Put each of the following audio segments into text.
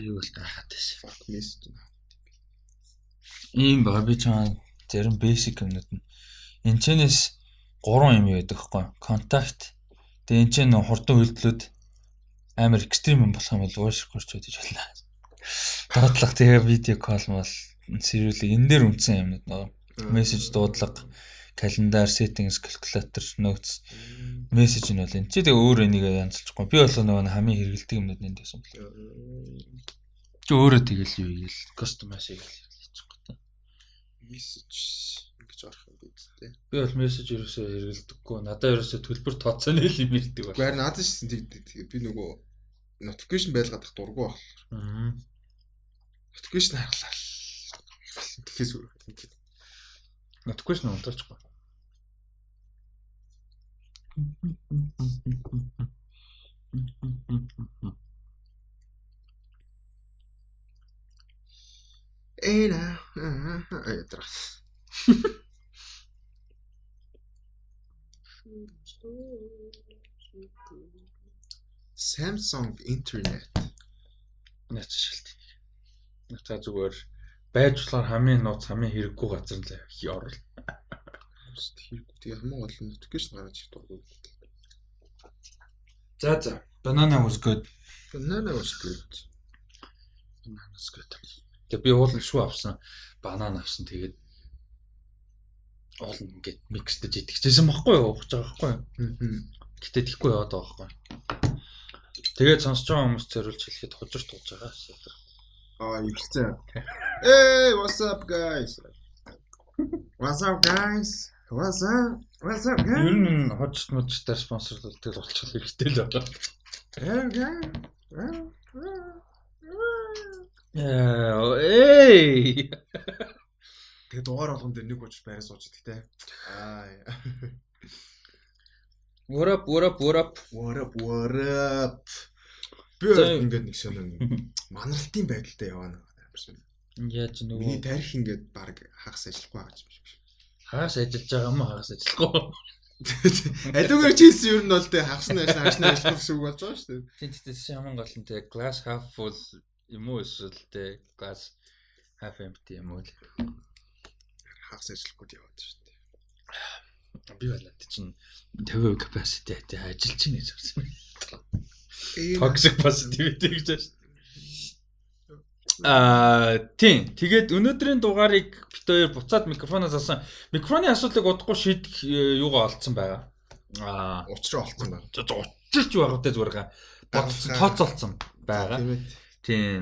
тэрийг бол гайхаад байсан. Fuck message. Ийм бага би чам зарим basic юмнууд нь энэчнээс 3 юм байдаг хгүй. Contact. Тэгээ энэ чинь хурдан үйлдэлүүд амар экстрим юм болох юм бол voice record гэж болно. Дуудлага тэгээ видео кол мал serial энэ дээр үнсэн юмнууд нөө. Мессеж дуудлага, календар, settings, calculator, notes, мессеж нь бол энэ. Чи тэгээ өөр энийг янзлчихгүй. Би бол нөгөө хамгийн хэрэгэлдэг юмнууд энд байсан бол. Чи өөрөө тэгэл юу хийгээл customize хийгээл хийчихгүй та. Message ингэж орох юм бид тээ. Би бол мессеж ерөөсөө хэрэгэлдэггүй. Надаа ерөөсөө төлбөр тооцооны л юм ирдэг байна. Гэхдээ надад ч тийм би нөгөө notification байлгадаг дургу баг. Аа. Notification хаглаа. Тэхээс өөр. Notification унтаачихгүй. Эна. Аа ядраа. Samsung internet. Наач шилт. Нааца зүгээр байж болохоор хамгийн нууц хамгийн хэрэггүй газар л орол. Хэрэггүй тэгээ хамгийн гол нь notification гараад ирэх дургу. За за. Banana was good. Banana was good. Banana was good. Тэгээ би уулын шүү авсан. Банан авсан. Тэгээд уулын ингээд миксдэж идчихсэн байхгүй юу? Ухаж байгаа байхгүй юу? Гэтэ тийхгүй яваад байгаа байхгүй юу? Тэгээд сонсож байгаа хүмүүс зориулж хэлэхэд хожирч тууж байгаа. Аа, ихэлцэн. Hey, what's up guys? What's up guys? What's up? What's up guys? Ер нь хожирч мужтай спонсорлолтыг болчих хэрэгтэй л байна. Яа, эй. Тэгээ дугаар болгон дээр нэг уучр байраа суучдаг те. Аа. What up, what up, what up? What up, what up? Би ингээд нэг сонин манралтын байдалтай яваа нэг амарсан. Яаж Миний нөгөө тарих ингээд баг хагас ажиллахгүй байгаа юм шиг. хагас ажиллаж байгаа юм уу хагас ажиллахгүй. Алиугаар чийсэн ер нь бол тэг хагас нь ажиллаж хагас нь ажиллах гэсэн үг болж байгаа шүү дээ. Тийм тийм тийм ямар гол нь тэг glass half full юм уу эсвэл тэг glass half empty юм уу? Хагас ажиллахгүй яваад шүү дээ. Би байна чинь 50% capacity тий ажиллаж чинь гэж харсан. Toxic positivity гэж байна шүү. Аа тийм. Тэгээд өнөөдрийн дугаарыг бит хоёр буцаад микрофоноос авсан. Микрофоны асуудлыг удахгүй шийдэх э, юугаа олцсон байгаа. Аа Учраа олцсон байна. учирч байгаа дээ зүгээр га. Бодсон тооцоолцсон байгаа. Тийм ээ. Тийм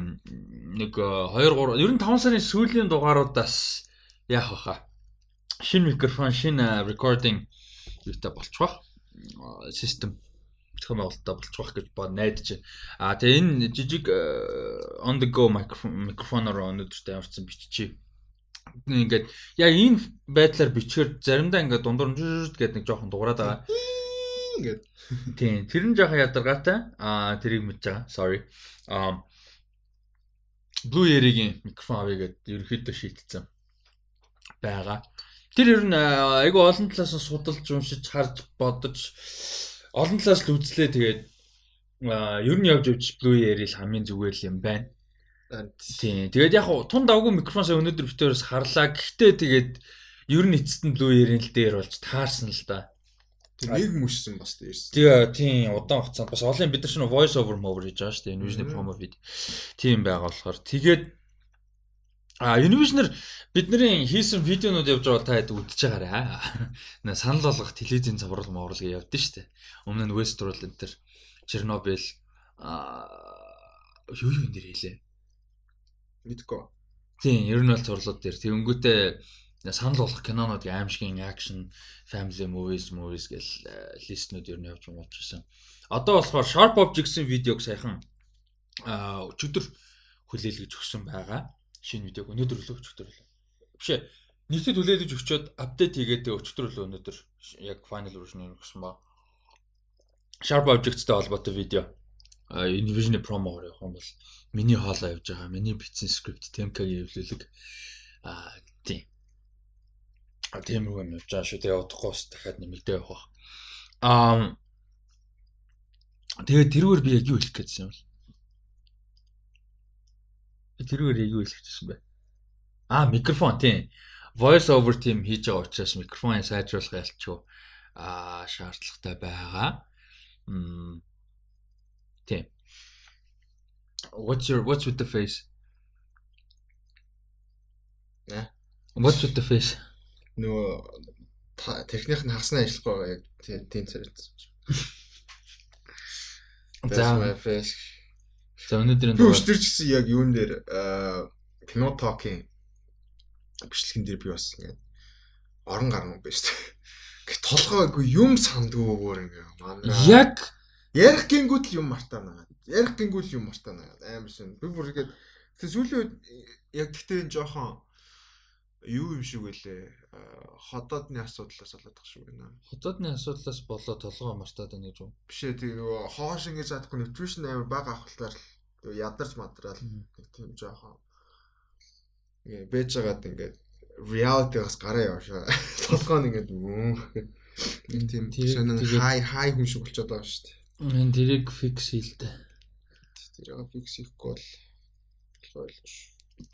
нэг 2 3 ер нь 5 сарын сүүлийн дугааруудаас яах вэ? Шинэ микрофон, шинэ recording юутай болчих واخ. Систем зохион байгуулалтаа болчих واخ гэж бод найдаж байна. А тэгээ энэ жижиг э, on the go микрофон микрофоноор өнөөдөртөө ямарчсан биччихье. Ингээд яг энэ байдлаар бичгээр заримдаа ингээд дундуур жжж гэдэг нэг жоохон дуурайд байгаа. Ингээд Тийм, тэр нь жоохон ядаргаатай. Аа, тэрийг мэдж байгаа. Sorry. Аа Blue Yeri-гийн микрофон авъя гэдээ ерөөхдөө шийдэлцэн байгаа. Тэр ер нь аа, айгүй олон талаас нь судалж, уншиж, харж, бодож олон талаас л үзлээ. Тэгээд ер нь явж явж Blue Yeri л хамгийн зүгээр л юм байна. Тийм. Тэгээд яг хуу тун давгүй микрофон сая өнөөдөр битээрээс харлаа. Гэхдээ тэгээд ер нь эцэст нь Blue Yeri-ийн л дээр болж таарсан л да. нэг мөшсөн бас дээрс. Тэгээ тийм удаан хугацаанд бас олон бид нар ч voice over over хийж байгаа шүү дээ. Invision promo vid. Тийм байгаа болохоор тэгээд а Invision бидний хийсэн видеонууд явж байгаа та хэд үдчихэж байгаарай. Нэ санал болгох телевизийн цаврал моврал гэж явдсан шүү дээ. Өмнө нь Westworld энэ төр Чернобыль а юу юу энэ дэр хийлээ. Мэдгүй. Тийм, ер нь бол зурлууд дээр. Тэнгүүтээ санал болгох кинонууд аимшигын action, family movies, movies гэл э, листнүүд ер нь явж муулчихсан. Одоо болохоор Sharp Objects-ийн видеог саяхан өчигдөр хүлээлгэж өгсөн байгаа. Шинэ видеог өнөөдөр өглөө өчигдөр өглөө. Биш ээ. Нийтэд хүлээлгэж өгчөөд апдейт хийгээд өчигдөр өглөө өнөөдөр яг final version-ыг өгсөн ба. Sharp Objects-тэй холбоотой видео. Invision промо явах юм бол миний хоолоо явж байгаа. Миний бичсэн скрипт Temka-гийн эвлэлэг аа тийм. А тийм үг юм явж байгаа шүү. Тэгээ удахгүй бас дахиад нэмэгдээ явах. Аа тэгээ тэрүүгээр би яг юу хэлэх гэсэн юм бол тэрүүгээр юу хэлчихсэн бэ? Аа, микрофон тийм. Voice over team хийж байгаа учраас микрофоныг сайжруулах ялчгүй аа шаардлагатай байгаа. Мм. Тийм. What's your what's with the face? Нэ? What's with the face? нөгөө техник нь хаснаа ажиллахгүй яг тий- тийм царайц. За face. За Би дугаар өчтөр гэсэн яг юун дээр аа, кино токийн бичлэгэн дээр би бас ингээд орон гарна байж тээ. Гэх толгойгүй юм сандгүй өөр ингээ манай яг ярих гингүүд л юм мартаана. Ярих гингүүд юм мартаана. Амар шин. Би бүр ингээд тэг сүүлийн үед яг гэхдээ энэ жоохон юу юм шиг үлээ. Ходоодны асуудлаас болоод тах шиг байна. хотоодны асуудлаас болоод толгоо мартаад байна гэж үү? Биш ээ тэг нөгөө хоош ингэж чадахгүй nutrition амар бага авахлаар л ядарч мадраал нэг тийм жоохон бэж байгаад ингээд reality-гаас гараа явшаа. Толгой нь ингээд нэг тийм шинэ хай хай хүн шиг болчиход байгаа шүү дээ. Энэ тэрийг фикс хийлдэ. Тэр фикс хийхгүй бол ойлгош.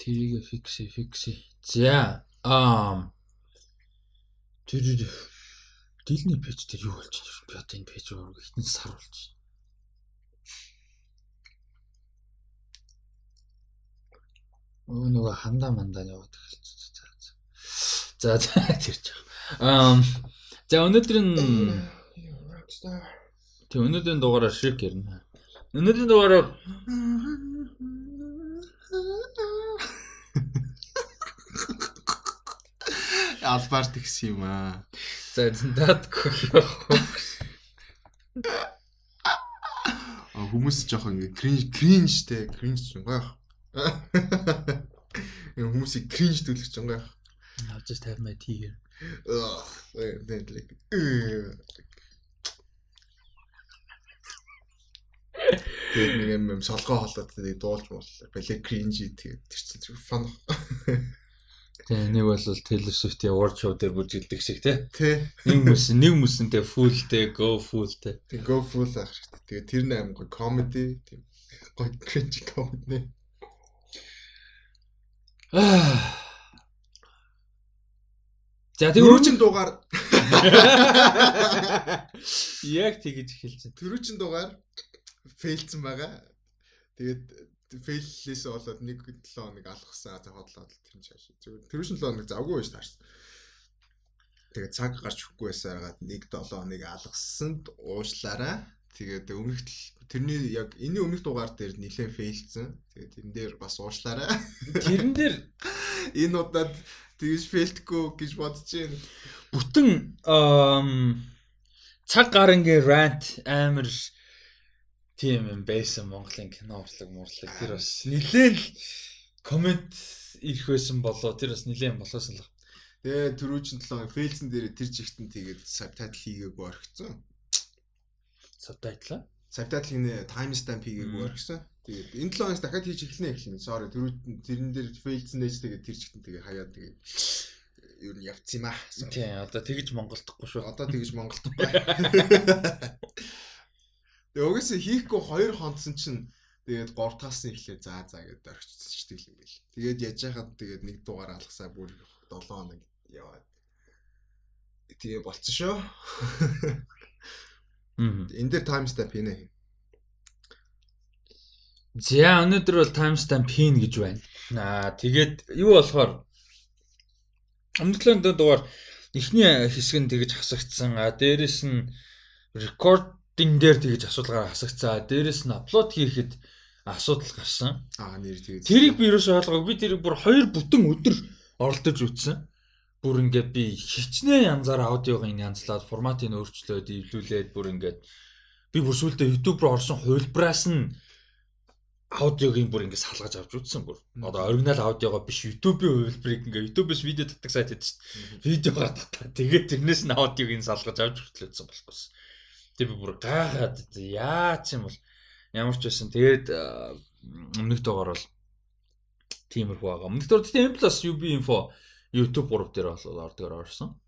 Тэрийг фикс фикс. За. Аа. Тэр дилний пэйж дээр юу болж байна? Би одоо энэ пэйж рүү хитэн сар болж байна. Өө нөгөө хандаа мандаа яваад эхэлсэн. За за. Тэрч. Аа. За өнөөдрийн тэг өнөөдрийн дугаараар шик ярина. Өнөөдрийн дугаараар Албаар тэгс юм аа. за датгүй. А хүмүүс жоохон ингээ кринж кринжтэй кринж жонгаах. Ингээ хүмүүсийг кринж төлөх жонгаах. I'll just have my tea here. Ugh, then like Тэгээд нэг юм солгоо холоод тэгээд дуулж боллоо. Бале кринж тэгээд тэр чинь фан. Тэгээ нэг бол Taylor Swift-ийн award show дээр бүжгэлдэг шиг тий. Тэ. Нэг хүмүүс нэг хүмүүсэнтэй fullтэй go fullтэй. Тэг go full ах хэрэгтэй. Тэгээд тэр нэг амар comedy тийм гоё кринж comedy. За тэгээ Төрүүчэн дугаар яг тэгэж эхэлж байна. төрүүчэн дугаар фейлцэн байгаа. Тэгээд фейллээс болоод нэг 7 хоног алгасан. За хотлоод тэр нь чааш. Зүгээр төрүүчэн 7 хоног завгүй байж таарсан. Тэгээд цаг гарч өгөхгүй байсаагаад нэг 7 хоног алгасанд уушлаараа. Тэгээд өмнөх тэрний яг энэ өмнөх дугаар дээр нэлээд фейлцэн. Тэгээд энэ дээр бас уушлаараа. Тэрэн дээр Энэ удаад тэгж фейлдэхгүй гэж бодож байна. бүтэн цаг гарангийн rant амар тийм юм байсан Монголын кино урлаг мурлаг тэр бас нилээн комент ирэх байсан болоо тэр бас нилээн болоосон л. Тэгээ төрүүчэн 7 хоног фейлцэн дээр тэр жигтэн тэгээд сабтайтл хийгээгүй орхисон. Subtitle. Сабтайтл гинэ таймстамп хийгээгүй орхисон. Тэгээд энэ 7 хоногс дахиад хийж эхэлнэ эхэлнэ. Sorry төрүүчэн тэрэн дээр фейлцэн ээж тэгээд тэр жигтэн тэгээд хаяад тэгээд юу нь явц юм аа. Тийм одоо тэгж монголдохгүй шүү. Одоо тэгж Монголд бай. Тэгээ угсаа хийхгүй хоёр хонцсон чинь тэгээд 3 таас нь эхлээ заа заа гэдээ орчсон ч тэгэл юм бэл. Тэгээд яж хахад тэгээд нэг дугаар алгасаа бүр 7 хоног яваад. Тэгээ болцсон шүү. Энэ дээр таймстамп хийнэ. За өнөөдөр бол timestamp хийн гэж байна. Аа тэгээд юу болохоор өмнөдлөө дугаар эхний хэсэг нь тэгж хасагдсан. А дээрэс нь recording дээр тэгж асуудалгаар хасагдсан. Дээрэс нь аплод хийхэд асуудал гарсан. Аа нэр тэгээд Тэрийг би юусоо ойлгоогүй. Би тэрийг бүр хоёр бүтэн өдөр оролдож үзсэн. Бүр ингээд би хичнээн янзаар аудиог ин янзлаад форматыг өөрчлөөд эвлүүлээд бүр ингээд би бүр сүултээ YouTube руу орсон хувилбараас нь аудиогийн бүр ингээд салгаж авч үзсэн бүр. Одоо оригинал аудиогоо биш YouTube-ийн хувилбарыг ингээд YouTube-с видео татдаг сайт гэдэг чинь видеогоо татаа. Тэгээд тэрнээс нь аудиог нь салгаж авч хөтлөдсөн болохгүйсэн. Тэг би бүр гайхаад яац юм бол ямар ч байсан. Тэгээд өмнөх дугаар бол тиймэрхүү байгаа. Өмнөх дугаар тийм плюс UB info YouTube 3 дээр бол ордгоор орсон.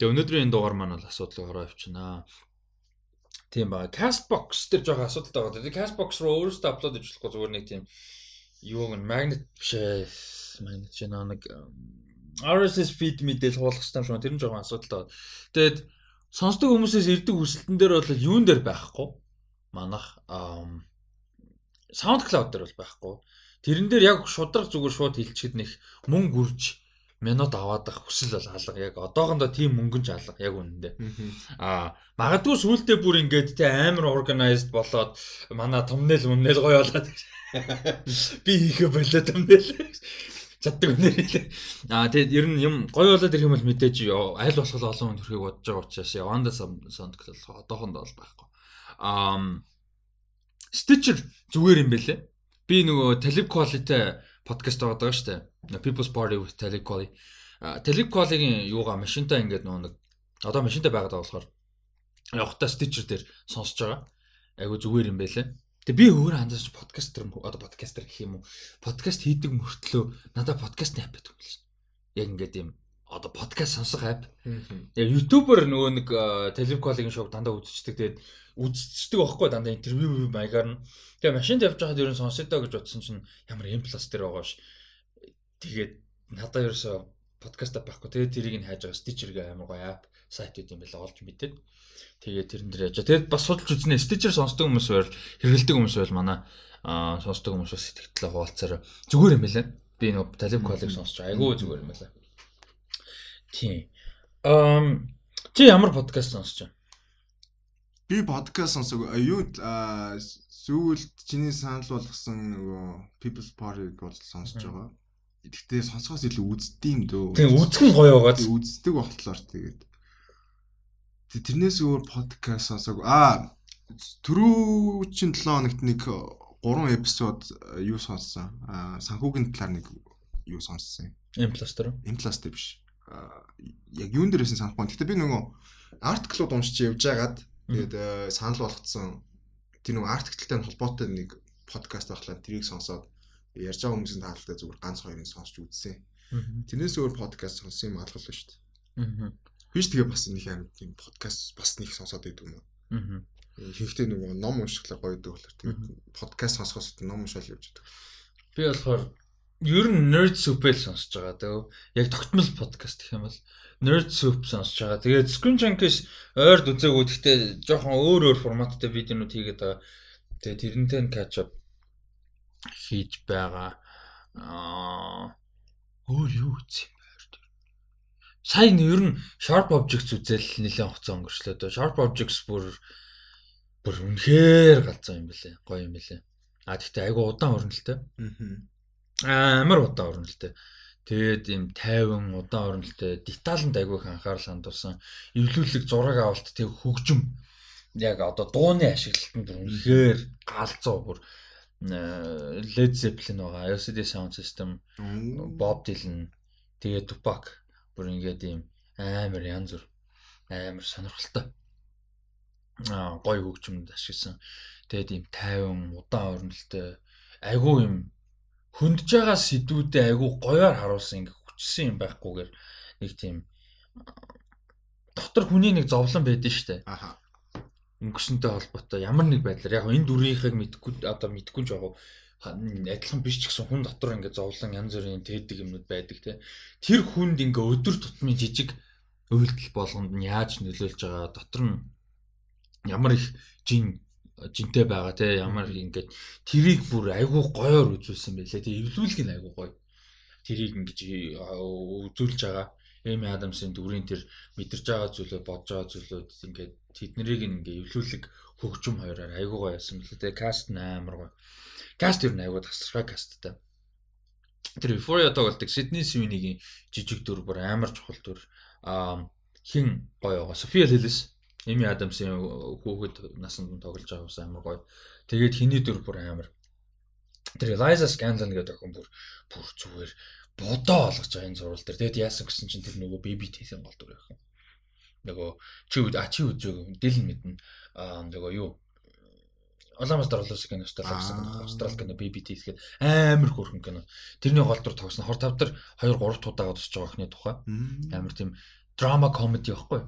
Тэгээ өнөөдрийн энэ дугаар маань бол асуудлыг ороо авчинаа. Тийм баа. Castbox дээр жоохон асуудалтай байгаа. Тэгээ Castbox руу өөрөөсөө аплод хийж болохгүй зүгээр нэг тийм юу гэн магнит биш ээ. Магнит ч нэг RSS feed мэдээлэл хуулах систем шүү. Тэр нь жоохон асуудалтай. Тэгээд сонсдог хүмүүсээс ирдэг хүсэлтэн дээр бол юун дээр байхгүй. Манах SoundCloud дээр бол байхгүй. Тэрэн дээр яг шудраг зүгээр шууд хилчихэд нэх мөнгө үрж минут аваадах хүсэл бол алга яг одоохондоо тийм мөнгөнч алга яг үнэндээ. Аа магадгүй сүултээ бүр ингээд те амар organized болоод манай томнэл өмнөл гоё болоод би хийхэ болоод томнэл чаддаг нэр. Аа тэгээд ер нь юм гоё болоод ирэх юм бол мэдээж аль болох олон хүн төрхийг бодож байгаа учраас Яванда сонд бол одоохондоо бол байхгүй. Аа Stitcher зүгээр юм бэлээ. Би нөгөө Talib Quality подкаст байгаа шүү дээ. People's Party with Talib Quality. Talib Quality-гийн юугаа машинтаа ингээд нөгөө нэг одоо машинтаа байгаад байгаа болохоор явахтаа Stitcher дээр сонсож байгаа. Айгу зүгээр юм байлээ. Тэгээ би өөр анзаарч подкастер одоо подкастер гэх юм уу? Подкаст хийдэг мөртлөө надад подкастны ап байдаг юм л шин. Яг ингээд юм одоо подкаст сонсох ап. Яг ютубер нөгөө нэг телеколлегийн шоу дандаа үзчихдэг. Тэгээд үзчихдэг байхгүй дандаа интервью маягаар нь. Тэгээ машинд явж байхад ерөн сонсё доо гэж бодсон чинь ямар M+ дээр байгаа ш. Тэгээд надад ерөөсө подкаст байхгүй. Тэгээд тэрийг нь хайж байгаа Stitcher-гээ амар гоё ап сайтууд юм байла олж мэдээд. Тэгээд тэрэн дээр яж. Тэгээд бас судалж үзнэ. Stitcher сонсдог хүмүүс байвал хэрэгэлдэг хүмүүс байвал манай аа сонсдог хүмүүс бас сэтгэлдээ хуваалцаар зүгээр юм байлаа. Би нэг Talib College сонсож айгүй зүгээр юм байлаа. Тийм. Ам чи ямар подкаст сонсож байна? Би подкаст сонсог юу сүүлд чиний санал болгосон нөгөө People's Party-г бол сонсож байгаа. Гэхдээ сонсохоос илүү үздэм дөө. Тийм үзэх нь гоё байгаа. Үздэг болохоор тэгээд Тэрнээс өөр подкаст сонсог. Аа түрүү чин 7 хоногт нэг 3 эпизод юу сонссон. Аа санхүүгийн талаар нэг юу сонссон. M+ дээр. M+ дээр биш. Яг юун дээрээс санахгүй. Гэхдээ би нөгөө артиклууд уншиж явж байгаад тэгээд санал болгоцсон тэр нөгөө артиклтай холбоотой нэг подкаст байхлаа тэрийг сонсоод ярьж байгаа хүмүүсийн таалалтай зүгээр ганц хоёрыг сонсч үзсэн. Тэрнээс өөр подкаст сонссон юм алгалаа шүү дээ. Биш тэгээ бас нэг амар тийм подкаст бас нэг сонсоод байдаг юм уу. Хийхдээ нөгөө ном уншихлаа гоё гэдэг болохоор тэгээ подкаст сонсохоос ном уншаал явж байдаг. Би болохоор ер нь nerd soup-эл сонсож байгаа дөө. Яг тогтмол подкаст гэх юм бол nerd soup сонсож байгаа. Тэгээд Screen Junkies ойрд үзээгүй гэхдээ жоохон өөр өөр форматтай видеонууд хийгээд байгаа. Тэгээд тэрнтэй нь catch up хийж байгаа. Аа өөр юу үзье Сайн ер нь Sharp Objects үзэл нэлээд хугацаа өнгөрчлөө дөө. Sharp Objects бүр бүр үнэхээр галзуу юм бэлээ. Гоё юм бэлээ. А тэгтээ айгу удаан урналтай. Аа амар удаан урналтай. Тэгээд ийм 50 удаан урналтай деталанд айгу их анхаарал хандуулсан. Эвлүүлэг зураг авалт тэг хөгжим яг одоо дууны ашиглалт нь бүр үнэхээр галзуу бүр Led Zeppelin байгаа. LCD Sound System, Bob Dylan, тэгээд Tupac бүр ингээд ийм амар янз бүр амар сонирхолтой аа гоё хөгжмөнд ашигласан. Тэгээд ийм 50 удаан орнолтой айгүй юм хөндөж байгаа сэдвүүдэд айгүй гоёор харуулсан ингээ хүчсэн юм байхгүйгээр нэг тийм дотор хүний нэг зовлон байдэн штэ. Аха. Өнгөрсөнтэй холбоотой ямар нэг байдлаар яг энэ дүрийнхийг мэдгүй одоо мэдгүй ч яг адилхан биш ч гэсэн хүн дотор ингээд зовлон янз бүрийн тээдэг юмнууд байдаг те. Тэр хүнд ингээ өдөр тутмын жижиг үйлдэл болгонд нь яаж нөлөөлж байгаа дотор нь ямар их жин жинтэй байгаа те ямар ингээд тэрийг бүр айгүй гоёор үзүүлсэн байлээ. Тэг эвлүүлэг нь айгүй гоё. Тэрийг ингэж үзүүлж байгаа. Эми Адамсын дүрийн тэр мэдэрж байгаа зүйлөө бодож байгаа зүйлүүд ингээд тэднийг ингээ эвлүүлэг хөгжим хоёроор айгүй гоё яасан бэлээ. Тэгээ каст нь амар гоё. Каст ер нь аягүй тасархай касттай. Тэр Euphoria тоглолтыг Sydney Sweeney-гийн жижиг дүр бүр амар чухал дүр. Аа хин гоё байгаа. Sophia Lillis, Amy Adams-ийн хүүхэд насанд тоглож байгаа ус амар гоё. Тэгээд хиний дүр бүр амар. Тэр Eliza Scanlon гэдэг охин бүр бүр зүгээр бодоо олгож байгаа энэ зурвал дээр. Тэгэд яасан гэсэн чинь тэр нөгөө baby teeth-ийн гол дүр яхан. Нөгөө чи а чи үзөөг дил мэднэ. Аа нөгөө юу Оламас дорлоос кино Австрали Австрали кино BBT гэхэд амар хөрхөн кино. Тэрний гол дүр тогсон хор тавдар 2 3 туудаага тусч байгаа охины тухай. Амар тийм драма комеди байхгүй.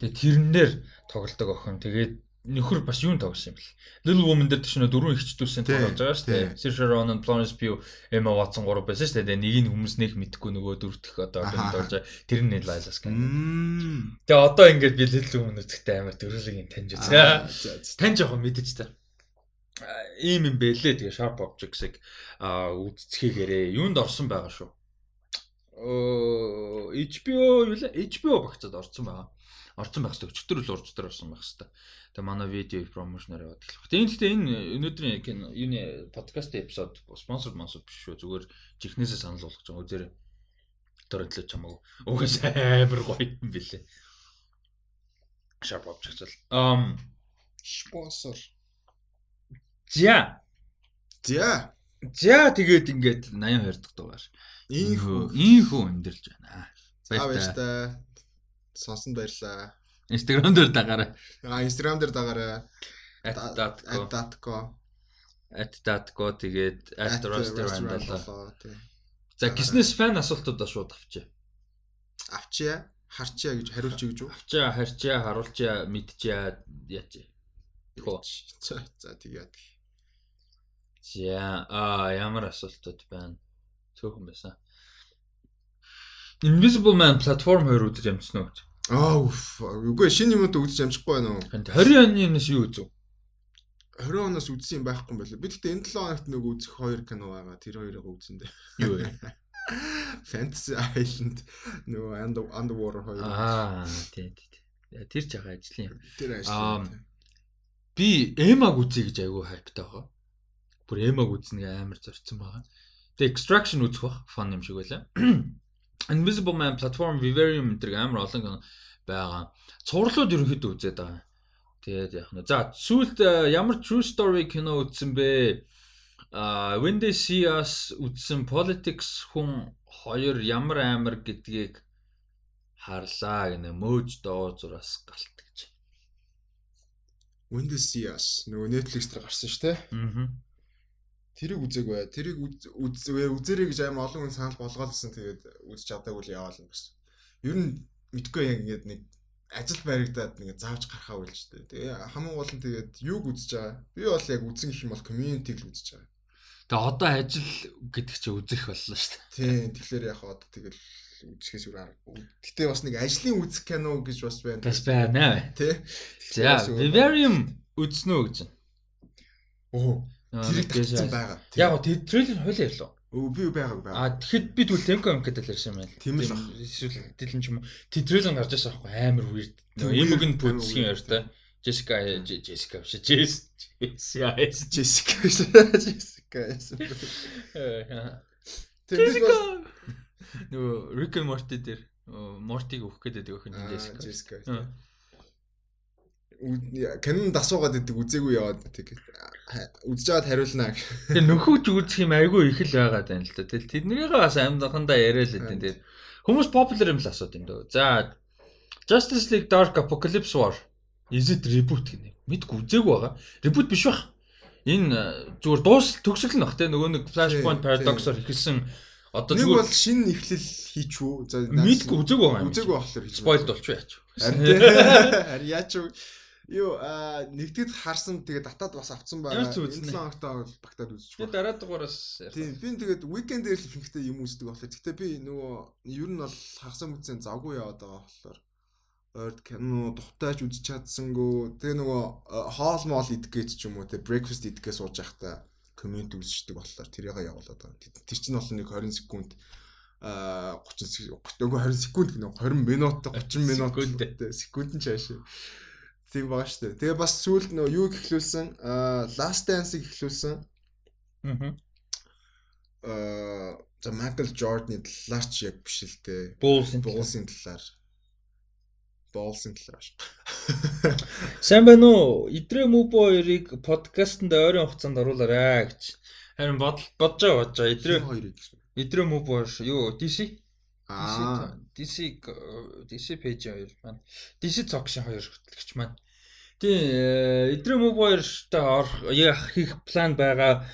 Тэгээ тэрнээр тоглолдог охин. Тэгээд нөхөр бас юун тоглосон юм бэл. Little Woman дээр чинь дөрөв ихчдүүлсэн тоглож байгаа шүү дээ. Saoirse Ronan, Florence Pugh, Emma Watson гурав байсан шүү дээ. Нэгийг нь хүмүүс нэг мэдхгүй нөгөө дөрөвдөх одоо film тоглож байгаа. Тэр нь Scan. Мм. Тэгээ одоо ингээд би Little Woman үзэхдээ амар дөрөлийг нь таньж үзээ. Тань жоохон мэдэж та. Ийм юм бэлээ тэгээ Sharp Objects-ыг аа үзцгийгээрээ юунд орсон байгаа шүү. Оо HBO юу лээ? HBO багцад орсон байгаа. Орсон байх хэрэгтэй. Өчтөр л урж дээр орсон байх хэрэгтэй. Тэгээ манай видео промошноор яваад эхлэх. Тэгээ энэ гэхдээ энэ өнөөдрийн кино юуны подкаст эпизод спонсор мансууд биш шүү. Зүгээр чихнээсээ санал болгож байгаа. Үзээрэй. Дөрөлөө чамаагүй. Угсаа амар гоё юм бэлээ. Sharp Objects л. Um Спонсор. за За. За тэгээд ингээд 82 дахь дугаар. Ийхүү. Ийхүү өндөрлж байна. Баярлалаа. Сонсон баярлалаа. Instagram дээр дагаарай. А Instagram дээр дагаарай. @datco @datco тэгээд @restaurant. За гиснес фан асуултуудаа шууд авчаа. Авчия, харчия гэж хариулчих гэж үү? Авчаа, харчаа, харуулчаа, мэдчээ яач. Хөө. За за тэгээд. За а ямар асуултууд байна? Цөөхөн байсан. Invisible Man платформ 2 өдөр ямжсан уу гэж. Аа. Үгүй шинэ юмд үзэж амжихгүй байна уу? Энд 20 оны юмнаас юу үзв? 20 оноос үзсэн юм байхгүй юм байна. Би гэхдээ энэ 7 хоногт нөгөө үзэх хоёр кино байгаа. Тэр хоёрыг үзсэн дээ. Юу вэ? Fantasy Island нөгөө Under- Underwater хоёр. Аа, тий, тий. Тэр ч яга ажлын юм. Тэр ажил. Би Эмаг үзье гэж айгүй хайптай байгаа. Бүр Эмаг үзнэ амар зорцсон байгаа. Тэгээ Extraction үзэх бах фан юм шиг байлаа. Invisible Man Platform Vivarium гэдэг амар олон байгаа. Цувралууд ерөнхийдөө үзээд байгаа. Тэгээд яг нь. За сүүлд э, ямар true story кино үзсэн бэ? А When They See Us үзсэн Politics хүн хоёр ямар амар гэдгийг харлаа гэнэ мөөж доо зураас галт гэж. Windows CS нөгөө Netflix дээр гарсан шүү дээ. Аа. Тэрийг үзээгүй бай. Тэрийг үз- үз- үзээрэй гэж амар олон хүн санал болгоолсон. Тэгээд үзэж чадаагүй л яваал юм бас. Ер нь мэдгүй яг ингээд нэг ажил баригдаад нэг заавч гарахаа үйлж дээ. Тэгээ хамгийн гол нь тэгээд юуг үзэж байгаа. Би бол яг үзэн гэх юм бол community-г л үзэж байгаа. Тэгээ одоо ажил гэдэг чи үзэх боллоо шүү дээ. Тийм тэгэхээр яг хаад тэгэл үзэхээс өөр аргагүй. Гэтэ бас нэг ажлын үзэх кино гэж бас байна. Бас байна. Тий. За, Vivarium үзснөө гэж. Оо, Аа. байгаа. Яг гоо трейлер хойлоо ярьлаа. Өө би байгааг байгаа. А тэгэхэд би тэгвэл Temco юм гэдэг ярьсан байна. Тийм л баг. Эсвэл дэлэн ч юм уу. Тэр трейлер гарч ирсэн аахгүй амар weird. Амар пүцгийн weird, ярьтай. Jessica Jessica биш Jess Jess Jessica. Jessica. Би бас Нөгөө Rick and Morty дээр Morty-г өөх гэдэг өгөх нь Jessica. Jessica. Канон дасуугаад идэг үзээгүй яваад тэгээд үзэж байгаад хариулнаа. Тэгээ нөхөж үзэх юм айгүй их л байгаа тань л та. Тэгэл тэднэрийгээ бас амьдахандаа яриа л хэдэн дээр. Хүмүүс popular юм л асууд юм дөө. За Justice League Dark Apocalypse War is it reboot гэнэ. Мэдгүй үзээгүй байгаа. Reboot биш бах. Энэ э, зүгээр дуус төгсгөл нь бах те нөгөө нэг Flashpoint Paradox-оор эхэлсэн одоо Нэг бол шинэ эхлэл хийчихв. За мэдгүй үзээгүй байгаа юм. үзээгүй болохоор хийж. Spoiled болчих яач. Харин. Яач? Юу а нэгтгэд харсан тэгээд татаад бас авцсан байгаа. Ч. 7 хоногтаа бол багтаад үзчих. Тэгээ дараа дугаараас Тийм би тэгээд weekend дээр л ихэнхдээ юм үздэг болохоор гэхдээ би нөгөө ер нь бол хагас мэдсэн завгүй яваад байгаа болохоор ойрд кино тухтайч үзэж чадсангүй тэгээ нөгөө хоол моол идэх гэж ч юм уу тэгээ breakfast идэхээ сууж байхдаа коммент үзчихдэг болохоор тэрийгээ явуулаад байгаа. Тэр- чинь бол нэг 20 секунд а 30 секунд нөгөө 20 секунд гэнэ 20 минут 30 минут Секунд. тий, секунд Тийм баа штэ. Тэгээ бас сүүлд нөгөө юу ихлүүлсэн а last dance-ыг ихлүүлсэн. Аа. Аа за Майкл Жордны талаар ч яг биш л дээ. Bulls-ын Буулсын талаар. Буулсын талаар. Сайн байна уу? Идрэ Мөбо 2-ыг подкастэнд ойрын хугацаанд оруулаарай гэж. Харин бодож байгаа бодож байгаа. Идрэ хоёрыг. Идрэ Мөбо юу DC? Аа DC DC пэйж хоёр маань. DC Zox-ын хоёр хөтлөгч маань. Тийм Идрэ Мөбо 2-тай орох яах хийх план байгаа.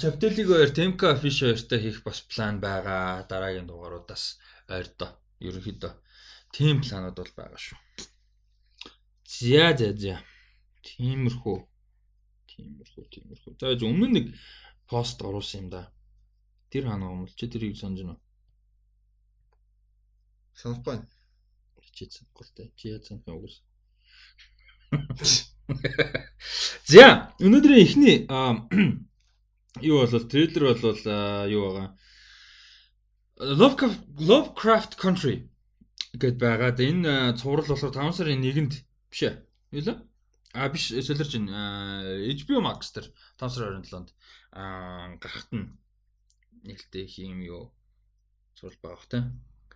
Chapter-ийг хоёр Temka Fish хоёртай хийх бас план байгаа. Дараагийн дугааруудаас ойрдоо ерөнхийдөө тийм планууд бол байгаа шүү. За за за. Тиймэрхүү. Тиймэрхүү, тиймэрхүү. За өмнө нэг пост оруулсан юм да. Тэр юм бол чи тэрийг санаж байна уу? Санахгүй байна. Чи санахгүй л дээ. Чи яа санах уус. За, өнөөдрийн эхний юу болвол трейлер болвол юу байгаа. Lovecraft Lovecraft Country гэд байгаад энэ цуврал болохоор 5 сарын 1-нд биш ээ. Юу л? А биш солирч байна. HBO Max дээр 5 сарын 27-нд аа гарахт нь нэлээд их юм юу цуврал байгаа хэ.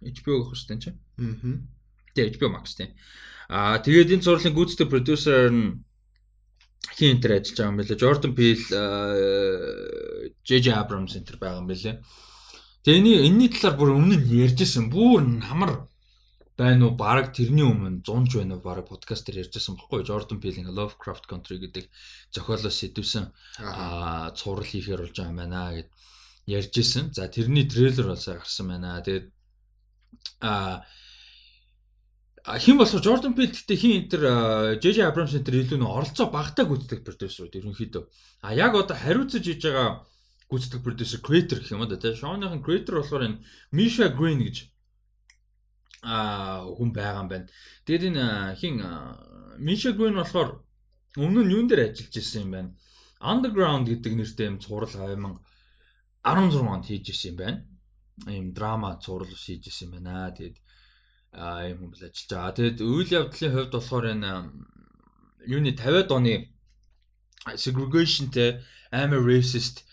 HBO гэх хэвчтэй чинь. Аа. Тэгээ HBO Max тийм. Аа тэгээд энэ зурлын гүйцэтгэх продюсер нь хин энэ ажиллаж байгаа юм билээ. Jordan Peele, JJ Abrams энэ байгаа юм билээ. Тэгээ энэ энэний талаар бүр өмнө нь ярьжсэн. Бүр намар байна уу? Бараг тэрний өмнө 100 ч байна уу? Бараг подкаст дээр ярьжсэн баггүй. Jordan Peele-ийн Lovecraft Country гэдэг зохиолоос сэдвсэн аа цуврал хийхээр болж байгаа юм байна гэд ярьжсэн. За тэрний трейлер болсоо гарсан байна. Тэгээд аа хэн болохоор Jordan Peele гэхдээ хин энэ JJ Abrams энэ илүү нөө оролцоо багтаа гүйцэтгэх продюсерүүд ерөнхийдөө. А яг одоо хариуцаж хийж байгаа гүйцэтгэх продюсер creator гэх юм да тийм. Шоуныхын creator болохоор энэ Misha Green гэж а хүн байгаа юм байна. Тэгээд энэ хин Misha Green болохоор өмнө нь юун дээр ажиллаж ирсэн юм байна. Underground гэдэг нэртэй юм цуврал 2016 онд хийж ирсэн юм байна. Ийм драма цуврал ирсэн юм байна. Тэгээд а юм бол ажиллаж байгаа. Тэгээд үйл явдлын хувьд болохоор энэ юуны 50-аад оны segregationтэй амар racist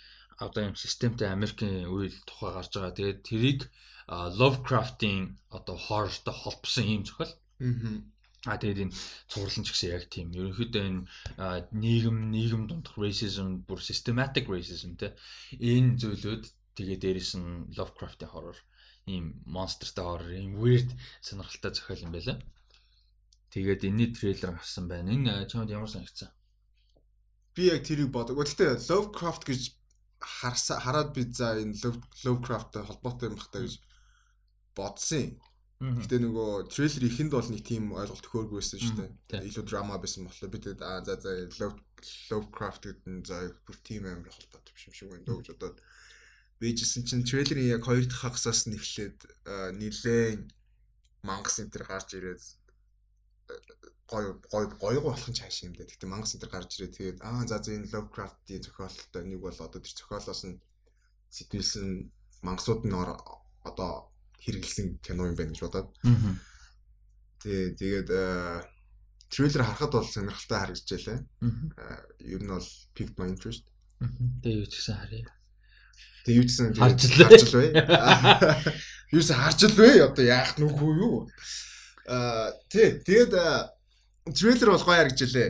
одоо юм системтэй Америкийн үйл тухай гарч байгаа. Тэгээд тэрийг Lovecraft-ийн одоо horrorтой холбосон юм зохиол. Аа. Тэгээд энэ цувралн ч гэсэн яг тийм. Ерөнхийдөө энэ нийгэм нийгэм дундах racism бүр systematic racism те энэ зүйлүүд тэгээд дээрэс нь Lovecraft-ийн horror ийм монстертай horror ийм weird сонирхолтой зохиол юм байлаа. Тэгээд энэний трейлер гарсан байна. Энэ чамд ямар санагдсан? Би яг тэрийг бодог. Гэхдээ Lovecraft гэж харсаа хараад би за энэ Lovecraft-тай холбоотой юм бахтай гэж бодсон. Гэтэ нөгөө трейлер ихэнд бол нэг тийм ойлголт хөөргүйсэн шүү дээ. Илүү драма байсан болохоор би тэгээд аа за за Lovecraft гэдэг нь за бүр тийм амар холбоотой биш юм шиг байна дөө гэж бодоод Бийжсэн чинь трейлерын яг хоёр дахь хагасаас нь эхлээд нилээн мангас энэ төр гарч ирээд гой гой гой болох нь цааш юм дээ. Тэгтээ мангас энэ төр гарч ирээд тэгээд аа за за энэ Lovecraft-ийн зохиолтой нэг бол одоо тэр зохиолоос нь сэтгэлсэн мангасууд нь одоо хэрэгэлсэн кино юм байна гэж бодоод. Тэгээ тэгээд трейлер харахад бол сонирхолтой харагдчихлаа. Ер нь бол picked my interest. Тэгээ юу ч гэсэн харъя. Тэгээ юу гэсэн харж л харж л бай. Юу гэсэн харж л бай. Одоо яах нүггүй юу? Аа тий тэгээд трейлер бол гоё харагджилээ.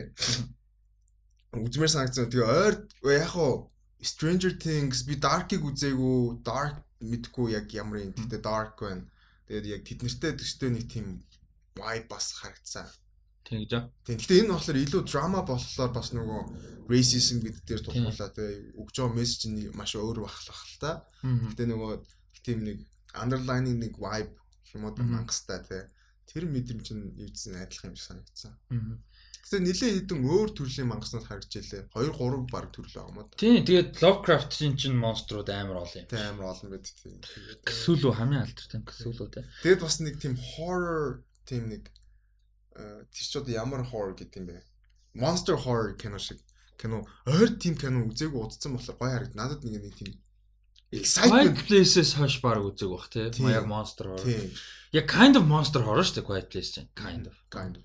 Үзмэр санагдсан. Тэгээ ойр яг хуу Stranger Things би Dark-ыг үзээгүй. Dark мэдгүй яг ямар юм. Тэгтээ Dark байна. Тэгээд яг тэднэртэй төстэй нэг тийм vibe бас харагдсан. Гэж аа. Тийм. Гэтэ энэ болохоор илүү драма болохоор бас нөгөө racism гэдэг дээр тулгуурлаа тий. Өгж байгаа мессеж нь маш өөр бахлах л та. Гэтэ нөгөө тийм нэг underlining нэг vibe юм уу мангастай тий. Тэр мэдрэмж нь юусэн адилхан юм шиг санагдсан. Гэтэ нэлээд хэдэн өөр төрлийн мангаснууд харагдчихлээ. 2 3 баг төрөл байгаа юм уу? Тийм. Тэгээд Lovecraft-ийн чинь монструуд амар олон юм. Тийм амар олон байд тийм. Cthulhu хамгийн алдар тийм Cthulhu тий. Тэгээд бас нэг тийм horror тийм нэг тэр ч одоо ямар horror гэдэг юм бэ? Monster horror кино шиг кино ойр тийм кино үзээгүй удацсан болохоор гоё харагд. Надад нэг нэг тийм excitement places хойш баг үзег бах тий. Яг monster horror. Яг kind of monster horror шүү дээ Quiet Place чинь. Kind of. Kind of.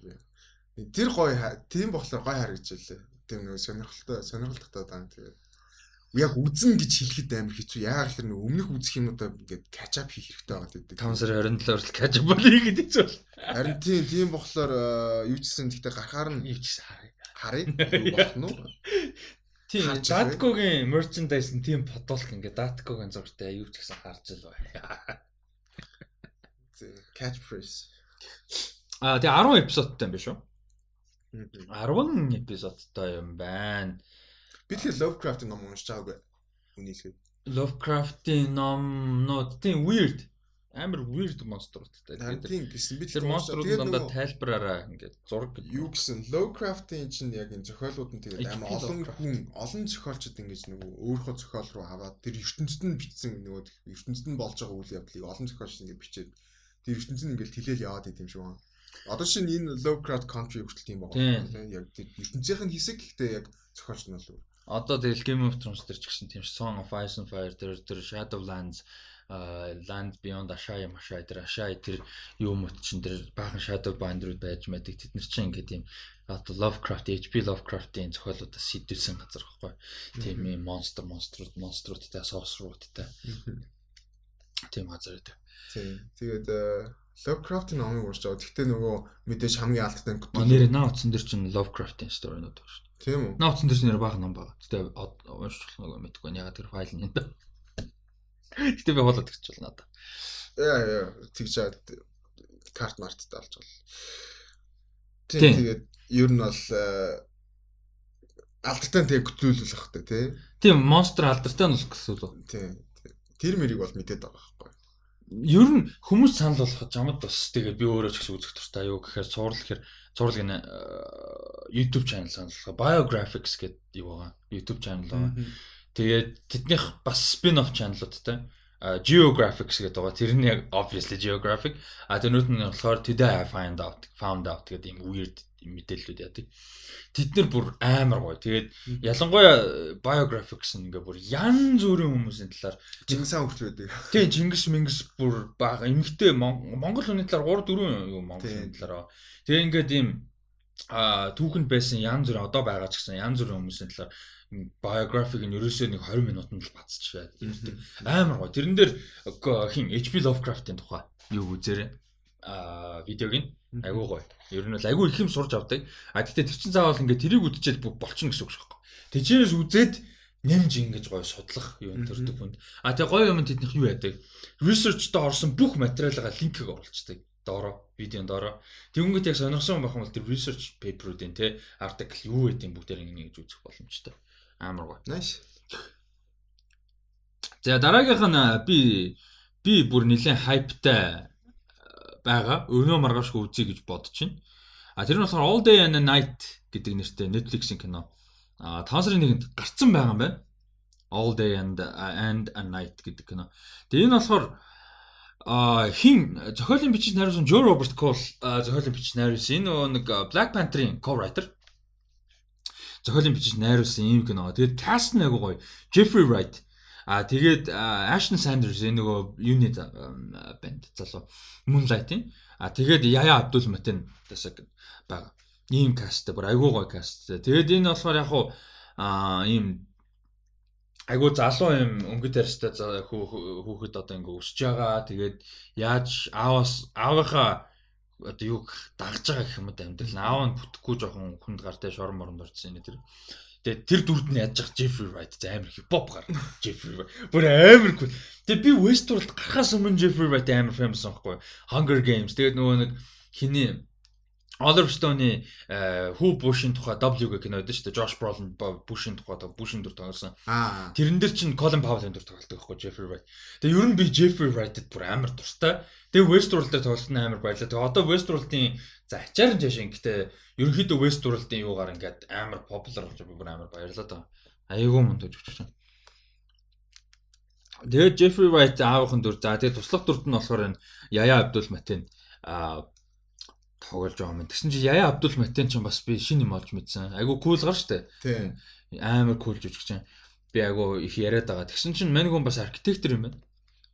Тэр гоё тийм болохоор гоё харагдчихлээ. Тийм нэг сонирхолтой сонирхолтой даан тэгээд яг үзэн гэж хэлэхэд амар хэцүү. Яг л нэг өмнөх үзэх юмудаа ингээд catch up хийх хэрэгтэй байгаа гэдэг. 5 сарын 27-оор л catch up гэдэг ч бол. Харин тийм тийм болохоор юу ч гэсэн гэхдээ гарахаар нь юу ч гэсэн харъя. Харъя. Нь уу? Тийм Datkog-ийн merchandise нь тийм бодолт ингээд Datkog-ийн зургтай юу ч гэсэн харж л бай. Catchphrase. Аа тэгээ 10 эпизодтай юм биш үү? 10 эпизодтай юм байна. Би тэгэхээр Lovecraft-ийн ном уншиж байгаагүй. Үнийг хэлээд. Lovecraft-ийн номнууд тийм weird. амар weird монструудтай. Тийм гэсэн би тэр монструуд дандаа тайлбараараа ингээд зураг юу гэсэн Lovecraft-ийн чинь яг энэ зохиолууд нь тэгээд амар олон хүн олон зохиолчд ингэж нөгөө өөрийнхөө зохиол руу аваад тэр ертөнцид нь бичсэн нөгөө ертөнцид нь болж байгаа үйл явдлыг олон зохиолч ингэж бичээд тэр ертөнцид нь ингээд хэлээл яваад идэм шиг байна. Одоо шинэ энэ Lovecraft Country хүртэл тийм байгаа яг тэр ертөнцийнх нь хэсэг гэхдээ яг зохиолч нь бол Одоо тэгэл Game of Thrones дээр ч гэсэн тийм Song of Ice and Fire тэр тэр Shadowlands Land Beyond Ashaya Mashaya тэр Ashaya тэр юу мөт чин тэр баахан Shadow Binder байж мэдэг тэд нар чинь ингээд тийм одоо Lovecraft HP Lovecraft-ийн зохиолуудаас сэдвсэн газар байхгүй. Тийм юм монстр монструуд монструудтай sorcerer-уудтай. Тийм газар үү. Тэгээд э, Lovecraft-ийн номыг уншиж байгаа. Гэхдээ нөгөө мэдээж хамгийн алдтай нь нэр наа утсан дэр чинь Lovecraft-ийн story-нууд байна шүү дээ. Тийм үү? Дэр чинь нэр баахан ном байгаа. Гэхдээ унших нөгөө мэдгүй. Яг тэр файл нь энэ. Гэтэ би болоод гэж болно надаа. Яа яа тэгж чад карт марттай болж байна. Тийм тэгээд ер нь бол э, алдартай тэг хөтлүүлүүлэх хэрэгтэй тий. Тийм монстр алдартай нь бол гэсэн үг. Тийм. Тэр мэрийг бол мэдээд байгаа байхгүй. Ер нь хүмүүс санал болгоход жамд бас тэгээд би өөрөө ч гэсэн үзэх туфтаа юу гэхээр цуврал гэхээр цуврал гэнэ э, YouTube channel болгох biographics гэдэг юу байгаа. YouTube channel байгаа. Тэгээд тэднийх бас spin-off channel-уудтай geographics гэдэг байгаа. Тэр нь яг obviously geographic. А тэрнүүд нь болохоор today I find out found out гэдэг юм weird мэдээллүүд яадаг. Тэд нар бүр амар гоё. Тэгээд ялангуяа biographics ингээ бүр янз бүрийн хүмүүсийн талаар Чингис хаан хурц байдаг. Тийм Чингис Мингис бүр бага эмгтэй Монгол хүний талаар 3 4 юу Монгол хүний талаар. Тэгээ ингээд ийм а түүхэнд байсан янз бүрийн одоо байгаа ч гэсэн янз бүрийн хүмүүсийн талаар biographic нь ерөөсөө нэг 20 минутанд л ярьдаг. Амар гоо. Тэрэн дээр хин HP Lovecraft-ийн тухай юу үзээрэй. Аа видеог нь айгуу гоё. Ер нь бол айгуу их юм сурж авдаг. А тэгтээ тэр чин заавал ингээд тэрийг үдчихэд болчихно гэсэн үг шахгүй. Тэжээс үзээд нэмж ингэж гоё судлах юу төрдөг хүнд. А тэгээ гоё юм тэднийх юу яадаг. Research-д орсон бүх материалаа линкийг оруулцдаг доороо видеон доороо тэгэнгүүт яг сонирхсон байх юм бол тэр research paper-уудын те article юу гэдэг юм бүгдээр ингэж үзэх боломжтой. Амар гоё. Nice. За дараагийнх нь би би бүр нэлээд хайптай байгаа. Өнөө маргаашгүй үзье гэж бодож байна. А тэр нь болохоор All Day and Night гэдэг нэртэй Netflix-ийн кино. А 5 сарын 1-нд гарцсан байгаа юм байна. All Day and and a Night гэдэг кино. Тэгээ энэ болохоор а хин зохиолын бичиж найруулсан Joe Robert Cole зохиолын бичиж найруулсан энэ нэг Black Panther-ийн co-writer зохиолын бичиж найруулсан юм кино. Тэгээд cast нь айгуу гоё. Jeffrey Wright. А тэгээд Ashton Sanders энэ нөгөө юуны банд залуу Moonlight-ийн. А тэгээд Яя Абдул Матен тасаг байгаа. Ийм касттай бүр айгуу гоё касттай. Тэгээд энэ болохоор яг хуу ийм айгуу залуу юм өнгөт ярьстай хүүхэд одоо ингээ өсөж байгаа. Тэгээд яаж аавас аавынхаа одоо юу дагж байгаа гэх юм уу амьдрал аав нь бүтэхгүй жоохон хүнд гартай шорон моронд орсон юм тэр. Тэгээ тэр дүрд нь яаж байгаа Jeffrey Wright амар хипхоп гар. Jeffrey бүр амар cool. Тэгээ би Westworld гарахаас өмнө Jeffrey Wright амар famous байхгүй. Hunger Games тэгээд нөгөө нэг хиний Oliver Stone-ы Who Bush-ийн тухай W гэх кино байдаг шүү дээ. Josh Brolin Bush-ийн тухай Bush-ийн дүр тоглосон. Тэрэн дээр чинь Colin Powell-ийн дүр тоглолдог байхгүй Jeffrey Wright. Тэгээ ер нь би Jeffrey Wright-д бүр амар дуртай. Тэгээ Westworld дээр тоглолт нь амар баялаа. Тэгээ одоо Westworld-ийн за ачаар нь жашин гэтээ ерөнхийдөө Westworld-ийн юугаар ингээд амар popular болж би бүр амар баярлаа да. Аягүй мунд өгч байна. Тэгээд Jeffrey Wright аавынхан дүр. За тэгээд туслах дүрд нь болохоор энэ Яя Абдул Матен а тоглож байгаа юм. Тэгсэн чи Яя Абдул Матен ч бас би шинэ юм олж мэдсэн. Айгу кул гар штэ. Тийм. Амар кул жүжигч чинь. Би айгу их яриад байгаа. Тэгсэн чинь мань хүн бас архитектор юм байна.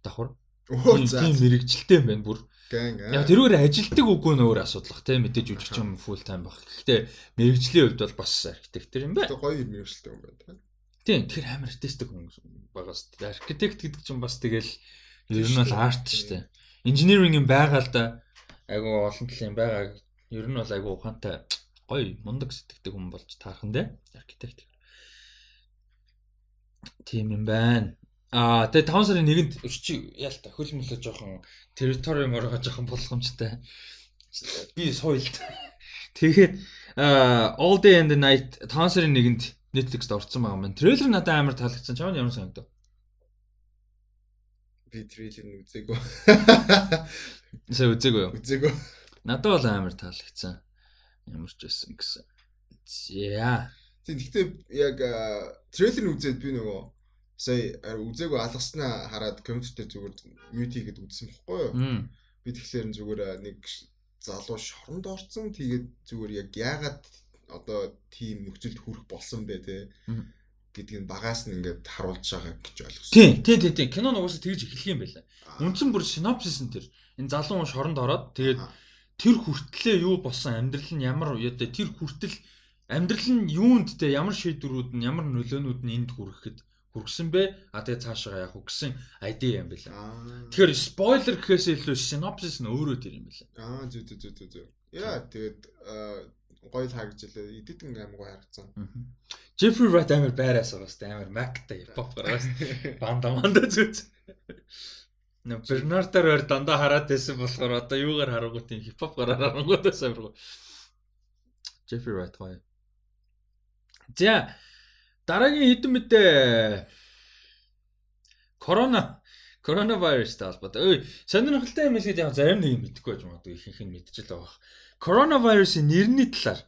Давхар. Оо за. Тийм мэрэгжилтэй юм байна бүр. Гэн. Яг тэрүүгээр ажилтдаг үгүй нөөр асуудлах тийм мэдээж жүжигч юм full time баг. Гэхдээ мэрэгжлийн хувьд бол бас архитектор юм байна. Тэгээ гоё мэрэгжилтэй юм байна тийм. Тийм тэр амар артистик хүн байгаас. Архитект гэдэг чинь бас тэгэл ер нь бол арт дээ. Engineering юм байгаа л да айгу олон талын байгаа. Ер нь бол айгу ухаантай гоё мундаг сэтгэдэг хүн болж таархан дээ. Архитект. Тийм юм байна. Аа тэгээ 5 сарын 1-нд чи яал та хөл мөлөө жоохон территори мороо жоохон болгоомжтой. Би соёлт. Тэгээд All Day and the Night 5 сарын 1-нд Netflix-д орсон байгаа юм. Трейлер надад амар таалагдсан. Чамд ямар санагдав? Би трейлер нь үзээгүй. Сая үзээгүй юу? Үзээгүй. Надад бол амар таалагдсан. Ямар ч байсан гэсэн. За. Тийм гэхдээ яг трейлер үзээд би нөгөө сая үзээгүй алгаснаа хараад компьютер дээр зүгээр мьют хийгээд үзсэн бохгүй юу? Би тэгэхээр зүгээр нэг залуу шоронд орсон. Тэгээд зүгээр яг яагаад одоо тийм нөхцөлд хүрэх болсон бэ те. Гэдгийг нь багаас нь ингээд харуулж байгаа гэж ойлгосон. Тийм, тийм, тийм, тийм. Кино нугасаа тэгж эхлэх юм байлаа. Аа. Үндсэн бүр синопсис нь тэр. Энэ залуу хүн шоронд ороод тэгээд тэр хүртлээ юу болсон амьдрал нь ямар одоо тэр хүртэл амьдрал нь юунд те ямар шийдвэрүүд нь ямар нөлөөнүүд нь энд хүрэхэд хүргэсэн бэ? А тэгээ цаашаа яах вэ гэсэн айди юм. Аа. Тэгэхээр спойлер гэхээс илүү синопсис нь өөрөө тэр юм байлаа. Аа зүү зүү зүү зүү. Яа тэгээд гоё харагдчихлаа. Эдитэн аим гоё харагдсан. Jeffrey Wright амар байраас сте амар мактай pop гараас банда манда зүз. Нэ Бернардаар өөр дандаа хараад байсан болохоор одоо юугаар харангуут юм хипхоп гараар харангуутаас амар. Jeffrey Wright гоё. За дараагийн хэдэн мэдээ Корона коронавирустай холбоотой. Ой, сонирхолтой юм шиг яг зарим нэг юм мэдэхгүй байж магадгүй ихэнх нь мэдчихэл байгаа. Коронавирусын нэрний талаар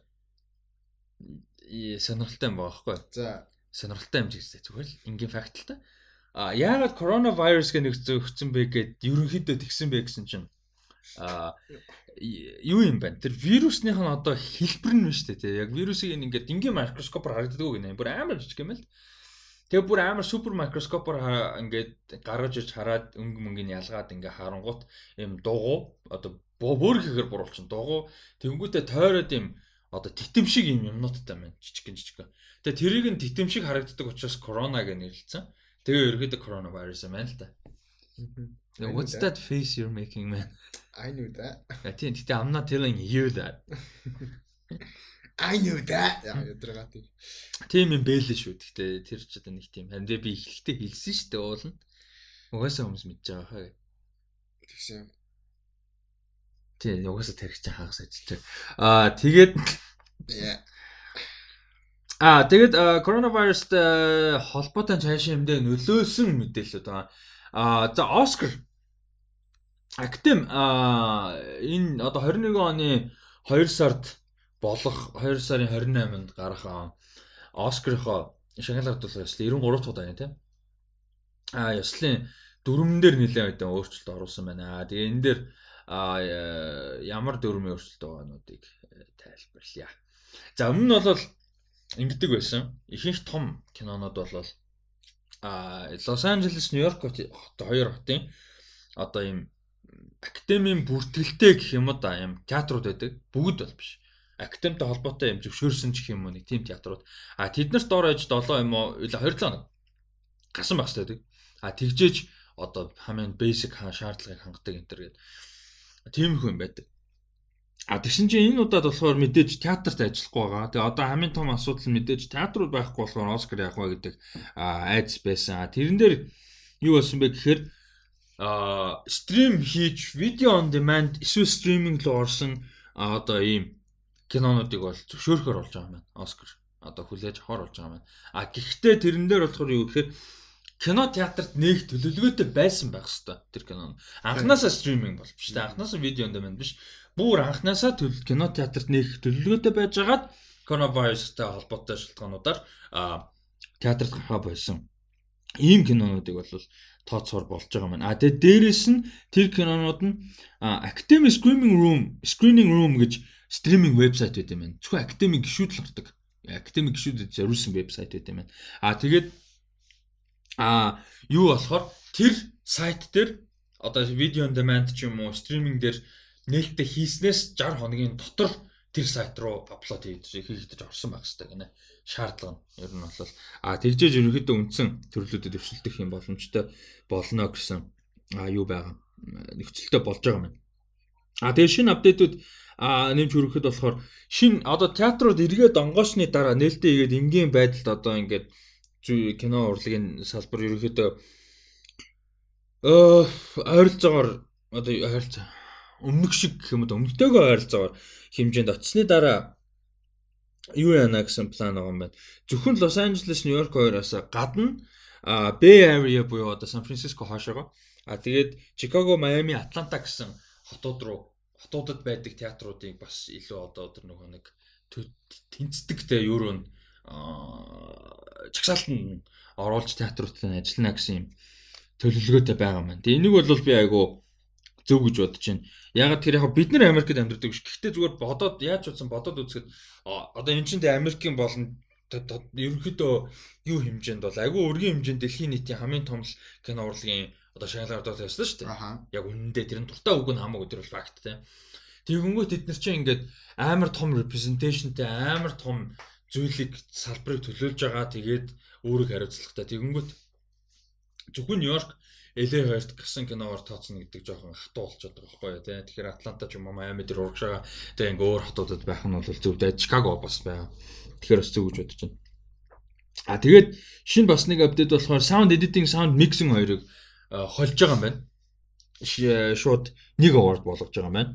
сонирхолтой юм байхгүй юу? За сонирхолтой юм жигсээ зүгээр л ингийн факт л та. А яагаад коронавирус гэх нэг зөгцсөн бэ гэд ерөнхийдөө тэгсэн бэ гэсэн чинь а юу юм бэ? Тэр вирусных нь одоо хэлбэр нь дээ тий. Яг вирусыг ингээд ингийн микроскопоор харагддаг гэнэ. Бүр амар жижиг юм л. Тэгээ бүр амар супер микроскопоор ингээд гаргаж иж хараад өнгө мөнгөний ялгаад ингээ харангуут юм дугу одоо бүр гэхээр буруулчин дугу тэнгүүтээ тойроод юм одоо титэм шиг юм юмнуудтай байна жижиг гин жижиг. Тэгээ тэрийг нь титэм шиг харагддаг учраас корона гэж нэрлэлсэн. Тэгээ ерөөдөө коронавирус юм байна л. I know What's that. face you're making man? I knew that. А тийм гэтээ I'm not telling you that. I knew that. Яа ядрага тийм. Юм бэлээ шүү. Гэтээ тэр ч одоо нэг тийм. Харин би эхлэхдээ хэлсэн шүү дээ уул нь. Угаасаа хүмүүс мэдж байгаа хаа. Тэгсэн юм. Тийм угаасаа тарих чинь хагас ажиллаж. Аа тэгээд. Аа тэгээд а, коронавирустай холбоотой цаашаа юмдээ нөлөөсөн мэдээлэлүүд байгаа. Аа за Оскар Актем а энэ одоо 21 оны 2 сард болох 2 сарын 28-нд гарах Оскарынхоо шагналаар дулаа ёслол 93 дахь удаа тийм. А ёслолын дүрмэн дээр нэлээд хэдэн өөрчлөлт оруулсан байна. Аа тэгээ энэ дээр ямар дүрмийн өөрчлөлт байгаануудыг э, тайлбарлая. За өмнө нь бол ингэдэг байсан. Ихэнх том кинонууд бол а Лос Анжелес, Нью-Йорк хоёр хотын одоо ийм академийн бүртгэлтэй гэх юм да юм театрууд байдаг. Бүгд бол биш. Академитай холбоотой юм зөвшөөрсөн ч юм уу нэг тийм театрууд. А тэднэрт дор ээж 7 юм уу 27 хоног гасан багс байдаг. А тэгжээж одоо хамгийн basic шаардлагыг хангадаг энэ төр гэдэг. Тиймэрхүү юм байдаг. А тэгсэн чинь энэ удаад болохоор мэдээж театрт ажиллахгүй байгаа. Тэгээ одоо хамгийн том асуудал нь мэдээж театрууд байхгүй болохоор Оскар яах вэ гэдэг айдас байсан. Тэрэн дээр юу болсон бэ гэхээр а стрим хийж видео on demand эсвэл стриминг руу орсон одоо ийм кинонуудыг бол зөвшөөрөхөр болж байгаа юм байна. Оскар одоо хүлээж авахар болж байгаа юм байна. А гэхдээ тэрэн дээр болохоор юу гэхээр кино театрт нэг төлөвлөгөөтэй байсан байх хэвээр тэр кино. Анханасаа стриминг бол биш. тэ. Анханасаа видео on demand биш. Бүр анханасаа төлөв кино театрт нэг төлөвлөгөөтэй байжгаад коронавирустай холбоотой шалтгаануудаар театрт гарах байсан. Ийм кинонуудыг бол тооцоор болж байгаа маань. А тэгээ дээрэс нь тэр кинонууд нь Academy Screening Room, Screening Room гэж стриминг вебсайт байт юм байна. Зөвхөн академик гишүүд л ордог. Академик гишүүдэд зориулсан вебсайт байт юм байна. А тэгээд а юу болохоор тэр сайт дээр одоо видео on demand ч юм уу стриминг дээр нээлттэй хийснээс 60 хоногийн дотор тэр сайт руу апплод хийгдэж орсон байх хэрэгтэй гинэ. Шаардлага нь ер нь бол а тэгжээж ерөнхийдөө үндсэн төрлүүдэд өвчлөлтөх юм боломжтой болно гэсэн а юу байгаа нөхцөлтэй болж байгаа юм. А тэгээ шинэ апдейтууд а нэмж хүрэхэд болохоор шинэ одоо театрууд эргээд онгоосны дараа нээлттэй хийгээд энгийн байдалд одоо ингээд зүй кино урлагийн салбар ерөнхийдөө э ойролцоогоор одоо ойролцоо өмнөх шиг гэх юм уу өмнөдтэйгөө ойролцоогоор хэмжээнд очсны дараа юу яана гэсэн план байгаа юм байна. Зөвхөн Лос Анжелес, Нью-Йорк хоёроос гадна а Bay Area буюу одоо Сан Франциско хоошоогоо. А тэгээд Чикаго, Майами, Атланта гэсэн хотууд руу хотуудад байдаг театруудыг бас илүү одоо тэр нөгөө нэг тэнцдэгтэй юу нь чагсаалтанд оруулж театруудад ажиллана гэсэн юм төлөвлөгөөтэй байгаа маань. Тэгээ энийг бол би айгу зөв гэж бодож байна. Ягаад тэр яг бид нар Америкт амьдардаг биш. Гэхдээ зүгээр бодоод яаж утсан бодоод үзэхэд одоо эн чинь Америкийн болон ерөнхийдөө юу хэмжээнд бол айгүй өргөн хэмжээнд дэлхийн нийтийн хамгийн том кино урлагийн одоо шагналаар доо тавьсан шүү дээ. Яг үнэндээ тэр нь дуртай үг нь хамаагүй тэр бол факт те. Тэгэнгүүт эдгээр чинь ингээд амар том representationтэй амар том зүйлийг салбарыг төлөөлж байгаа. Тэгээд өөрийг хариуцлагатай. Тэгэнгүүт зөвхөн Нью-Йорк LA хоёрт гасан киноор тооцно гэдэг жоохон хатуу болчиход байгаа байхгүй юу тий. Тэгэхээр Атланта ч юм уу Майами дээр урагшаага тэгээ ингээ өөр хотуудад байх нь бол зөв дээ. Чикаго бас байгаа. Тэгэхээр бас зөв гэж бодож байна. А тэгээд шинэ бас нэг апдейт болохоор sound editing, sound mixing хоёрыг холж байгаа юм байна. Шууд нэг award болгож байгаа юм байна.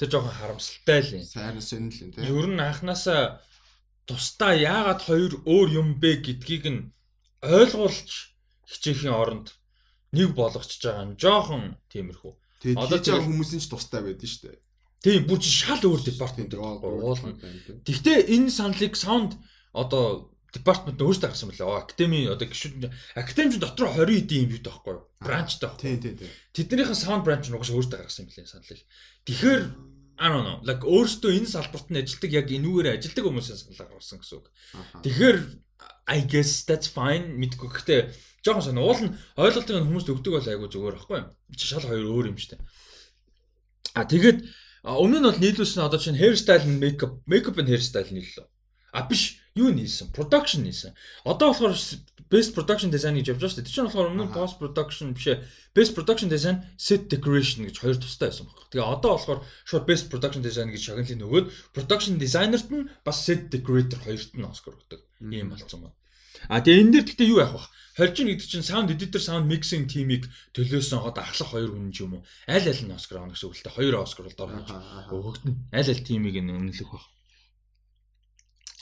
Тэр жоохон харамсалтай л юм. Сайн сонирхол юм тий. Ер нь анханасаа тусдаа яагаад хоёр өөр юм бэ гэдгийг нь ойлгуулж хичээхийн оронд нэг болгочихж байгаа нь жоохон тиймэрхүү. Одоо ч хүмүүсийн ч тустай байдэн шүү дээ. Тийм бүр шал өөр департамент уулна. Гэхдээ энэ саналыг саунд одоо департамент өөрсдөө гаргасан мөлий. Академи одоо гişүүд академи дотор 20 эдийн юм юу таахгүй юу? Бранчтай байхгүй. Тийм тийм тийм. Тэднийхэн саунд бранч нь угаасаа өөрсдөө гаргасан мөлий саналыг. Тэгэхээр I don't know. Like өөрсдөө энэ салбарт нь ажилтдаг яг энүүгээр ажилтдаг хүмүүсийн саналаа гаргасан гэсэн үг. Тэгэхээр I guess that's fine мэдгүй. Гэхдээ жоохон сонио уул нь ойлголтыг нь хүмүүст өгдөг бол айгу зүгээр байхгүй юу? Шал хоёр өөр юм дээ. А тэгээд өмнө нь бол нийлүүлсэн одоо чинь hair style and makeup, makeup and hair style нийллээ. А биш юу нээсэн? Production нээсэн. Одоо болохоор best production design гэж явж байгаа шүү дээ. Тэр чинь болохоор өмнө post production биш ээ. Best production design, set decoration гэж хоёр тустай байсан байна. Тэгээ одоо болохоор шууд best production design гэж шагналын нөгөөд production designer-т нь бас set decorator хоёрт нь Оскар өгдөг. Ийм болсон байна. А тэгээ энэ дээр гэхдээ юу яах вэ? Хоржин гэдэг чинь sound editor, sound mixing team-ийг төлөөсөн одоо ахлах хоёр хүн юм уу. Аль аль нь Оскар авах гэсэн үг л дээ. Хоёр Оскар бол дор хаж өгөгдөн. Аль аль team-ийг нь үнэлэх баг.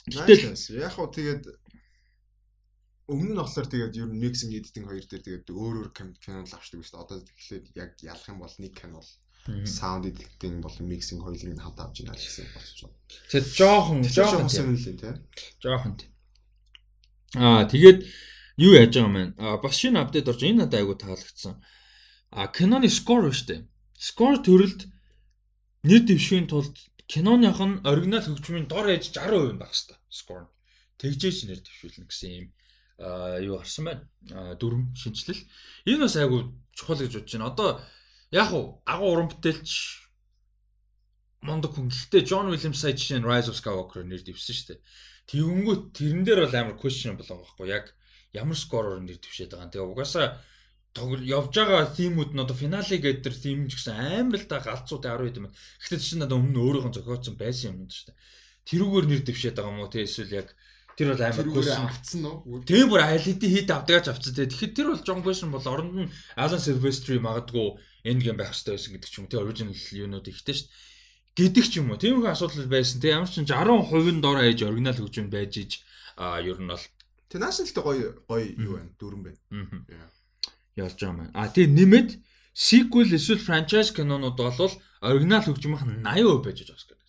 Гэтэл яг хуу тэгээд өмнө нь болохоор тэгээд ер нь mixing editing хоёр дээр тэгээд өөр өөр кино л авчдаг шүү дээ. Одоо тэгэхээр яг ялах юм бол нэг кино бол sound editing болон mixing хоёулыг нь хамт авч яана гэсэн болчих жоо. Тэгээд жоохон жоохон сонирхол тий. Жоохон тий. Аа тэгээд юу яаж байгаа юм бэ? Аа бас шинэ апдейт орж энэ надад айгу таалагдсан. Аа киноны score шүү дээ. Score төрөлд нэр дэвшгийн тулд киноных нь оригинал хөгжмийн дор ээж 60% байх хэвээр score. Тэгжээч нэр дэвшүүлнэ гэсэн юм юу гарсан байна. Дөрөв шинжилэл. Энэ бас айгу чухал гэж бодож байна. Одоо яг уу агуу уран бүтээлч мондог хүн. Гэхдээ John Williams сая жишээ нь Rise of Skywalker нэр дэвсэн шүү дээ. Тэгэнгүүт тэрэн дээр бол амар question болоо байхгүй яг ямар скороор нэр дэвшээд байгаа. Тэгээ угаасаа явж байгаа тимүүд нь одоо финале гэдэг тэр тим ч гэсэн амар л да галзууд 10 хэд юм. Гэхдээ чинь надад өмнө өөрөөхөн зохиоцсон байсан юм шүү дээ. Тэрүүгээр нэр дэвшээд байгаа юм уу? Тэ эсвэл яг Тэр бол амар question авцсан уу? Тийм бүр LED хит авдагаач авцсан те. Тэгэхэд тэр бол John question бол оронд нь Alan Silvestri магадгүй Endgame байх хэрэгтэй байсан гэдэг ч юм. Тэ original юунууд ихтэй шүү дээ. Гэдэг ч юм уу. Тиймэрхүү асуудал байсан. Тэ ямар ч 60% нь дор ээж оригинал хөгжим байж иж а ер нь бол Тэ наашнлтай гоё гоё юу байна? Дөрөн байна. Аа. Ялж байгаа маань. А тэгээ нэмээд sequel эсвэл franchise кинонууд бол оригинал хөгжмийнх нь 80% байж байгаа юм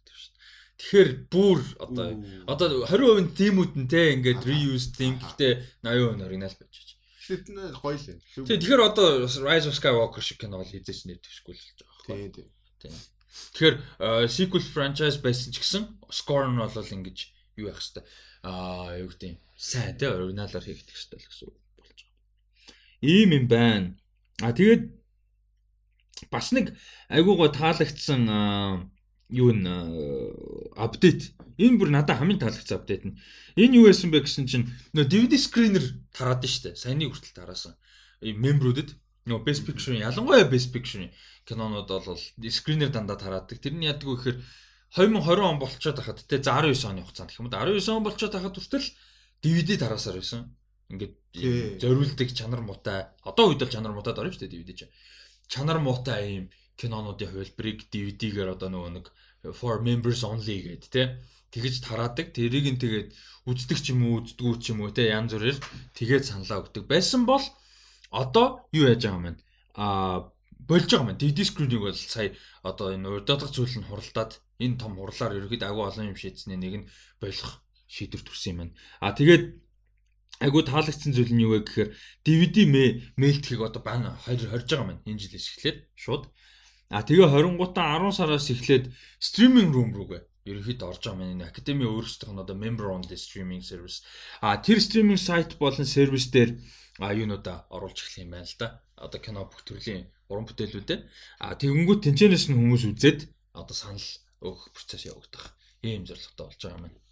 Тэгэхээр бүр одоо одоо 20% нь тимүүд нь те ингээд reuse тийм гэхдээ 80% нь оригинал байж байгаа. Тэгэхээр гоё л юм. Тэгэхээр одоо Rise of Skywalker шиг кино бол хийж нэр төвшгүй л болж байгаа. Тийм тийм. Тэгэхээр sequel franchise байсан ч гэсэн score нь бол ингэж юу яах хэвээр аа юу гэдэг юм сайн те оригиналаар хийгдэх хэвээр л гэсэн үг. Ийм юм байна. А тэгээд бас нэг айгуугаа таалагдсан юу н апдейт. Энэ бүр надад хамгийн таалагдсан апдейт нь. Энэ юу байсан бэ гэсэн чинь нөө DVD screener тараад штэ. Саяны хүртэл тараасан. Мембрүүдэд нөө Best Picture ялангуяа Best Picture кинонууд бол screener дандаа тараадаг. Тэр нь вэ гэхээр 2020 он болчиход хахад те 19 оны хугацаанд гэх юм да 19 он болчиход хахад хүртэл DVD тараасаар байсан. Ингээд зориулдаг чанар муутай. Одоо үед л чанар муутай дөрөв шүү дээ DVD чинь. Чанар муутай ийм кинонуудын хувилбарыг DVD-гээр одоо нөгөө нэг for members only гэдэг тий. тэгэж тараадаг. Тэрийг нь тэгээд үздэг ч юм уу, үздэггүй ч юм уу те янз бүрээр тэгээд саналаа өгдөг. Байсан бол одоо юу яаж байгаа юм бэ? Аа болж байгаа юм. DD screen-ийг бол сая одоо энэ урддаг зүйл нь хуралдаад энэ том хурлаар ерөөд агуу олон юм шийдснээ нэг нь болох шийдвэр төрсөн юм байна. А тэгээд айгуу таалагдсан зүйл нь юу вэ гэхээр DVD мэйлтгэхийг одоо баана 20 хорж байгаа маань энэ жилээс эхлээд шууд. А тэгээ 20 гутаа 10 сараас эхлээд стриминг рум руугээ ерөнхийдөө орж байгаа маань академи өөрсдийнх нь одоо member on the streaming service. А тэр стриминг сайт болон сервис дээр а юунуудаа оруулж эхлэх юм байна л да. Одоо кино бүх төрлийн уран бүтээлүүдээ. А тэгэнгүүт тэнцэнээс нь хүмүүс үзээд одоо санал өгөх процесс явагдах ийм зорилготой болж байгаа юм.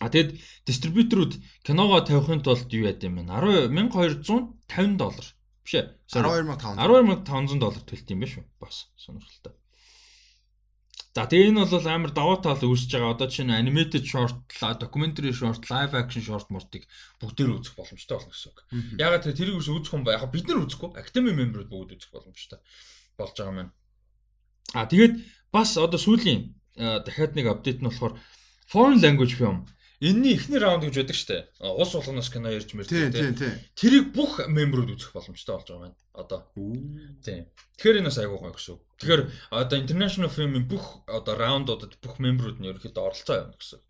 А тэгэд дистрибьюторууд киногоо тавихын тулд юу яд юм бэ? 1250 доллар. Биш ээ. 12500. 12500 доллар төлт юм байна шүү. Бас сонирхолтой. За тэгээ энэ бол амар даваа тал үүсэж байгаа. Одоо чинь animated short, documentary short, live action short мортыг бүгдээр үзэх боломжтой болно гэсэн үг. Ягаад тэр тэрийг үзэх хүн ба яг бид нар үзэхгүй. Academy member-ууд бүгд үзэх боломжтой болж байгаа маань. А тэгээд бас одоо сүүлийн дахиад нэг апдейт нь болохоор foreign language film Энийний эхний раунд гэж байдаг штэ. Ус болгоноос кино ярьж мэрдэг тийм. Тэрийг бүх мемберүүд үзэх боломжтой болж байгаа юм. Одоо. Тийм. Тэгэхээр энэ бас айгуу гоё гэсэн. Тэгэхээр одоо international film-ийн бүх одоо раундуудад бүх мемберүүд нь ерөөхдөө оролцоо явна гэсэн.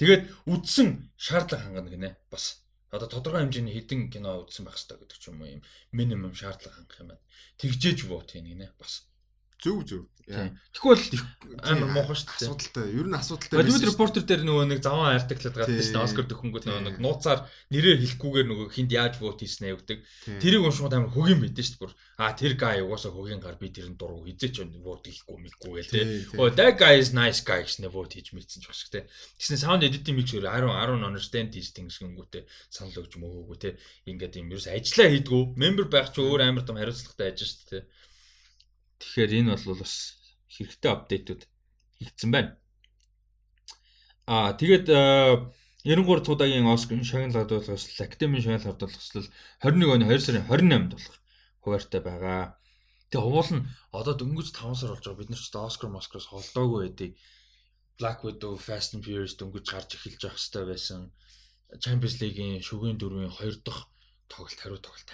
Тэгээд үдсэн шаардлага хангана гинэ. Бас одоо тодорхой хэмжээний хідэн кино үзсэн байх хэрэгтэй гэдэг ч юм уу юм минимум шаардлага хангах юм байна. Тэгжээж воо тийм гинэ. Бас Зөв зөв. Тэгвэл амар муухай шүү дээ. Асуудалтай. Ер нь асуудалтай. Hollywood Reporter дээр нөгөө нэг заван артиклад гардаг шүү дээ. Оскар дөхөнгөд нөгөө нэг нууцаар нэрээ хэлэхгүйгээр нөгөө хинд яаж вот хийснэ өгдөг. Тэрийг уншихад амар хөгийн байдэн шүү дээ. А тэр guy угаасаа хөгийн гар би тэрэн дургу хизээч вот хийхгүй мэлгүй гээл тий. Oh that guy is nice guy гэснээр вот хийж мэдсэн ч бас тий. Тэсний sound editing mix өөр 10 10 understand these things гингүүтэй санал өгч мөөгөө тий. Ингээд юм ерөөс ажиллаа хийдгүү. Member байх ч өөр амар том хариуцлагатай ажиж шүү дээ. Тэгэхээр энэ бол бас хэрэгтэй апдейтууд хийгдсэн байна. Аа тэгээд 93 цуудагийн Оскар шагналд болгоос Академийн шагналд болгослол 21 оны 2 сарын 28-нд болох хуваартай байгаа. Тэгээ уул нь одоо дөнгөж 5 сар болж байгаа бид нар ч Оскар Москроос холдоогүй байдгийг Black Widow, Fast and Furious дөнгөж гарч эхэлж явах хэрэгтэй байсан. Champions League-ийн шүгээн дөрвийн 2 дахь тоглолт хариу тоглолт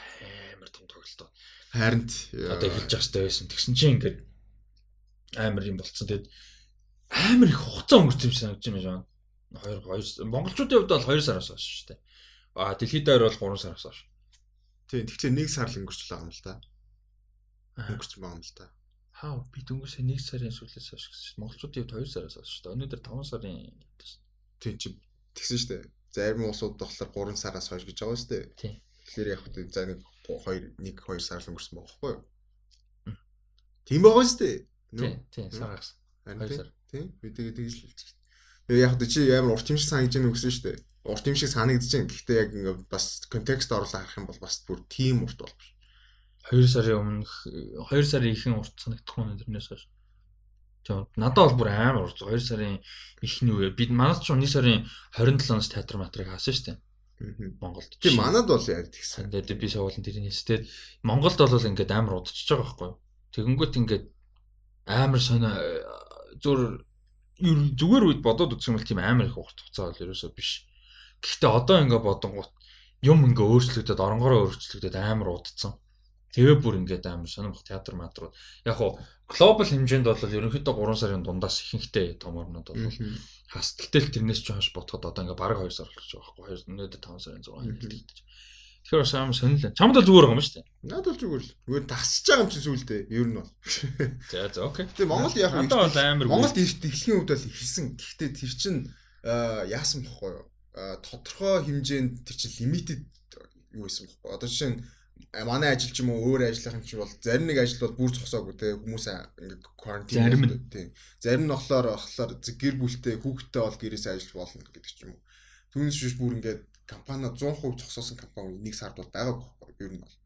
амар том тоглолтоо Харин одоо хэлж явах хэрэгтэй байсан. Тэгсэн чинь ингээд амар юм болцсон. Тэгэд амар их хугацаа өнгөрсөн юм санагдаж байна. 2 2 монголчуудын хувьд бол 2 сараас хойш шүү дээ. Аа дэлхийд дээр бол 3 сараас хойш. Тийм тэгэхээр 1 сар л өнгөрч байгаа юм л та. Өнгөрч байгаа юм л та. Хаа би дөнгөс 1 сарын сүүлээс хойш гэсэн монголчуудын хувьд 2 сараас хойш шүү дээ. Өнөөдөр 5 сарын. Тийм чи тэгсэн шүү дээ. Зарим улсууд болохоор 3 сараас хойш гэж байгаа шүү дээ. Тийм. Тэгэхээр яг хөө за нэг 2 1 2 сар л өнгөрсөн байгаа байхгүй юу? Тийм байгаа шүү дээ. Тийм, тийм, сар гарсан. Харин тийм. Би тэгээ тэгж л хэлчих. Тэгээ яг чи амар урт юм шиг санагдаж байна үгсэн шүү дээ. Урт юм шиг санагдаж байна. Гэхдээ яг ингээ бас контекст оруулаад харах юм бол бас бүр тийм урт болох ш. 2 сарын өмнөх 2 сарын ихэнх урт санагдах нь тэрнээс хойш. Тийм. Надад бол бүр амар урт 2 сарын ихний үе. Бид манайд ч 1 сарын 27-наас театр матрыг хаасан шүү дээ. Монголд. Тийм манад бол яг тэгсэн. Тэгээд би суулын тэрний нэстэд Монголд бол ингээд амар удчихж байгаа байхгүй юу? Тэгэнгүүт ингээд амар сонио зур зүгээр үед бодоод үзэх юм бол тийм амар их урт хугацаа бол ерөөсөө биш. Гэхдээ одоо ингээд бодонгууд юм ингээ өөрчлөгдөд оронгороо өөрчлөгдөд амар удцсан. Тэгээ бүр ингээд амар сонирмох театр матрууд. Яг хуу глобал хэмжээнд бол ерөнхийдөө 3 сарын дундаас ихэнхтэй том орнууд бол хас. Гэтэл тэрнээс ч хойш бодоход одоо ингээ бараг 2 сар болж байгаа байхгүй. Өнөөдөр 5 сарын 6 хэлдэг. Тэгэхээр бас амар сонирхол. Чамд бол зүгээр байгаа юм шүү дээ. Надад бол зүгээр л. Зүгээр тасчих байгаа юм чи сүулдэ. Ер нь бол. За за окей. Тэгээ Монгол яг одоо бол амар Монголд эхлэхийн үед бол ихсэн. Гэхдээ тэр чин яасан бохгүй юу? Тодорхой хэмжээнд тэр чин лимитэд юу байсан бохгүй. Одоо жишээ нь манай ажил ч юм уу өөр юм чи бол зарим нэг ажил бол бүр зогсоогүй те хүмүүс ингээ карантин зарим тийм. Зарим нь болохоор болохоор гэр бүлтэй хүүхдтэй бол гэрээс ажиллаж болно гэдэг ч юм уу. Түүнээс биш бүр ингээ компани 100% зогсоосон компани нэг сард бол байгааг байхгүй ер нь бол.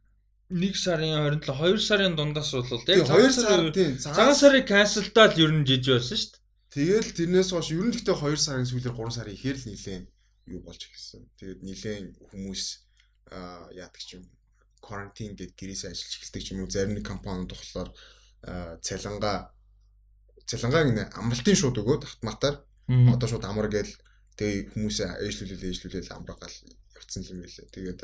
Нэг сарын 27 2 сарын дундаас бол яг 2 сар тийм цагаан сарын канселтаад ер нь жиж байсан шүү дээ. Тэгэл тэрнээс хойш ер нь гэхдээ 2 сарын сүүлээр 3 сарын ихээр л нилээн юу болж эхэлсэн. Тэгээд нилээн хүмүүс аа яадаг ч юм карантин гээд гэрээсээ ажиллаж эхэлдэг юм уу зарим нэг компаниуд болохоор цалингаа цалингааг нэ амралтын шууд өгөөд автоматар. Одоо шууд амар гээл тэгээ хүмүүсээ ээжлүүлэл ээжлүүлэл амраагаал явцсан юм байлээ. Тэгээд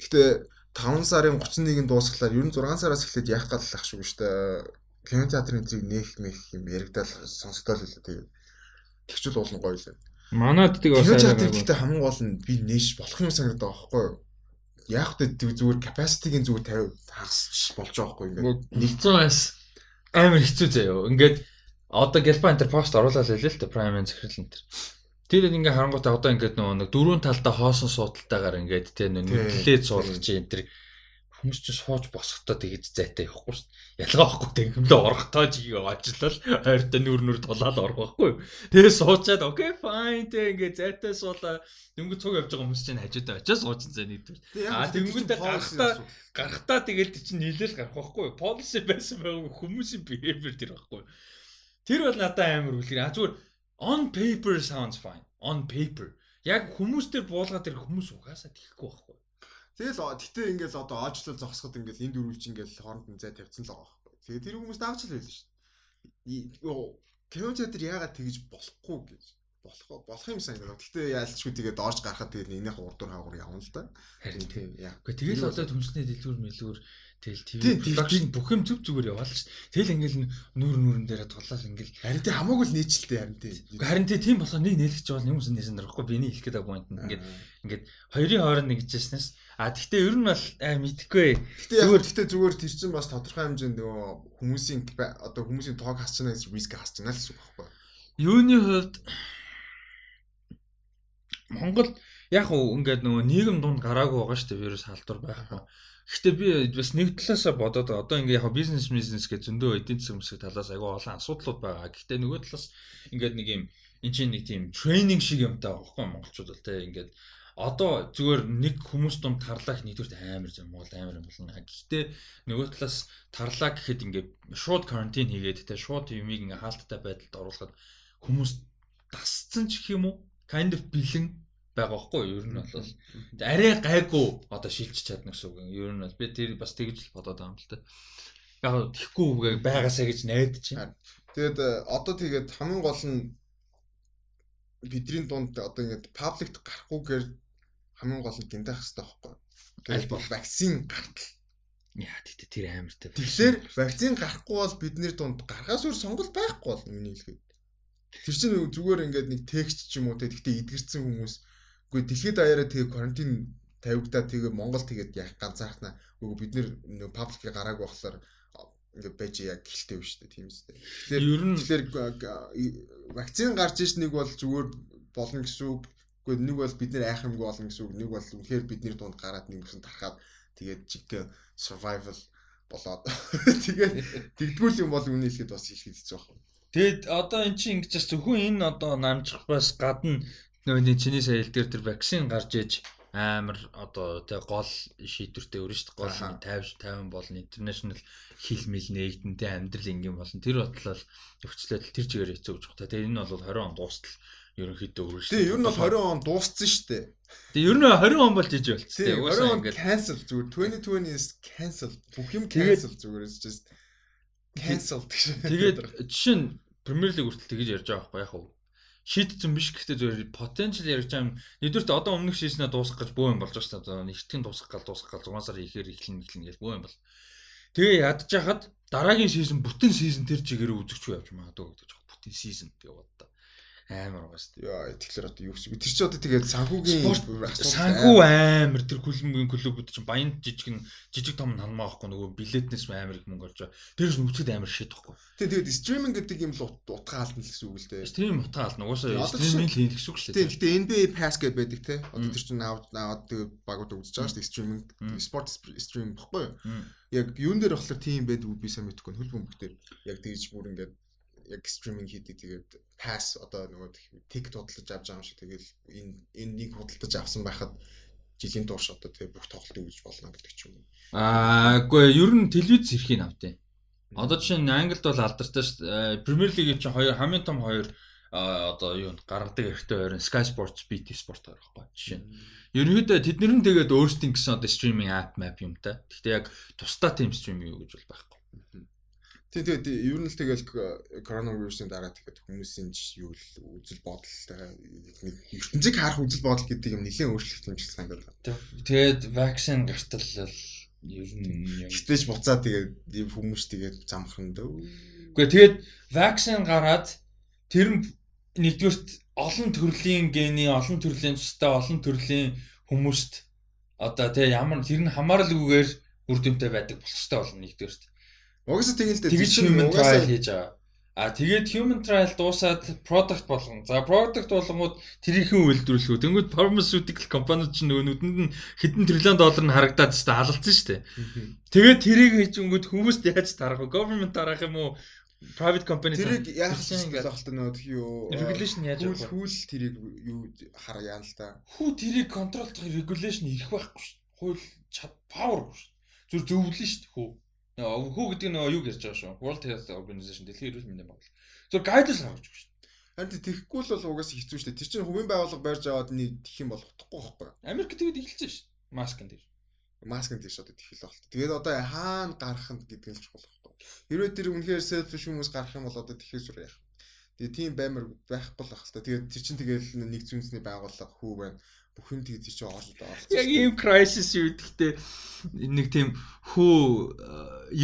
гэхдээ 5 сарын 31-нд дуусглаар ер нь 6 сараас эхлээд яах гал ах шүү дээ. Кино театрын зэрэг нээх мэх юм яригдал сонсогдол хэлээ тэгээд тэгчүүл уулна гоё лээ. Манайд тийг бас Кино гайгүй. гэхдээ хамгийн гол нь би нээш болох юм санагдаад байгаа байхгүй юу? Яг тэ зүгээр capacity-гийн зүгээр 50 хагасч болж байгаа юу? Ингээд нэгцэн бас амар хэцүү заяо. Ингээд одоо Гэлба энтер пост оруулаад байлээ л дээ Prime захирал энтер. Тэр ингээ харангуйтай одоо ингээд нөгөө нэг дөрвөн талдаа хоосон суудалтайгаар ингээд тэ Тий, нүдлээд тий. суулгаж энтер хүмүүс ч сууж босохдоо тэгэж зайтай явахгүй шүү дээ. Ялгаа байхгүй тэг хэмлээ орохтоо жиг ажиллал хайртай нүр нүр тулаал орох байхгүй юу. Тэгээ суучаад окей fine тэг ингээ зайтай суулаа дөнгөж цуг явж байгаа хүмүүс чинь хажуудаа очиж сууж зэ нэгдүгээр. Аа, тэгэнгүүтээ гарахтаа гарахтаа тэгэл тий чинь нийлээл гарах байхгүй? Policy байсан байгааг хүмүүсийн behavior тэр байхгүй? Тэр бол надад амар үлгэр. А зүгээр on paper sounds fine. On paper. Яг хүмүүс дээр буулгаад тэр хүмүүс угаасаа тийхгүй байхгүй? Тэгэл гэтээ ингээл одоо оочлол зогсоход ингээл энэ дөрвөлж ингээл хооронд нь зай тавьсан л байгаа байхгүй. Тэгээ тэр хүмүүс даагч л байлаа шүү кино театр яагаад тэгж болохгүй гэж болох болох юм санагдав. Гэтээ яалчгүй тэгээд доош гарахад тэгээд нэгнийх урдуур хаагур явна л да. Харин тийм. яа. Гэхдээ тэгэл одоо төмснээ дэлгүүр мэлгүүр тэгэл Тийм, тийм, production бүх юм зүг зүгээр яваал дээ. Тэгэл ингээл нүүр нүрэн дээрээ тулаал ингээл Харин тий хамаагүй л нийчлэлтэй харин тий. харин тийм болохоор нэг нээлгч бол нэг хүмүүс нээсэн дөрөхгүй би энийг хэлэх гэдэг point нь ингээд ингээд хоёрын хооронд нэгжсэнээс а тэгтээ ер нь бол аа мэдхгүй Гэтэ яг гэхдээ зүгээр тэр чинь бас тодорхой хэмжээнд нөгөө хүмүүсийн одоо хүмүүсийн тоог хасч чана гэсэн риск хасч чана л гэсэн үг байхгүй. юуны хувьд Монгол яг уу ингээд нөгөө нийгэм дунд гараагүй байгаа шүү дээ вирус халдвар байхгүй. Гэхдээ би бас нэг талаасаа бодоод одоо ингээд яг бизнес бизнес гэж зөндөө эдийн засгийн хүмүүсийн талаас айгүй олон асуудлууд байгаа. Гэхдээ нөгөө талаас ингээд нэг юм эн чинь нэг тийм тренинг шиг юмтай байгаа байхгүй монголчууд бол те ингээд одоо зүгээр нэг хүмүүс дунд тарлах нэгдүгээр амар зам бол амар юм болно. Гэхдээ нөгөө талаас тарлаа гэхэд ингээд шууд карантин хийгээд те шууд юмыг ингээд хаалттай байдалд оруулахад хүмүүс дасцсан ч гэх юм уу kind of бэлэн байгаа байхгүй юу? Ер нь бол арай гайгүй одоо шилжиж чадна гэсэн үг. Ер нь бол би тэр бас тэгж л бодоод байгаа юм л та. Яг нь тэхгүй байгаасаа гэж найдаж байна. Тэгээд э, одоо тэгээд хамгийн гол нь бидний дунд одоо ингээд пабликт гарахгүйгээр хамгийн гол нь гинтах хэрэгтэй байхгүй. Аль болох. вакцин гартал. Яа тэгтээ тэр амартай. Тэгэхээр вакцин гарахгүй бол бидний дунд гаргаас өөр сонголт байхгүй бол миний хэлэхэд. Тэр чинь зүгээр ингээд нэг текст ч юм уу те гэхдээ эдгэрсэн хүмүүс үгүй дэлхийд даяараа тэгээ карантин тавигдаа тэгээ Монгол тэгээд яг ганцаархнаа үгүй бид нэр пабликийг гараагүй болохоор ингээд байж яг гэлтэй биш үү тийм үстэй. Тэгэхээр Ер нь Тэгэхээр вакцин гарч иж нэг бол зүгээр болно гэсэн үг. Гэхдээ нэг бол бид нэр айхамгүй болно гэсэн үг. Нэг бол үнэхээр бидний дунд гараад нэг юмсан тархаад тэгээд чиг survival болоод тэгээд тэгдгүүл юм бол үнэ хэлэхэд бас их хэцүү байна. Тэгэд одоо эн чинь ингэж бас зөвхөн энэ одоо намжихаас гадна нөгөө нэг чиний сая хэлдгээр тэр вакцин гарч иж амар одоо тэг гол шийдвэртэй өрнө шүү дээ. Гол Аха. 50 50 болно international хил мэл нэгдэнтэй амьдрал ингийн болно. Тэр бодлол өвчлөл тэр чигээр хэцүү гэж байна. Тэгээ энэ бол 20 он дуустал ерөнхийдөө шүү. Тэгээ ер нь бол 20 он дууссан шүү дээ. Тэгээ ер нь 20 он болж иж болчихсон. Тэгээ 20 Угаасаа он ингээд cancel зүгээр 2020 is cancel. Бүх юм cancel зүгээр is just cancel гэж. Тэгээд жишээ нь Premier League хүртэл тэгж ярьж байгаа байхгүй яг уу. Шийдсэн биш гэхдээ зөвөр potential ярьж байгаа юм. Нэгдүгürt одоо өмнөх шийснээ дуусгах гэж бөө юм болж байгаа шүү дээ. Нэгтгэн дуусгах гал дуусгах гал 6 сар ихээр эхлэн эхлэн гэж бөө юм бол. Тэгээ ядж хахад дараагийн шийсэн бүтэн шийсэн тэр чигээр үзэгчгүй явж магадгүй гэдэг жоо бүтэн шийсэн тэгээ боддоо. Амар байгаа шүү. Яа, тэгэхээр одоо юу гэсэн. Тэр чи одоо тэгээд санхүүгийн санхүү амар тэр хүлэмгийн клубүүд чинь баян жижиг нь жижиг том нанмаа байхгүй нөгөө билетнээс амар их мөнгө олж байгаа. Тэрс нүцгэд амар шийд байхгүй. Тийм тэгээд стриминг гэдэг юм л ут- утгаа алдна л гэсэн үг л дээ. Стрим утгаа ална. Угаасаа стриминг хийх гэсэн үг Тийм дээ. гэхдээ NBA pass гэдэг байдаг те. Одоо тэр чинь аваад аваад тэгээд багууд үзэж байгаа шүү стриминг спорт стрим баггүй юу? Яг юун дээр болохоор тийм байдаг би сайн мэдэхгүй хөл бөмбөг дээр яг тэгж бүр ингээд яг стриминг хийдэг тэгээд пасс одоо нөгөө тик тодтолж авч байгаа юм шиг тэгэл энэ энэ нэг худалдаж авсан байхад жилийн турш одоо тэгээ бүх тоглолтыг үзэж болно гэдэг ч юм. Аа, үгүй ер нь телевиз хэрхийг автیں۔ Одоо жишээ нь Англид бол алдартай шүү дээ. Премьер лигийн чинь хоёр хамгийн том хоёр одоо юу гаргадаг эрхтэй хоёр нь Sky Sports, BT Sport хоёр байхгүй жишээ нь. Ерөнхийдөө тэднэр нь тэгээд өөрсдийн гэсэн одоо стриминг app map юмтай. Гэхдээ яг тусдаа team stream юу гэж бол байхгүй. Тий тэгээд ер нь л тэгэл коронавирусын дараа тэгээд хүмүүсийн юу л үзэл бодолтой ертөнцийг харах үзэл бодол гэдэг юм нэлээд өөрчлөгдсөн юм шиг санагдаад байна. Тэгээд вакцин гартал л ер нь Гэтэйч буцаа тэгээд ийм хүмүүс тэгээд замхан дөө. Үгүй тэгээд вакцин гараад тэр нь нэгдүгürt олон төрлийн гений, олон төрлийн цустай, олон төрлийн хүмүүст одоо тэг ямар тэр нь хамааралгүйгээр үр дүнтэй байдаг болох хэрэгтэй болно нэгдүгürt. Угаасаа тэгэл дээ. Тэгж human trial хийж байгаа. А тэгээд human trial дуусаад product болгон. За product болгонгууд тэрийнхэн үйлдвэрлэхүү. Тэнгүүд pharmaceutical компаниуд ч нөгөө нүдэнд нь хэдэн триллион доллар нь харагдаад тест алалцсан шүү дээ. Тэгээд тэрийг хийжингүүд хүмүүст яаж тарах вэ? Government тарах юм уу? Private company тэрийг яах гэж болох вэ нөгөө юу regulation яаж вэ? хүүл тэрийг юу хараа яана л та. Хүү тэрийг контролдох regulation ирэх байхгүй шүү. Хууль power шүү. Зүр зөвлөн шүү хүү. Хүү гэдэг нөгөө юу ярьж байгаа шүү. World Health Organization дэлхийн эрүүл мэндийн байгууллага. Зүр guidelines гаргаж өгч шүү. Харин тэгэхгүй л бол угаасаа хэцүү шүү дээ. Тэр чинь хувийн байгууллага барьж аваад нэг тэх юм болох утгагүй байхгүй. Америк тэгээд эхэлсэн шүү. Маскын дээр. Маскын тийш одоо тэхэл байна. Тэгээд одоо хаана гарах нь гэдэг нь ч болох байхгүй. Хэрвээ тэр үнэхээр selfish хүмүүс гарах юм бол одоо тэхээс үр яах. Тэгээд тийм баймар байхгүй л байх та. Тэгээд тэр чинь тэгээд нэг зүүнсний байгууллага хүү байна. Бүх юм тэгээд тийч орж орж. Яг ийм crisis юу гэдэгтээ нэг тийм хүү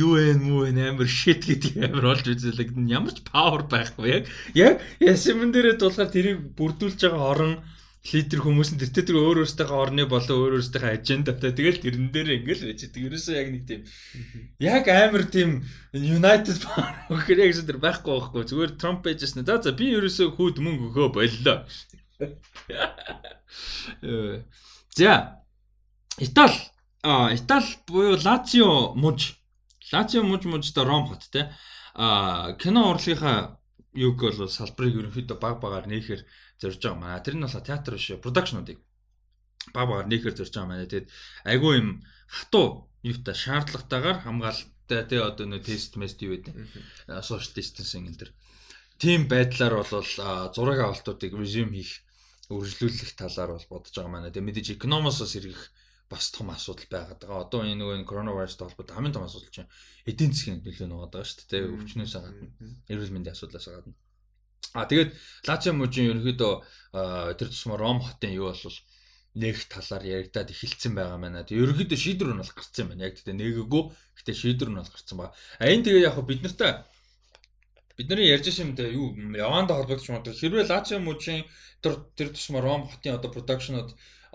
UN мөн амар shit гэдэг амар олж үзэлэг ямар ч power байхгүй яг яг ясмэн дээрээ дуулахаар тэрийг бүрдүүлж байгаа орон лидер хүмүүс нь тэр тэр өөр өөртөө орны болон өөр өөртөө ажендатай тэгэл тэрэн дээр ингээл байж байгаа. Ерөөсөө яг нэг тийм яг амар тийм United гэхээр яг тэр байхгүй байхгүй зүгээр Trump байжсэн. За за би ерөөсөө хүүд мөнгө өгөө боллоо. За. Итали. А Итали буюу Лацио муж Лацио муж мужтай Ром хот те а кино урлагийнхаа юг бол салбарыг ерөнхийдөө баг багаар нээхээр зорж байгаа маа. Тэр нь бол театр биш продакшнуудыг баг багаар нээхээр зорж байгаа маа. Тэгээд айгүй юм хатуу юутай шаардлагатайгаар хамгаалалттай тий одоо нөө тест мест юу гэдэг. Social distancing энэ төр. Тийм байдлаар бол зураг авалтуудыг resume хийх үргэлжлүүлэх талаар бол бодож байгаа маань. Тэгээ мэдээж экономосоос сэргэх бас том асуудал байгаад байгаа. Одоо энэ нөгөө коронавирустай холбоотой хамгийн том асуудал чинь эдийн засгийн нөлөө нөгөө байгаа шүү дээ. Өвчнөөс гадна эрүүл мэндийн асуудлаас гадна. А тэгээд Лацио мужийн ерөнхийдөө тэр тусмаа Ром хотын юу бол нэг талаар яригадад эхэлсэн байгаа маань. Тэгээд ерөнхийдөө шийдвэр нь бол гарсан юм байна. Яг гэдэг нэгээгөө гэтээ шийдвэр нь бол гарсан байгаа. А энэ тэгээд яг бид нартай бидний ярьж байгаа юм даа юу яваанда холбогдож байна. Хэрвээ Лацио мужийн тэр тэр тусмаа Ром хотын одоо продакшнууд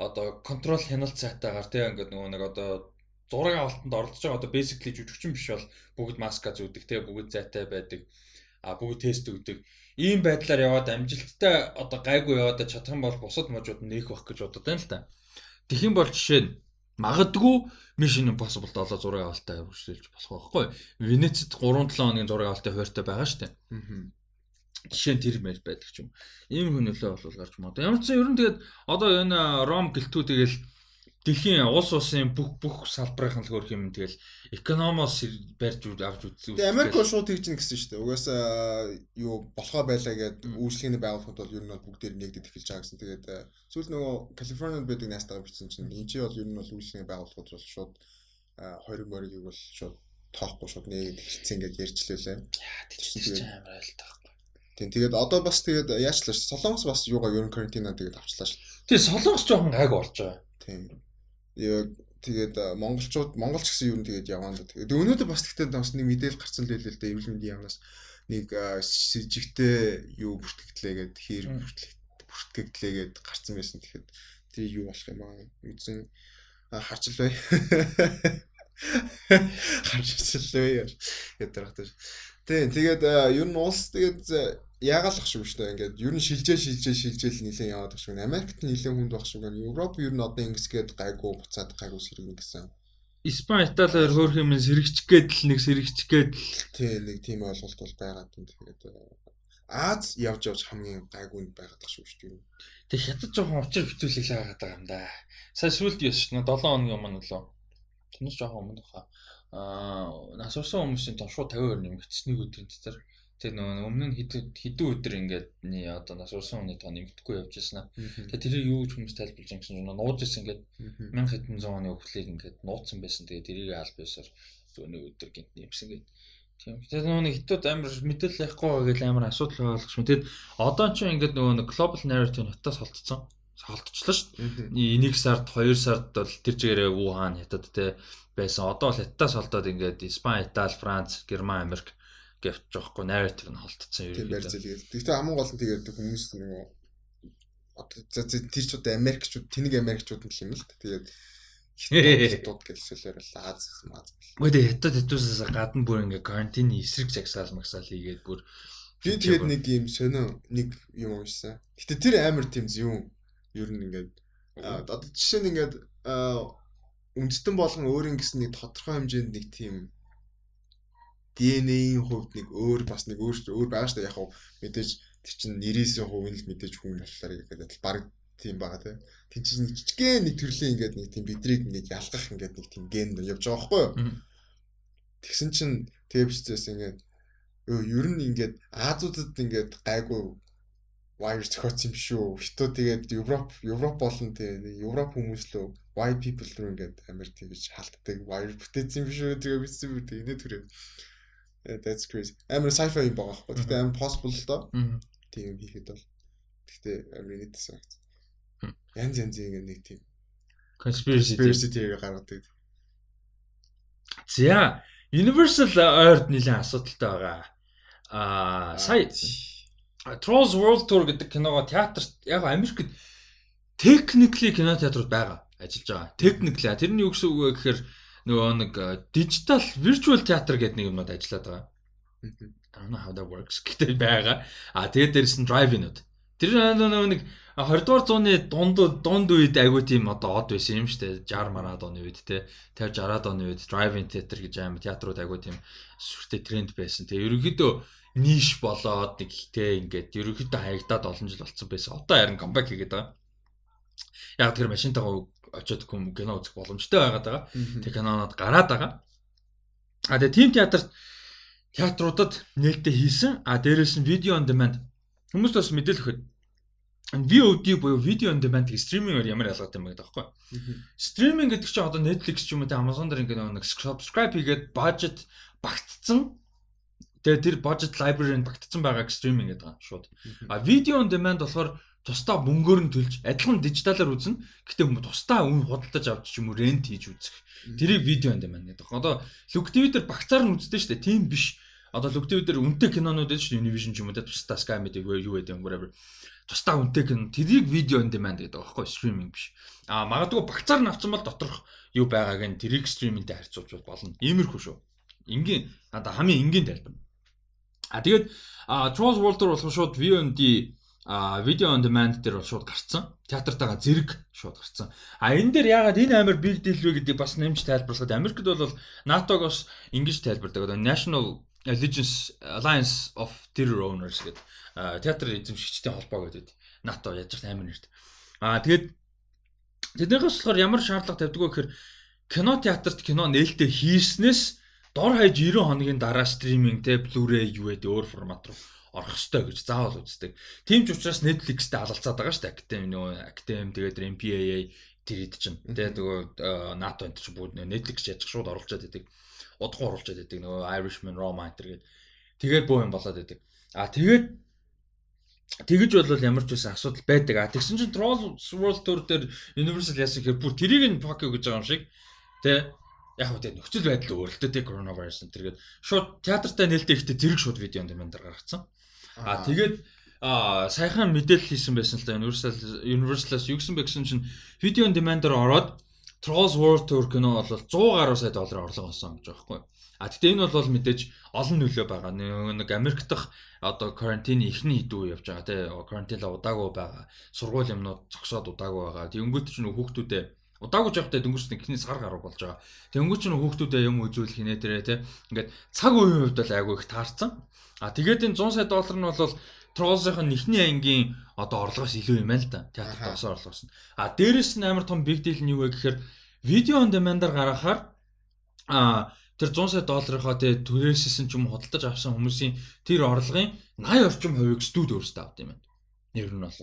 одоо контрол хяналт сайтаагаар тийм ингээд нөгөө нэг одоо зураг авалтанд оролцож байгаа одоо basically жүжигчин биш бол бүгд маска зүүдэг тийм бүгд зайтай байдаг а бүгд тест өгдөг ийм байдлаар яваад амжилттай одоо гайгүй яваад чадах юм бол бусад можууд нээх байх гэж бодод байна л та. Юм бол жишээ нь магадгүй Mission Impossible 7 зураг авалтаа үргэлжлүүлж болох байхгүй. Венецэд 3-7 хоногийн зураг авалтын хуваартай байгаа шүү дээ. Жишээ нь тэр мэл байдаг ч юм. Ийм хөнөөлөө бол гарч маа. Ямар ч сан ер нь тэгээд одоо энэ Ром гэлтүү тэгэл дэлхийн улс улсын бүх бүх салбарын л хөрх юм тэгэл экономос барьж авч үзсэн. Тэгээ Америк бол шууд тэгж гин гэсэн шүү дээ. Угаасаа юу болохоо байлаа гэд үйлчлэгийн байгууллагууд бол ер нь бол бүгдээр нэгдэд эхэлж байгаа гэсэн. Тэгээд э, сүүл нөгөө Калифорниуд байдаг найстайгаа бичсэн чинь энэ чинь бол ер нь бол үйлчлэгийн байгууллагууд бол шууд э, хориг морийг бол шууд тоохгүй шууд нэгдэд эхэлсэн гэж ярьчлээ. тэр чинь амар айлтаа. Тийм тэгээд одоо бас тэгээд яачлаа ш. Солонгос бас юугаа ер нь карантинаа тэгээд авчлаа ш. Тэгээ солонгос жоохон гайг болж байгаа. Тийм. Яг тэгээд монголчууд монголч гэсэн юу нь тэгээд яваан да. Тэгээд өнөөдөр бас тэгтээ бас нэг мэдээлэл гарсан л байлээ л дээ. Эрүүл мэндийн яамнаас нэг э, с- жигтэй юу бүртгэгдлээгээд хэр бүртлэг бүртгэгдлээгээд гарсан байсан. Тэгэхээр тэр юу болох юм аа. Үзэн харч л бай. Харч л бай гэдэг байна. Тийм тэгээд ер нь улс тэгээд э, яагаалах шүү дээ. Ингээд ер нь шилжээ шилжээ шилжээл нилэн яваад байх шүү. Америкт нилэн хүнд байх шүү. Европ ер нь одоо ингэсгээд гайгүй буцаад гайгүй сэргэн гэсэн. Испани Италиар хөөх юм сэрэгчгээд л нэг сэрэгчгээд л Тийм нэг тийм ойлголт бол байгаад байна. Тэгээд э, Аз явж явж хамгийн гайгүйнд байгаад байх шүү дээ. тэг хятад жоохон учир битүүлэг л байгаа юм да. Сая сүлд яс ш нь 7 хоногийн өмнө лөө. Тэрнээс жоохон өмнө хаа. Аа нас урсан хүмүүсийн том шууд 50% нэмэгдсэнийг өдрийн дотор тэр нөгөө өмнө нь хэдэн хэдэн өдөр ингээд ни одоо нас урсан хүний тоо нэмэгдэхгүй явж аа. Тэгээ тэрийг юу гэж хүмүүс тайлбарлаж байгаа гэсэн чинь нууж ирсэн ингээд 1000 хэдэн зуун оны өвхлийг ингээд нууцсан байсан. Тэгээ тэрийг аль биесээр зөв нэг өдөр гинт нэмсэн гээд Тийм. Тэгээд нөгөө нэг хятад амар мэдээлэл яахгүй байгаа гэж амар асуудал байгаа шүү. Тэгэд одоо ч ингээд нөгөө нэг global narrative хятадас холтцсон. Холтчлаа шүү. Энийг сард 2 сард бол тэр чигээрээ Wuhan хятад те байсан. Одоо л хятадас холдоод ингээд Испани, Итали, Франц, Герман, Америк гэвч жоохгүй narrative нь холтцсон юм. Тийм барь зэлгээд. Гэхдээ хамгийн гол нь тэгээд хүмүүс нөгөө одоо тэр ч одоо Америкчууд, тэнэг Америкчууд нь юм л та. Тэгээд хятад гэлсэлээр л Аз маз. Үгүй хятад хятадсаас гадна бүр ингээ карантины эсрэг жагсаал магсаал хийгээд бүр би тэгээд нэг юм сонио нэг юм уншсан. Гэтэ тэр амар тийм зөв ер нь ингээд одоо жишээ нь ингээд үндэстэн болгон өөрийн гэсэн нэг тодорхой хэмжээнд нэг тийм ДНХ-ийн хувьд нэг өөр бас нэг өөр өөр байгаа шүү дээ яг хав мэдээж тэр чинь 90% нь л мэдээж хүн болохоор гэдэг баг тийм байгаа тийм. Тин чинь нэг жижигхэн нэг төрлийн ингээд нэг тийм бидрийг ингээд ялгах ингээд нэг тийм ген явж байгаа байхгүй юу? Тэгсэн чинь тэвчээс ингээд ер нь ингээд Азиудад ингээд гайгүй wire зохиоц юм шүү. Хятад тэгээд Европ Европ болон тэгээд Европ хүмүүс лөө white people руу ингээд амар тэгж халтдаг wire бүтээсэн юм шүү. Тэгээд бичсэн үү тэгээд төрөө. That's crazy. Амар sci-fi юм байгаа байхгүй. Тэгтээ амар possible л доо. Тийм хийхэд бол. Тэгтээ амар нийтсэн. Янз янзын нэг тийм conspiracy theory гаргадаг. За, Universal ойрд нэлээд асуудалтай байгаа. Аа, сая Trolls World Tour гэдэг киногоо театрт яг Америкт technically кино театрууд байгаа ажиллаж байгаа. Technically тэрний юу гэсэн үг вэ гэхээр нөгөө нэг digital virtual theater гэдэг нэг юмнууд ажиллаад байгаа. I don't know how that works гэдэг байгаа. А тэгээд дээрс нь drive-in-ууд. Тэр нөгөө нэг 20 дугаар зууны дунд дунд үед айгүй тийм одоо од байсан юм шүү дээ 60 мараад оны үед те 50 60-аад оны үед drive-in theater гэж аим театрууд айгүй тийм сүртэй тренд байсан. Тэгээ ерөнхийдөө ниш болоод нэг те ингээд ерөнхийдөө хаягдаад олон жил болцсон байсан. Одоо харин comeback хийгээд байгаа. Яг тэр машинтайгаа очиод хүм кино үзэх боломжтой байгаад байгаа. Тэг кинонод гараад байгаа. А тэгээ тим театрт театруудад нээлттэй хийсэн. А дээрээс нь видео on demand хүмүүс бас мэдээлэл өгөхөд VOD буюу on demand гэх стримингээр ямар ялгаатай юм бэ гэдэг байхгүй. Стриминг гэдэг чинь одоо Netflix ч юм уу те Amazon дээр ингээд нэг subscribe хийгээд budget багтцсан. Тэгээ тэр budget library-нд багтцсан байгааг стриминг гэдэг байгаа шууд. А video on demand болохоор тусдаа мөнгөөр нь төлж адилхан дижиталаар үзнэ. Гэтэ тусдаа үн худалдаж авч ч юм уу рент хийж үзэх. Тэрийг video on demand гэдэг. Одоо TV дээр багцаар нь үздэг шүү дээ. Тийм биш. Одоо TV дээр үнэтэй кинонууд байдаг шүү дээ. Univision ч юм уу те тусдаа Sky Media юу гэдэг юм whatever тусдаа үнэтэй кино тэрийг видео on demand гэдэг байхгүй стриминг биш. Аа магадгүй багцаар нь авсан бол доторх юу байгааг нь тэрийг стримингтэй харьцуулж болно. Иймэрхүү шүү. Ингийн одоо хамгийн энгийн тайлбар. А тэгээд Trolls World Tour болох шууд VOD а видео on demand дээр бол шууд гарцсан. Театартайгаа зэрэг шууд гарцсан. А энэ дээр яагаад энэ амар deal вэ гэдэг бас нэмж тайлбарлахад Америкт бол НАТО-гоос ингэж тайлбардаг. Одоо National Allegiance Alliance of Terror Owners гэдэг театр эзэмшигчдийн холбоо гэдэг НАТО яаж их амар нэрт. Аа тэгээд тэднээс болохоор ямар шаардлага тавьдаг вэ гэхээр кино театрт кино нээлттэй хийснээс дор хаяж 90 хоногийн дараа стриминг те Blu-ray юу гэдэг өөр формат руу орох ёстой гэж заавал үздэг. Тийм ч учраас Netflix-тэй алалцаад байгаа шүү дээ. Academy нөгөө Academy тэгээд MPAA тэр ид чинь. Тэгээд нөгөө НАТО энэ чинь бүгд Netflix яаж шууд оруулчаад идэг удахгүй оруулчаад байдаг нөгөө Irishman Roma энэ гээд тэгээд боо юм болоод байдаг. А тэгээд тэгэж бол ямар ч байсан асуудал байдаг. А тэгсэн чинь Troll World Tour дээр Universal яасан гэхээр бүр тэрийг нь fuck гэж байгаа юм шиг тэ яг тэ нөхцөл байдал өөрөлтөө тэ коронавирус энэ тэргээд шууд театртай нээлттэй ихтэй зэрэг шууд видео юм дээр гаргацсан. А тэгээд а саяхан мэдээлэл хийсэн байсан л да Universal Universal-аас юу гэсэн бэ гэсэн чинь видео on demand-аар ороод Trolls World Tour кино бол 100 гаруй сая доллар орлого олсон гэж байгаа байхгүй. А тэгтээ энэ бол мэдээж олон нөлөө байгаа. Нэг Америк дахь одоо карантины ихний хэдүү явж байгаа тий. Карантинла удаагүй байгаа. Сургууль юмнууд зогсоод удаагүй байгаа. Тэнгүүт ч нөх хүүхдүүдээ удаагүй жахтай дөнгөж нэг ихний сар гаруй болж байгаа. Тэнгүүт ч нөх хүүхдүүдээ юм үзүүлэх хинэ тэрэ тий. Ингээд цаг үеийн хувьд бол айгүй их таарсан. А тэгээд энэ 100 сая доллар нь бол Троллсын нэгний ангийн одоо орлогоос илүү юм байна л да. Театрт олсон орлогоос нь. А дээрэс нь амар том big deal нь юу вэ гэхээр видео on demand-аар гаргахаар а тэр 100 сая долларынхаа тэ түрээссэн ч юм худалдаж авсан хүмүүсийн тэр орлогын 80 орчим хувийг студ өөрсдөө авд юм байна. Нэр нь бол.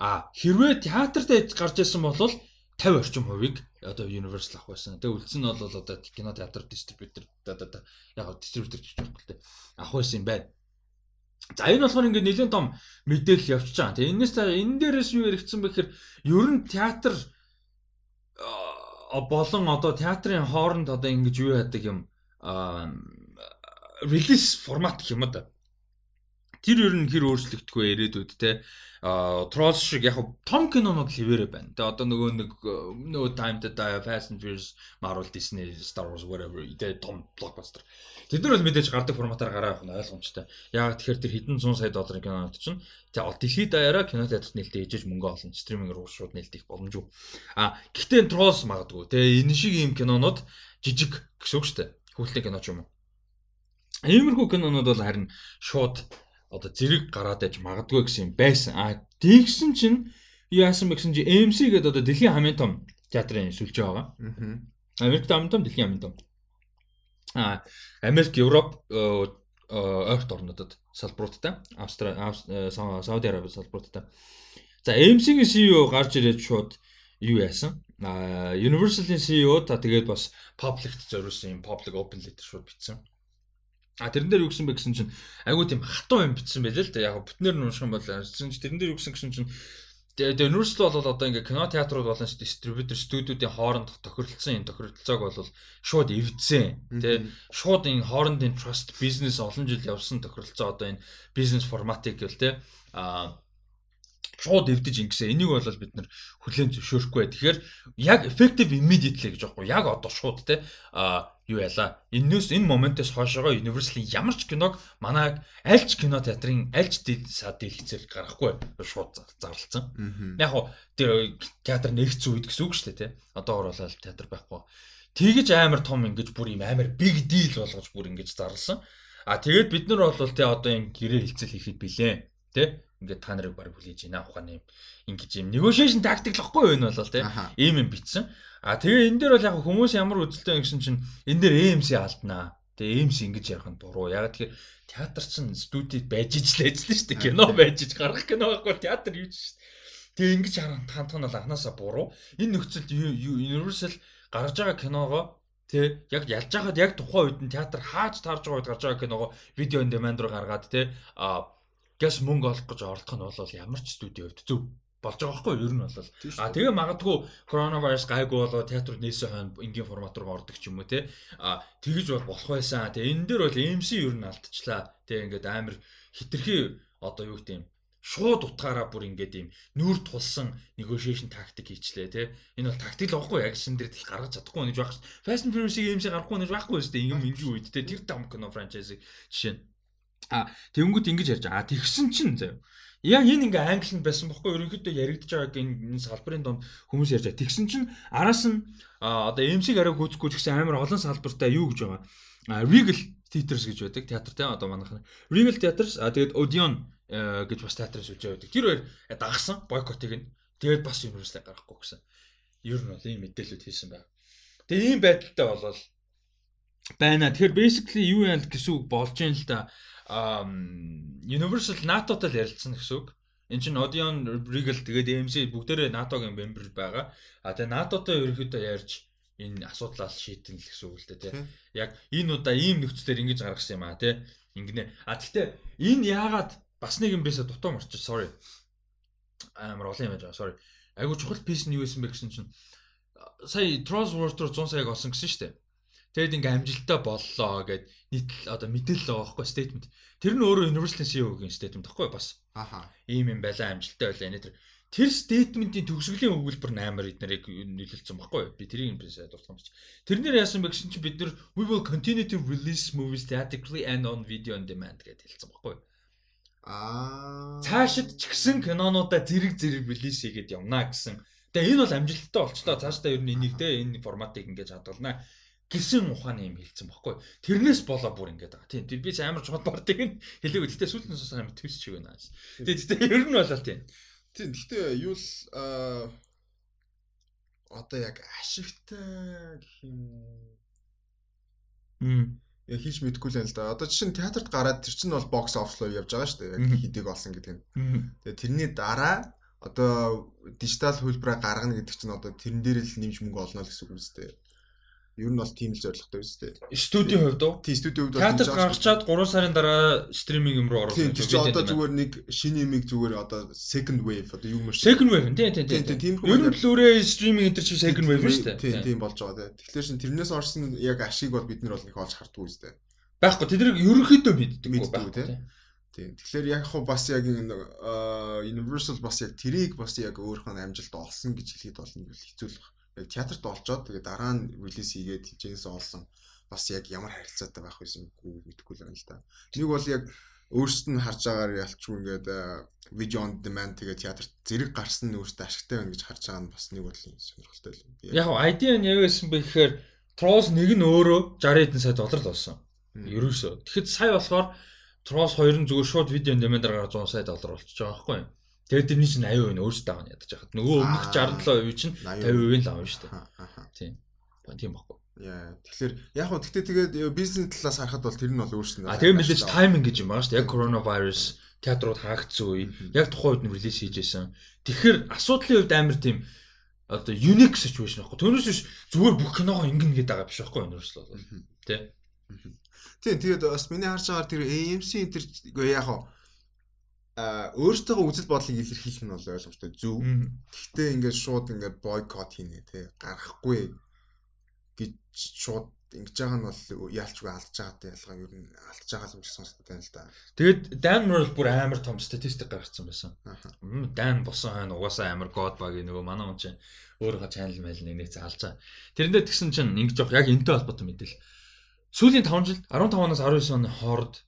А хэрвээ театрт гарч ирсэн бол 50 50 орчим хувийг одоо Universal авах байсан. Тэгээ үлдсэн нь бол одоо кино театр дистрибьютор да яг дистрибьютор гэж байхгүй л дээ. Авах байсан юм байна. За энэ болохоор ингээд нэлээд том мэдээлэл явчихж байгаа. Тэгээ энэс та энэ дээрээс юу яригдсан бэ гэхээр ер нь театр болон одоо театрын хооронд одоо ингэж юу яадаг юм релиз формат гэх юм да. Тэр ер нь хэр өөрчлөгдөх вэ ирээдүйд те а Trolls шиг яг том кинонууд хിവэрэ байна. Тэгээ одоо нөгөө нэг No Time to Die, Fast and Furious, Marvel, Disney, Star Wars whatever тэгээ том блокбастер. Тэд нар бол мэдээж гардаг форматаар гараа явах нь ойлгомжтой. Яг тэгэхээр тэр хэдэн 100 сая долларын кинонууд чинь тэгээ дэлхийд даяараа кино театрт нээлттэй ижиж мөнгө олно. Стриминг руу шууд нээлтэх боломжгүй. А гэхдээ Trolls магадгүй. Тэгээ энэ шиг ийм кинонууд жижиг гэсэн үг шүү дээ. Хүүхэлдэйн кино ч юм уу. Иймэрхүү кинонууд бол харин шууд одоо зэрэг гараад аж магадгүй гэсэн юм байсан. А тэгсэн чинь яасан бэ гэсэн чинь MC гэдэг одоо дэлхийн хамгийн том театрын сүлжээ байгаа. Аа. Америкт хамгийн том дэлхийн хамгийн том. А Америк, Европ, ойрт орнуудад салбаруудтай, Австрали, Сауди Араби салбаруудтай. За MC-ийн CEO гарч ирээд шууд юу яасан? А Universal-ийн CEO та тэгээд бас public-т зориулсан юм public open letter шууд бичсэн. А тэрэн дээр юу гэсэн бэ гэсэн чинь айгуу тийм хатуу юм бичсэн байлээ л да. Яг бүтнээр нь унших юм бол чинь тэрэн дээр юу гэсэн гэсэн чинь Тэгээ Universal бол одоо ингээ кино театрууд болон дистрибьютор студиудын хооронд тохиролцсон энэ тохиролцоог бол шууд эвдсэн. Тэ шууд энэ хоорондын trust business олон жил явсан тохиролцоо одоо энэ бизнес форматыг гэл тэ а шууд эвдэж ингэсэн. Энийг бол бид нар хүлээн зөвшөөрөхгүй. Тэгэхээр яг effective immediately гэж аахгүй. Яг одоо шууд те а юу яла. Энэс энэ моментоос хойшоогоо Universal ямар ч киног манай аль ч кино театрын аль ч сад дэлгэцээр гаргахгүй шууд зарлцсан. Яг хоо тэр театр нэгцсэн үед гэсэн үг шүү дээ те. Одоогор болол театр байхгүй. Тэгэж амар том ингэж бүр юм амар big deal болгож бүр ингэж зарлсан. А тэгээд бид нар бол те одоо юм гэрээ хилцэл хийхэд билээ. Тэ? Ингээд та нарыг баг хүлээж ийна ухааны юм. Ингээд юм negotiation tactic л ихгүй юу энэ бол тэ. Ийм юм бичсэн. А тэгээ энэ дээр бол яг хүмүүс ямар үзэлтэй гэсэн чинь энэ дээр AMC алднаа. Тэгээ AMC ингэж ярих нь буруу. Яг тэгэхээр театр чинь студид байж ижил ажиллана шүү дээ. Кино байж иж гарах кино байхгүй театр юу шүү дээ. Тэгээ ингэж харан тантан бол анханасаа буруу. Энэ нөхцөлд Universal гаргаж байгаа киногоо Тэ яг ялж байхад яг тухайн үед нь театр хааж тарж байгаа үед гарч байгаа киногоо видео on demand руу гаргаад тэ а гэс мөнгө олох гэж оролдох нь бол ямар ч студийн хувьд зөв болж байгаа байхгүй? Ер нь бол. А тэгээ магадгүй коронавирус гайгүй болоо театрууд нээсэн хойно энгийн формат руу ордог ч юм уу те. А тэгэж бол болох байсан. Тэгээ энэ дээр бол MC ер нь алдчихлаа. Тэгээ ингээд амар хитрхи одоо юу гэдэм шууд утгаараа бүр ингээд юм нүүр тулсан negotiation tactic хийчлээ тий. Энэ бол тактик л байхгүй шин дээр их гаргаж чадахгүй гэж байх. Fast and Furious-ийг MC гаргахгүй гэж байхгүй шүү дээ. Ингээм ингийн үед тий. Тэр том кино франчайзыг жишээ нь А тэгэнгүүт ингэж ярьж байгаа. Тэгсэн чинь заяа. Яг энэ ингээ англинд байсан бохгүй ерөнхийдөө яригдж байгааг энэ салбарын донд хүмүүс ярьж байгаа. Тэгсэн чинь араас нь одоо MC-г арай гүйцэхгүй ч гэсэн амар олон салбартай юу гэж байгаа. Regal Theatres гэж байдаг. Театр те одоо манайх. Regal Theatres а тэгээд Odeon гэж бас театрын сүлжээ байдаг. Тэр хоёр дагсан бойкотыг нь тэгээд бас Universal гаргахгүй гэсэн. Ер нь бол ийм мэдээлэлүүд хийсэн байна. Тэгээ ийм байдалтай болол байна. Тэгэхээр basically юу яа гэсэн үг болж юм л да Universal NATO-тай ярилцсан гэсэн үг. Энд чинь Odeon, Regal тэгээд AMC бүгдээрээ НАТО-гийн member байгаа. А тэгээд NATO-той ерөөхдөө ярьж энэ асуудлаа шийдэн л гэсэн үг л дээ тий. Яг энэ удаа ийм нөхцлөөр ингэж гаргасан юм аа тий. Ингэнэ. А гэхдээ энэ яагаад бас нэг юм бисаа дутуу марч sorry. Амар олон юм байгаа sorry. Айгу чухал пис нь юу байсан бэ гэсэн чинь сая Trolls World Tour 100 саяг олсон гэсэн дээ. Тэгэд ингээм амжилттай боллоо гэд нийт одоо мэдээлэл байгаа байхгүй statement. Тэр нь өөрөө Universal CEO-гийн statement байхгүй бас. Аха. Ийм юм байлаа амжилттай байлаа энэ тэр. Тэр statement-ийн төгсгөлийн өгүүлбэр 8-аар эднэрийг нийлүүлсэн байхгүй би тэрийг бисаа дуртах юм чи. Тэрнэр яасан бэ гэсэн чи бид нар we will continue to release movies theatrically and on video on demand гэдээ хэлсэн байхгүй. Аа. Цаашид ч гэсэн кинонуудаа зэрэг зэрэг релиз хийгээд явна гэсэн. Тэгээ энэ бол амжилттай болчлоо. Цаашдаа ер нь энийг те энэ форматыг ингэж хадгалнаа гэсэн ухааны юм хэлсэн баггүй. Тэрнээс болоо бүр ингэж байгаа. Тийм. Би ч амар чухал бардыг нь хэлээгүй. Гэтэ сүүлд нь сонсох амар твис чиг байна. Тэгээ гэтэ ер нь болоо тийм. Тийм. Гэтэ юу л одоо яг ашигтай гэх юм. Мм. Я хийж мэдэхгүй л байна л да. Одоо жишээ нь театрт гараад тэр чинь бол бокс руу явж байгаа шүү дээ. Яг хидийг олсон гэдэг нь. Тэгээ тэрний дараа одоо дижитал хөлбраа гаргана гэдэг чинь одоо тэрэн дээр л нэмж мөнгө олно л гэсэн үг үстэй. Ер нь бол тийм л зорилготой үстэй. Студийн хувьд уу? Тийм студийн хувьд бол авах гаргачаад 3 сарын дараа стриминг юм руу Тийм оруулах. тэр чинь одоо зүгээр нэг шинэ юмыг зүгээр одоо second wave одоо юу мөр second wave тийм тийм Тийм, тийм, тийм. тийм Ер нь Blu-ray стриминг энэ чинь second wave шүү дээ. Тийм тийм болж байгаа тийм. Тэгэхээр шин тэрнээс орсон яг ашиг бол бид нар бол их олж хардггүй үстэй. Байхгүй тэднийг ерөнхийдөө мэддэг байхгүй тий. Тийм. Тэгэхээр яг хуу бас яг энэ аа, Universal бас яг тэрийг бас яг өөрийнхөө амжилт олсон гэж хэлэхэд бол нэг хэцүү л баг. Театрт олцоод тэгээ дараа нь релиз хийгээд хичээнээс олсон бас яг ямар харилцаатай байх байсангүй мэдэхгүй л байна л да. Нэг бол яг өөрсдөд нь харж байгаагаар ялчгүй ингээд video on demand тэгээ театрт зэрэг гарсан нь өөртөө ашигтай байна гэж харж байгаа нь бас нэг бодлын сонирхолтой л. Би Яг ID нь яг байсан бэ гэхээр Trolls нэг нь өөрөө 60 хэдэн сая доллар л болсон. Ерөөсөө. Тэгэхэд сая болохоор Trolls 2 нь зүгээр шууд видео дэмэндэр гараад 100 сая доллар болчихж байгаа байхгүй юу? Тэгээд тэрний чинь 80% нь өөрсдөө авах нь ядаж хахад. Нөгөө өмнөх Аа. 67% чинь 50% нь л авна шүү дээ. Аха. Тийм баггүй. Яа. Тэгэхээр яг хөө тэгтээ тэгээд бизнес талаас харахад бол тэр нь бол өөрснөө. А тэгээ мэдээж тайминг гэж юм байгаа шүү дээ. Яг коронавирус театрууд хаагдсан үе. Яг тухайн үед нь релиз хийж байсан. Тэгэхээр асуудлын хувьд амар тийм одоо unique situation байхгүй. Түүнээс биш зүгээр бүх киногоо ингэн гээд байгаа биш байхгүй юу? Ерөөсөл бол. Тэ. Тийм тэгээд бас миний харж байгаагаар тэр AMC энэ яг хоо а өөртөөгөө үзэл бодлыг илэрхийлэх нь бол ойлгомжтой зөв. Гэхдээ ингээд шууд ингээд бойкот хийнэ тий гарахгүй гэж шууд ингэж байгаа нь бол яалчгүй алдаж байгаатай ялгаа ер нь алдаж байгаа юм шиг сонсдог байна л да. Тэгээд Dan Merle бүр амар том статистик гаргацсан байсан. Dan босон хойно угаасаа амар god баг нөгөө манай хүн чинь өөрөө channel майл нэг нэг заалж байгаа. Тэрэндээ тэгсэн чинь ингэж явах яг энтэй холбоотой мэдээл. Сүүлийн 5 жил 15-аас 19 оны хооронд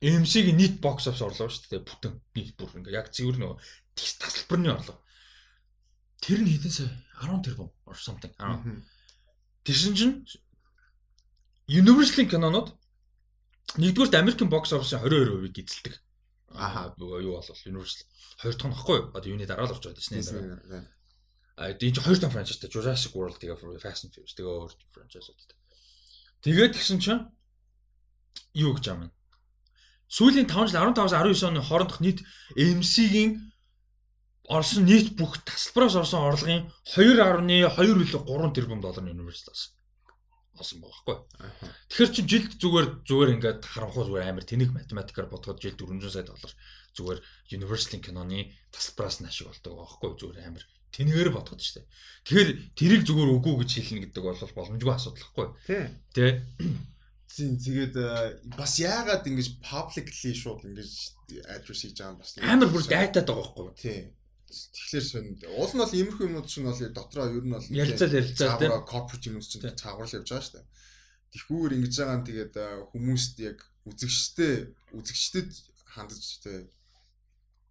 MC-ийн нийт box office орлого шүү дээ. Бүтэн нийт бүр ингээ яг цэвэр нөгөө тас- тасалбарны орлого. Тэр нь хэдэн сая? 10 тэрбум or something. 10. Мгм. Тэрсэн чинь Universal-ийн кинонууд нэгдүгürt American box office-ийн 22%-ийг эзэлдэг. Аха. Нөгөө юу болов Universal. Хоёр дахь нь баггүй юу? Одоо юуны дараа л орж байгаа Disney дараа. Тийм. А энэ чинь хоёр дахь франчайзтай Jurassic World тэгээ Fast and Furious тэгээ өөр франчайзууд. Тэгээд тэгсэн чинь юу гэж юм бэ? Сүүлийн 5 жил 15-19 оны хоорондох нийт AMC-ийн орсон нийт бүх тасалбараас орсон орлогын 2.2 үлээ 3 тэрбум доллар Universal-аас олсон байгаа байхгүй. Тэгэхээр чи жилд зүгээр зүгээр ингээд харанхуй зүгээр амар тэнэг математикаар бодоход жилд 400 сая доллар зүгээр Universal-ийн киноны тасалбараас нь ашиг болдог байхгүй зүгээр амар тэнэгээр бодоход шүү дээ. Тэгэхээр тэрийг зүгээр үгүй гэж хэлнэ гэдэг бол боломжгүй асуудал байхгүй. Тийм. Тэ Тийм тэгээд э, бас яагаад ингэж publicly шууд ингэж address хийж байгаа нь бас амар бүр дайтаад байгаа байхгүй. Тийм. Тэгэхээр сонь. Уул нь бол иймэрхүү юмнууд чинь бол дотроо ер нь бол ярилцаал тэ. цаагаараа corporate юмнууд чинь Тийм. цаагаарл явж байгаа шүү дээ. Тэгхгүйгээр ингэж байгаа нь тэгээд э, хүмүүст яг үзэгчтэй үзэгчдэд хандаж тэ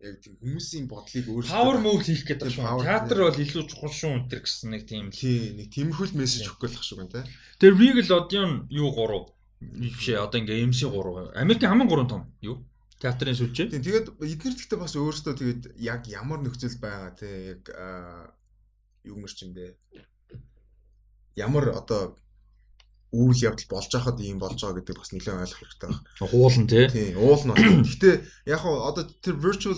яг тийм хүмүүсийн бодлыг өөрсдөө Power move хийх гэдэг Тийм, шүү. Театр бол илүү чухал шүү энэ гэсэн нэг тийм. Тийм нэг тиймэрхүү л мессеж Тийм. өгөх гэх шиг байна те. Тэр Regal Odeon юу 3 бишээ одоо ингээ MC 3. Америкийн хамгийн гурван том юу? Театрын сүлжээ. Тийм тэгээд эдгээр гэхдээ бас өөрсдөө тэгээд яг ямар нөхцөл байгаа те яг юу мэр чинь бэ? Ямар одоо үйл явдал болж байхад ийм болж байгаа гэдэг бас нэлээд ойлгох хэрэгтэй байна. Хуулан тий. Тийм, уул нь. байна. Гэхдээ яг хоо одоо тэр virtual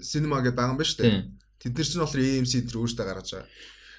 cinema гэдэг байгаа юм байна шүү дээ. Тэд нар чинь болохоор AMC тэр өөртөө гаргаж байгаа.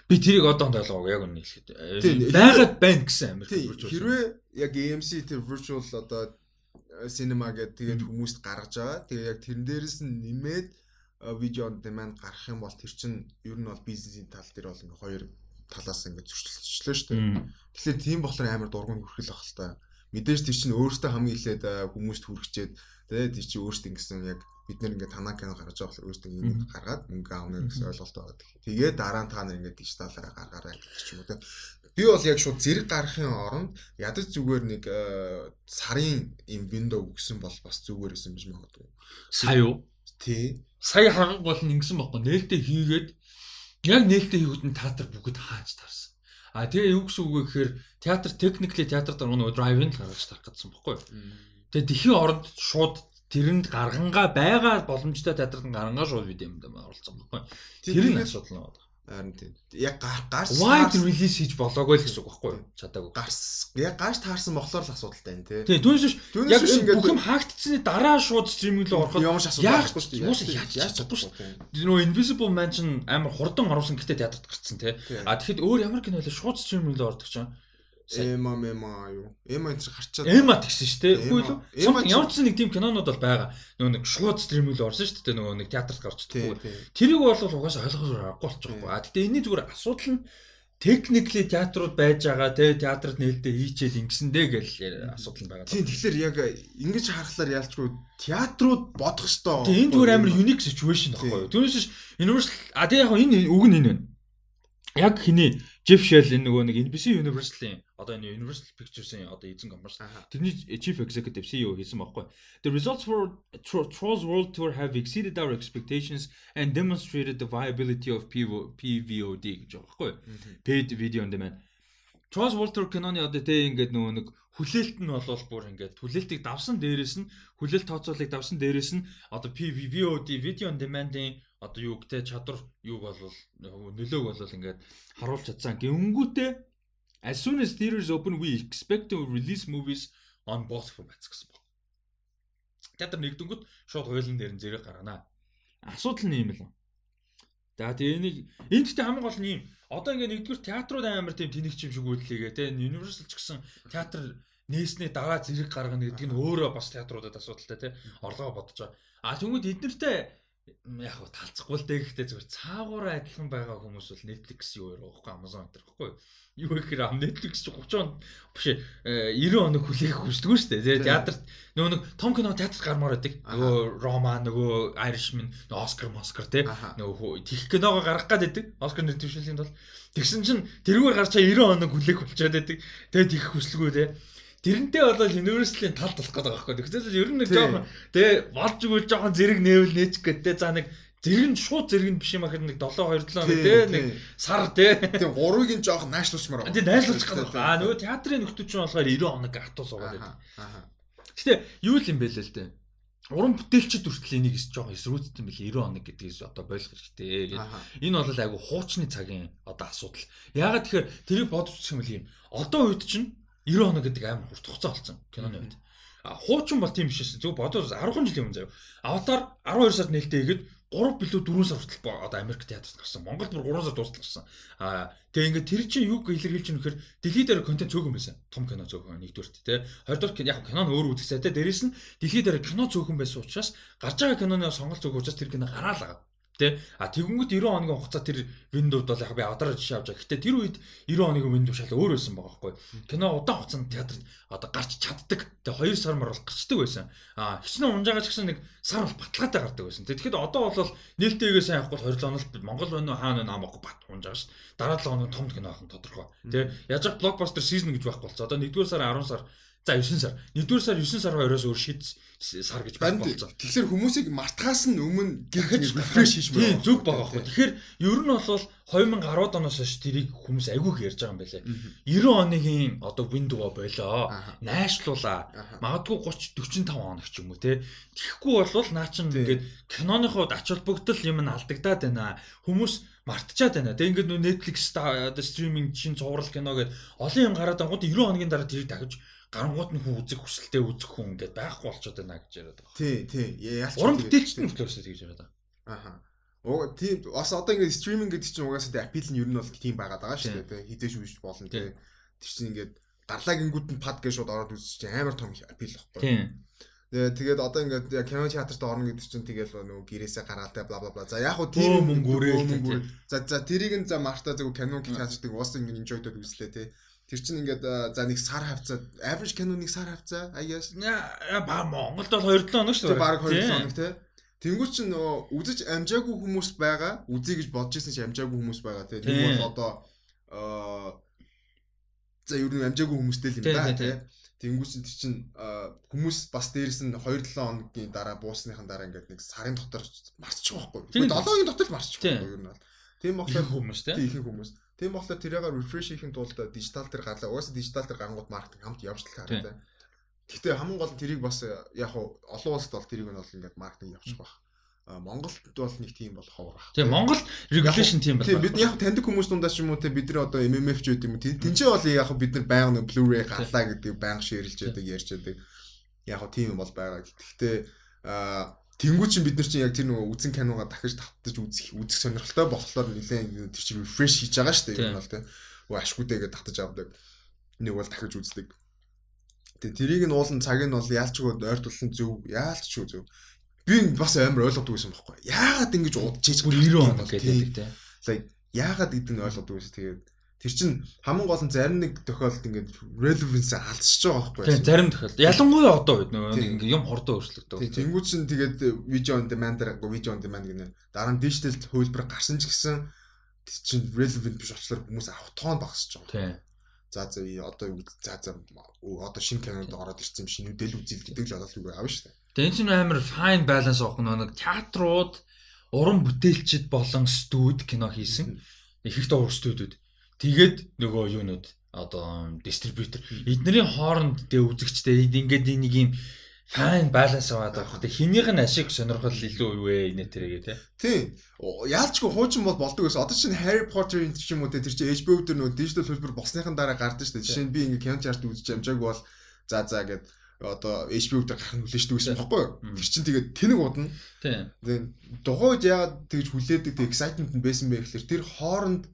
Би тэрийг одоо ойлгоогүй яг үнэ хэлэхэд. Тийм, Байгаад байна гэсэн Америк. Тийм, хэрвээ яг AMC тэр virtual одоо э, cinema гэдэг тэгээд хүмүүст гаргаж байгаа. Тэгээ яг тэрэн дээрээс нь нэмээд э, видео on demand гаргах юм бол тэр чинь ер нь бол бизнесийн тал дээр бол ингээ хоёр талаас ингээ зөрчилдчихлээ шүү дээ. Тэгэхээр тийм болохоор амар дургуун хүрхэл ах л та. Мэдээж тэр чинь өөртөө хамгийн ихлээд э, хүмүүст хүрчээд тэгээд тэр чинь өөртөө ингэсэн яг бид нэр ингээ танаа кино гаргаж байгаа болохоор өөртөө энийг гаргаад мөнгө аавна гэсэн ойлголт байгаа. Тэгээд дараа нь та нар ингээ дижиталаараа гаргаарай гэх ч юм уу те. Би бол яг шууд зэрэг гаргахын оронд ядаж зүгээр нэг э, сарын юм window өгсөн бол бас зүгээр байсан биш магадгүй. Сая юу? Тий. Сая харган бол ингэсэн байхгүй. Нээлттэй хийгээд яг нээлттэй хийгүүд нь театр бүгд хааж тарсан. А тэгээ юу гэсэн үг вэ гэхээр театр техникли театр нөгөө драйв-ин л гаргаж тарах гэсэн байхгүй. Тэгээ тэхийн оронд шууд тэрэнд гаргангаа байгаа боломжтой театрт гарангаа шууд бид юмд оролцсон байхгүй. Тэр нь асуудал байна. Харин тийм. Яг гар гарч wide release хийж болоогүй л гэсэн үг байхгүй юу? Чадаагүй. гарс яг гарч таарсан болохоор л асуудалтай байна тий. Тэгээ түүнээс яг энэ бүх юм хаагдцсны дараа шууд стриминг рүү ороход ямар ч асуудал байхгүй шүү уус яаж яаж чадахгүй шүү дээ. нөө Invisible Man чинь амар хурдан оруулсан гэтээ театрт гарцсан тий. А тэгэхэд өөр ямар кино вэ? Шууд стриминг рүү ордог чинь. Эма мема юу? Эма энэ гарчаад Эма тэгсэн шүү дээ. Үгүй чи- ямар ч нэг тийм кинонууд бол байгаа. Нөгөө нэг шууд стриминг рүү орсон шүү дээ. Нөгөө нэг театрт гарч тий. Тэрийг бол угаасаа ойлгохоор аргагүй болчихгүй. А гэтээ энэний зүгээр асуудал нь техникли театрууд байж байгаа те театрт нээлттэй хийчээд ингэсэндээ гэл асуудал нь байгаа. Тийм тэгэхээр яг ингэж харахаар яалчгүй театрууд бодох ёстой. Тэгээ энэ зүгээр амар unique situation байхгүй юу? Түүнээс биш Universal а тэгээ яг энэ үг нь энэ байна. Яг хиний Jeff Shell энэ нөгөө нэг NBC Universal-ийн одоо энэ Universal Pictures-ийн одоо эзэн компани шүү. Аха. Тэрний Chief Executive CEO хийсэн байхгүй. The results for Tro- Trolls World Tour have exceeded our expectations and demonstrated the viability of PV PVOD гэж байгаа байхгүй. Paid video on demand. Trolls World Tour киноны одоо тэ ингээд нөгөө нэг хүлээлт нь болол бүр ингээд хүлээлтийг давсан дээрээс нь хүлээлт тооцоолыг давсан дээрээс нь одоо PVOD video on demand-ийн одоо юу гэдэг чадвар юуг болвол нөлөөг болвол ингээд харуулж чадсан. Гингүүтээ as soon as theaters open we expect to release movies on both formats гэсэн баг. Театр нэгдэнгүүт шууд хуулийн дээр нь зэрэг гаргана. Асуудал нь юм л. За тэгээ энийг энд гэхдээ хамгийн гол нь юм. Одоо ингээ нэгдүгээр театрууд амар тийм тэнэгч юм шиг үйлдэлгээ те Universal ч гэсэн театр нээснээ дараа зэрэг гаргана гэдэг нь өөрөө бас театруудад асуудалтай те орлогоо бодож байгаа. А тэгвэл эднэртэй яг талцахгүй л дээ гэхдээ зүгээр цаагаараа адилхан байгаа хүмүүс бол Netflix юу ярих вэ? Amazon энэ байхгүй юу? Гэхээр Netflix чи 30 он биш ээ 90 оног хүлээх хүсдэггүй шүү дээ. Тэгээ Тийм. театрт нөгөө нэг том кино театрт гармаар байдаг. Нөгөө Рома нөгөө Irishman Oscar Oscar те нөгөө тех киногоо гаргах гад байдаг. Оскар нэр дэвшүүлэхийн тулд тэгсэн чинь тэрүүгээр гарчаа 90 оног хүлээх болчиход байдаг. Тэгээд их хүслгүй те. Тэрнтэй болоод Universal-ийн тал болох гэдэг байгаа байхгүй. Чинь ер нь нэг Тий. жоохон тэгээ болж игэл жоохон зэрэг нээвэл нээчих гэдэг. За нэг зэрэг нь шууд зэрэг нь биш юм ахад нэг 7 2 7 Тий, те тий. нэг сар те. Тийм гурвыг нь жоох наашлуулчмаар Тэгээ найзлуулчих гэдэг. Аа нөгөө театрын нөхдөч нь болохоор 90 оног атуу суугаад байдаг. Гэтэ юу л юм бэ л л дээ. Уран бүтээлчд хүртэл энийг жоохон эсрүүцсэн бэл 90 оног гэдгээс одоо болох хэрэгтэй. гэж. Энэ бол айгу хуучны цагийн одоо асуудал. Яагаад тэгэхээр тэрийг бодож үзэх юм бол юм. Одоо үед чинь 90 оног гэдэг амар хурд хугацаа болсон киноны үед. А хуучин бол тийм биш шээ. Зөв бодож 10 жилийн өмнө заяа. Аватар 12 сард нээлттэй игээд 3 билүү 4 сар хүртэл одоо Америк театрт гарсан. Монголд бүр 3 сар дуустал гарсан. А тэгээ ингээд тэр чинь юг илэрхийлж чинь вэхээр дэлхийд дээр контент цөөхөн байсан. Том кино цөөхөн нэгдүгürt те. Хоёрдугаар кино яг кино нь өөр үзэх сайтай. Дээрээс нь дэлхийд дээр кино цөөхөн байсан учраас гарч байгаа киноны сонголт цөөхөн учраас тэр кино гараал байгаа. Тэ а тэгэнгүүт 90 хоногийн хугацаа тэр Windows бол яг би авдараа жишээ авч байгаа. Гэтэ тэр үед 90 хоногийн Windows шал өөр байсан байгаа байхгүй. Кино удаан хугацаанд театрт одоо гарч чаддаг. Тэгээ 2 сар мар бол гарчдаг байсан. А хичнээн унжаагаа ч гэсэн нэг сар бол баталгаатай гардаг байсан. Тэ тэгэхэд одоо бол нээлттэйгээ сайн авахгүй 20 онол Монгол байна уу хаана байна амахгүй бат шүү. дээ. Дараа 7 хоног том кино ахын тодорхой. Тэ яаж яг блокбастер сизон гэж байхгүй болцоо. Одоо 1-р сар 10 сар за 9 сар. 1-р сар 9 сар хоёроос өөр шид сар гэж байх Банд болцоо. тэгэхээр хүмүүсийг мартахаас нь өмнө гихэж рефреш хийж Тийм зүг байгаа байхгүй. Тэгэхээр ер нь бол 2010 оноос хойш тэрийг хүмүүс айгүйх ярьж байгаа юм байлээ. 90 оныгийн одоо window болоо. Аха. Магадгүй 30 45 хоног ч юм уу те. Тэгэхгүй бол наа чин Тийм. ингээд киноныхоо ач холбогдол юм нь алдагдаад байна. Хүмүүс мартчихад байна. Тэг ингээд нөө Netflix одоо стриминг шин цуврал кино гэдэг олон юм гараад ангууд 90 хоногийн дараа тэрийг дахиж гарангууд нь хүн үзэх хүсэлтэй үзэх хүн ингээд байхгүй болчиход байна гэж яриад байгаа. Тий, тий. Яалч. Уран бүтээлчд нь хөтлөөсөө тэгж яриад байгаа. Аха. Уг тийм бас одоо ингээд стриминг гэдэг чинь угаасаа тий апил нь ер нь бол тийм байгаад байгаа шүү дээ. Тий хизээш үүсч болно тий. Тэр чинь ингээд гарлаа гингүүд нь пад гэж шууд ороод үзчих чинь амар том апил. Тийм. Тэгээ тэгээд одоо ингээд яг кино театрт орно гэдэг чинь тэгэл нөгөө гэрээсээ гараатай бла бла бла. За яг хуу тийм л мөнгөөр. За за тэрийг нь за марта зөв кино театртыг уус ингээд enjoy-дод үзлээ тий. Тэр чинь ингээд за нэг сар хавцаа average canon нэг сар хавцаа аяас баа Монголд бол 2-7 хоног шүү дээ. Бараг 2-7 хоног тий. Тэнгүүч чинь нөгөө үзэж амжаагүй хүмүүс байгаа. Үзье гэж бодож исэн чи амжаагүй хүмүүс байгаа тий. Нэг бол одоо аа за ер нь амжаагүй хүмүүстэй л юм да тий. Тэнгүүч чинь тэр чинь хүмүүс бас дээрээс нь 2-7 хоногийн дараа буусныхан дараа ингээд нэг сарын дотор марцчих واخгүй. 7 хоногийн дотор л марцчих واخгүй ер нь бол. Тийм болохоор хүмүүс тий. Их хүмүүс. Тийм болохоор тэрийгээ refresh хийхин тулд дижитал дээр гарлаа. Угаасаа дижитал дээр гарангууд маркетинг хамт явж л Тийм. хараа. Гэхдээ хамгийн гол нь тэрийг бас яг олон улсад бол тэрийг нь бол ингээд маркетинг явчих байх. Монголд бол нэг тийм бол ховор ах. Тийм Монгол regulation тийм Тийм байна. бид яг таньдаг хүмүүс дундаас ч юм уу те бид нар одоо MMF ч гэдэг юм. Тинчээ бол яг бид нар байнга нэг Blu-ray гарлаа гэдэг байнга ширэлж яадаг ярьж яадаг. Яг тийм бол байгаа. Гэхдээ а Тэнгүү чинь бид нар чинь яг тэр нөгөө үзэн киногаа дахиж тавтаж үзэх үзэх сонирхолтой болохоор нэлээд тэр чинь refresh хийж байгаа шүү дээ. Энэ бол тийм. Өө ашгүйтэйгээ татаж авдаг. Нэг бол дахиж үздэг. Тэгээ тэрийг нь уулын цаг нь бол яалчгүй ойртуулсан зөв, яалч ч зөв. Би бас амар ойлгодог байсан байхгүй. Яагаад ингэж удаж Бүр 90 он гэдэг тийм. like яагаад гэдэг нь ойлгодог байсан. Тэгээд тэр чинь хамгийн гол нь зарим нэг тохиолдолд ингээд relevance алдчихж байгаа байхгүй. Тийм зарим тохиолдолд. Ялангуяа одоо үед ингээ юм хордоо өөрчлөгдөв. Тийм тэнгуү чинь тэгээд видео on demand дээр видео on demand гэнэ. Дараа нь digital хөлбөр гарсан ч гэсэн тэр чинь relevant биш очлоор хүмүүс авах тоон багасч байгаа. Тийм. За за одоо үз- за за одоо шинэ кинонд ороод ирсэн юм шинүүдэл үзэл гэдэг л бодол үг авна шүү дээ. Тэгээ энэ чинь амар fine balance авах нэг театрууд уран бүтээлчд болон студ кино хийсэн их их доор студиуд. Тэгээд нөгөө юунууд одоо дистрибьютор эднэрийн хооронд дэ үзэгчтэй ингээд нэг юм fine balance аваад байгаа. Тэгээ хинийх нь ашиг сонирхол илүү юу вэ инэ тэргээ те. Тийм. Яалчгүй хуучин бол болдог гэсэн. Одоо чинь Harry Potter энэ ч юм уу те тэр чинь HBO дээр нөгөө digital хөлбөр болсныхан дараа гардаг шүү дээ. Жишээ нь би ингээ кино чарт үзэж амжааг бол за за гэд одоо HBO дээр гарах нь хүлээж дүүсэн байхгүй юу? Тэр чинь тэгээд тэнэг удна. Тийм. Тэгээд дугуйд яагаад тэгж хүлээдэг тэг excitement нь байсан бэ гэхэлэр тэр хооронд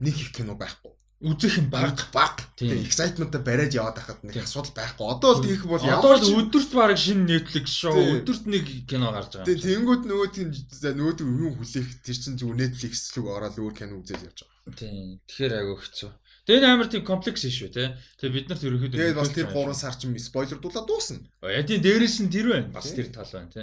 нэг их кино байхгүй. Үзэх юм баг. баг. Тийм. Тийм excitement-а бариад яваад байхад нэг Тийм. асуудал байхгүй. Одоо бол тийх бол Одоо л өдөрт баг шинэ Netflix шоу Тийм. өдөрт нэг кино гарч байгаа. Тэгээ тэнгууд нөгөө тийм нөгөө тийм юм хүлээх тэр чинь зүгээр Netflix рүү ороод өөр кино үзэл явж байгаа. Тийм. Тэгэхээр айгүй хэцүү. Тэгээ амар тийм комплекс шүү те. Тэгээ бид нарт ерөөхдөө Тэгээд бас тэр 3 сар чинь спойлер дуулаад дуусна. Ядын дээрээс нь тэр байна. Бас Тийм. тэр тал байна те.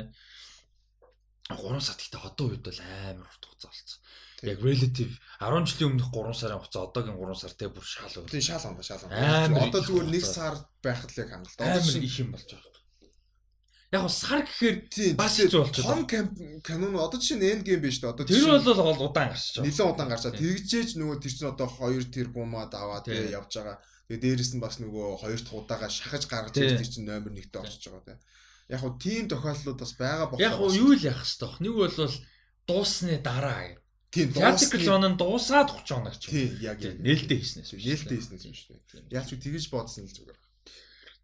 3 сар гэхдээ одоо үед бол амар урт хугацаа болсон. Яг relative 10 жилийн өмнөх 3 сарын хугацаа одоогийн 3 сар те бүр шал өөр. Тийм шал андаа шал их Одоо зүгээр нэг хугацаа. сар байхад л яг хангалт. Одоо Амар их юм болж байгаа. Яг го сар гэхээр бас хэцүү болчиход Том кинон одоо чинь end game биш үү? Одоо тэр бол бол удаан гарч байгаа. нэлээд удаан гарчаа. Тэгжээж нөгөө тэр чинь одоо 2 тэрбумаад аваад Тийм. явж байгаа. Тэгээ дээрэс нь бас нөгөө хоёр дахь удаага шахаж гаргаж ирж тэр чинь номер 1-т орчиж байгаа тийм. Яг хуу тийм тохиолдлууд бас байгаа бохоо. Яг уу юу л яах баг. Нэг бол дуусны дараа. Тийм дуусны- zone нь дуусаад 30 хоног ч. Тийм яг. Нээлттэй хийснээс биш. Нээлттэй хийснээс дээ. Тийм. Яаж ч тэгэж бодсон л зүгээр.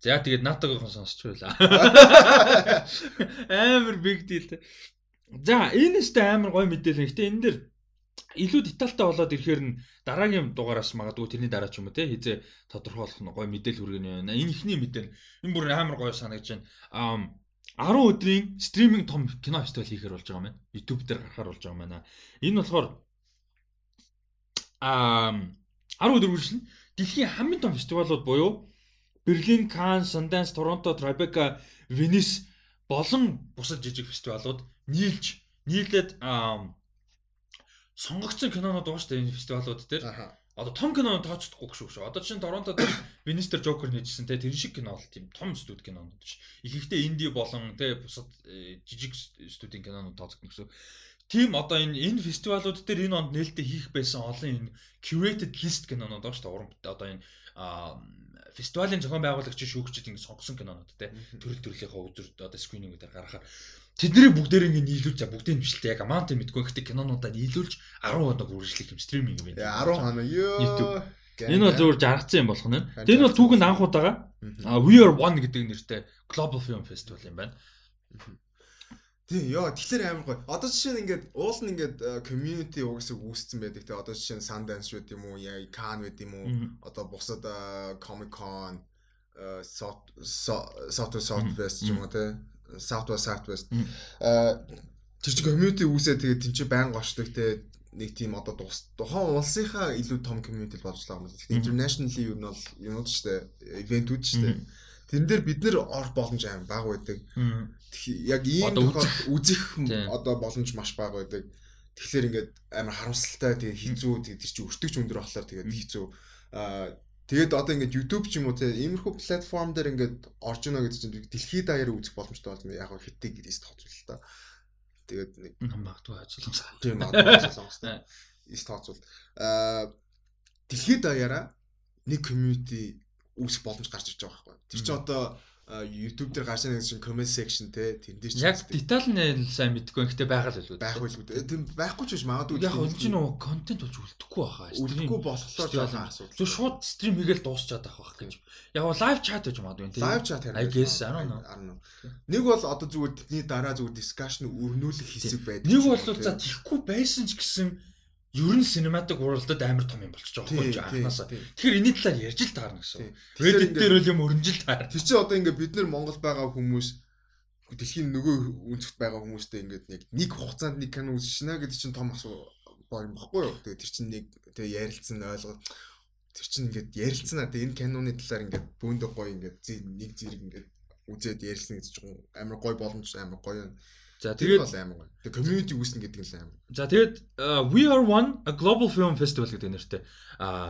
За тэгээд натагийн сонсч байлаа. Амар big deal те. За энэ өстэй амар гой мэдээлэл. Гэтэ энэ дэр илүү детальтай болоод ирэхээр нь дараагийн дугаараас магадгүй тэрний дараа ч юм уу те хизээ тодорхойлох нь гой мэдээлэл хүргэнэ байна. Энэ ихний мэдээ. Энэ бүр амар гоё санагдаж байна. Ам 10 өдрийн стриминг том кино фестивал хийхээр болж байгаа юм байна. YouTube дээр гарахаар болж байгаа юм байна. Энэ болохоор ам 10 өдөр үргэлжлэн дэлхийн хамгийн том фестивалууд буюу Берлин, Канн, Sundance, Торонто, Tribeca, Venice болон бусад жижиг фестивалууд нийлж нийлээд сонгогдсон кинонууд байгаа шүү дээ энэ фестивалууд дээр. Аха. Одоо том кинонууд тооцдохгүй шүү шүү. Одоо чинь Торонто дээр дээр Joker нээжсэн те тэр шиг кино бол тийм том студ кинонууд ш. Их ихтэй инди болон те бусад э, жижиг студийн кинонууд тооцогдно гэсэн. Тийм одоо энэ энэ фестивалууд дээр энэ онд нээлттэй хийх байсан олон энэ curated list кинонууд шүү дээ. Уран одоо энэ фестивалийн зохион байгуулагч шүүгчид ингэ сонгосон кинонууд те төрөл төрлийнхөө үзүр одоо скринингээр гаргахаар тэдний бүгдээр ингэ нийлүүлж за бүгдийг нь бишлээ яг амаунт мэдгүй гэхдээ кинонуудаа нийлүүлж 10 хоног үргэлжлэх юм стриминг юм Яа 10 хоног ёо. Энэ бол зөвхөн жаргацсан юм болох нь. Тэр нь бол түүхэнд анх удаага We Are One гэдэг нэртэй Global Film Festival юм байна. Тийм ёо тэгэхээр амар гоё. Одоо жишээ нь ингээд уул нь ингээд community угсаа үүсцэн байдаг те. Одоо жишээ нь Sundance байт юм уу, яа Cannes байт юм уу. Одоо бусад Comic Con South South South ч юм уу те. Southwest Southwest. Мгм. Э тэр чинь community үүсээ тэгээд тэн чинь байнга очдог те нэг тийм одоо тухайн улсынхаа илүү том community л болж байгаа юм. Internationally юу нь бол юмуд ч те ивентүүд ч те. Тэрэн дээр бид нэр ор боломж аим баг байдаг. Яг ийм үзэх одоо боломж маш бага байдаг. Тэгэхээр ингээд амар харамсалтай тэгээ хэцүү тэгээ тэр чинь өртөгч өндөр болохоор тэгээд хэцүү. Аа тэгээд одоо ингээд YouTube ч юм уу те иймэрхүү платформ дээр ингээд орж ийнө гэдэг чинь дэлхийд даяар үзэх боломжтой болно. Яг хөө хитэг гэдээс тооцвол та. Тэгээд нэг Магадгүй ажилласан. тийм магадгүй сонсдог. Ის тооцвол аа дэлхийд даяараа нэг community үүсэх боломж гарч ирж байгаа байхгүй. Тэр чинь одоо YouTube дээр гарч байгаа чинь comment section те тэн дээр чинь Яг деталь нь сайн мэдгүй гэхдээ байгаа л үлгүй. байх байлгүй дээ. Тийм байхгүй ч биш магадгүй. Яг энэ чинь нөгөө контент болж үлдэхгүй байхаа. үлдэхгүй болохоор жоохон асуудал. Зөв шууд стрим хийгээл дуусчаад байх байх гэж. Яг нь лайв чат гэж магадгүй тийм. Live chat I guess, I don't know. Нэг бол одоо зүгээр тэдний дараа зүгээр discussion өрнүүлэх хэсэг байдаг. Нэг бол за тийхгүй байсан ч гэсэн ер нь cinematic world-д амар том юм байгаа байхгүй юу анханасаа. Тэгэхээр энэний талаар ярьж л таарна гэсэн. Reddit дээр үл юм өрнжил таар. Тэр чинь одоо ингээ бид нар Монгол байгаа хүмүүс дэлхийн нөгөө үнцгт байгаа хүмүүстэй ингээд яг нэг хугацаанд нэг кино үзчихнэ гэдэг чинь том асуу боо юм баггүй юу. Тэгээ тэр чинь нэг тэгээ ярилцсан ойлгоо тэр чинь ингээд ярилцсан аа. Тэгээ энэ киноны талаар ингээд бөөндөө гоё ингээд нэг зэрэг ингээд үзээд ярилцсан гэж чинь амар гоё боломж амар гоё юм. За Тэгээд тэгээд бол амар гоё. Тэгээ community үүснэ гэдэг нь л амар. За тэгээд uh, We Are One a Global Film Festival гэдэг нэртэй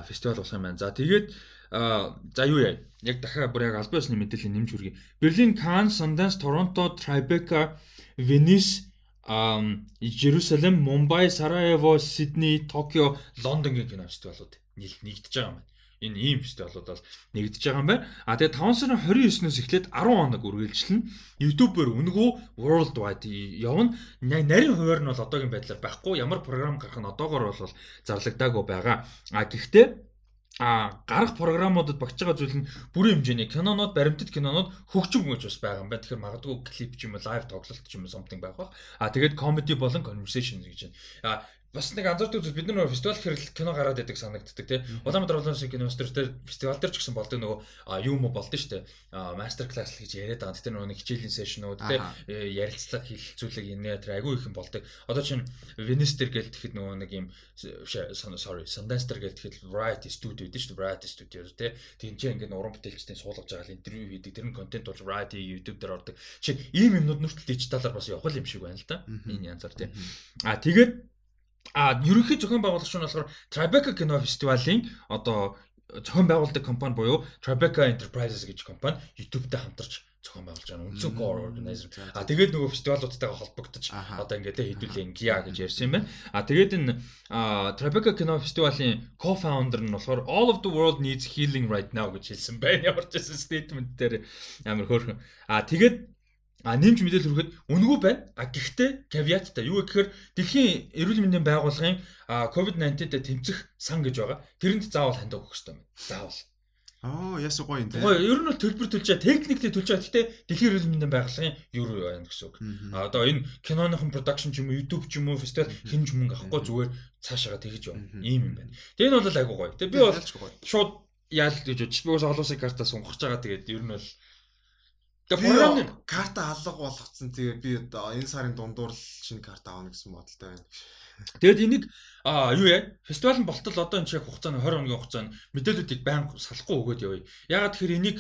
фестивал болох юм байна. За тэгээд а, за юу яа? Яг дахиад бүр яг албан ёсны мэдээлэл нэмж хүргэе. Берлин, Cannes, Sundance, Toronto, Tribeca, Venice, um, Jerusalem, Mumbai, Sarajevo, Sydney, Tokyo, Лондонгийн кино фестивалууд нийл нэгдэж байгаа юм байна. Энэ ийм фестивалууд бол нэгдэж байгаа юм байна. А тэгээ 5 сарын 29-ноос эхлээд 10 хоног үргэлжлэн YouTube-ээр үнгүү worldwide явна. На- Нарийн хуваар нь бол одоогийн байдлаар байхгүй. Ямар програм гарах нь одоогоор бол зарлагдаагүй байгаа. А гэхдээ а гарах програмуудад багж байгаа зүйл нь бүрийн хэмжээний кинонууд, баримтат кинонууд хөгжим гэж бас байгаа юм байна. Тэгэхээр магадгүй клип ч юм уу, лайв тоглолт ч юм уу something байх бах. А тэгээд comedy болон conversation гэж байна. А бас нэг анзаардаг зүйл бид нар фестивал хэрэг кино гараад байдаг санагддаг тий. Улаанбаатар олон улсын киномастер дээр фестивал дээр ч гэсэн болдог нөгөө юу мө болдсон шүү дээ. Мастер класс гэж яриад байгаа. Тэр нөгөө хичээлийн сешнүүд тий э, ярилцлага хилцүүлэг инээ тэр айгүй их юм болдог. Одоо чинь Venice дээр гээл тэгэхэд нөгөө нэг юм sorry Sundance дээр гээл тэгэхэд Variety Studio гэдэг шүү дээ. Variety Studio тий. Тинчээ ингээд уран бүтээлчдийн суулгаж байгаа л интервью хийдэг. Тэр нь контент болж Variety YouTube дээр ордог. Чи ийм юмнууд нүртэл дижиталаар бас явах юм шиг байна л да. Энэ янзаар тий. А тэгээд а ерөнхий зохион байгуулагч нь болохоор Tribeca кино фестивалийн одоо зохион байгуулдаг компани буюу Tribeca Enterprises гэж компани YouTube-тэй хамтарч зохион байгуулж байгаа үндсэн core organizer. А тэгээд нөгөө фестивалуудтайгаа холбогдож одоо ингээд тэ хэдүүлэн GIA гэж ярьсан юм байна. А тэгээд энэ Tribeca кино фестивалийн co-founder нь болохоор All of the world needs healing right now гэж хэлсэн байна. Ямар ч гэсэн statement дээр амар хөөрхөн. А тэгээд А нэмж мэдээлэл хүргэхэд үнэгүй байна. А гэхдээ caveatтай юу гэхээр дэлхийн эрүүл мэндийн байгууллагын а, COVID-19-тэй тэмцэх сан гэж байгаа. Тэрэнд заавал хандах өгөх хэрэгтэй юм. Заавал. Аа, ясуу гоё юм те. Гоё, ер нь бол төлбөр төлж байгаа, техникли төлж байгаа. Гэхдээ дэлхийн эрүүл мэндийн байгууллагын юу байна гэсэн үг. А одоо энэ киноныхон production ч юм уу, YouTube ч юм уу, фестивал хинж мөнгө авахгүй зүгээр цаашаага тэгж явна. Ийм юм байна. Тэгээ энэ бол айгуу гоё. Тэгээ би бол шууд яал гэж бодчих. Би бас олон улсын картаа сунгах байгаа. Тэгээд ер нь бол Тэгээ програмны карта алга болгоцсон. Тэгээ би одоо энэ сарын дундуур л шинэ карта авах гэсэн бодолтой байна. Тэгэд энийг а юу яа? Фестивал нь болтол одоо энэ шиг хугацааны 20 хоногийн хугацаанд мэдээлүүдийг байнга салахгүй өгөөд явъя. Ягаад тэгэхээр энийг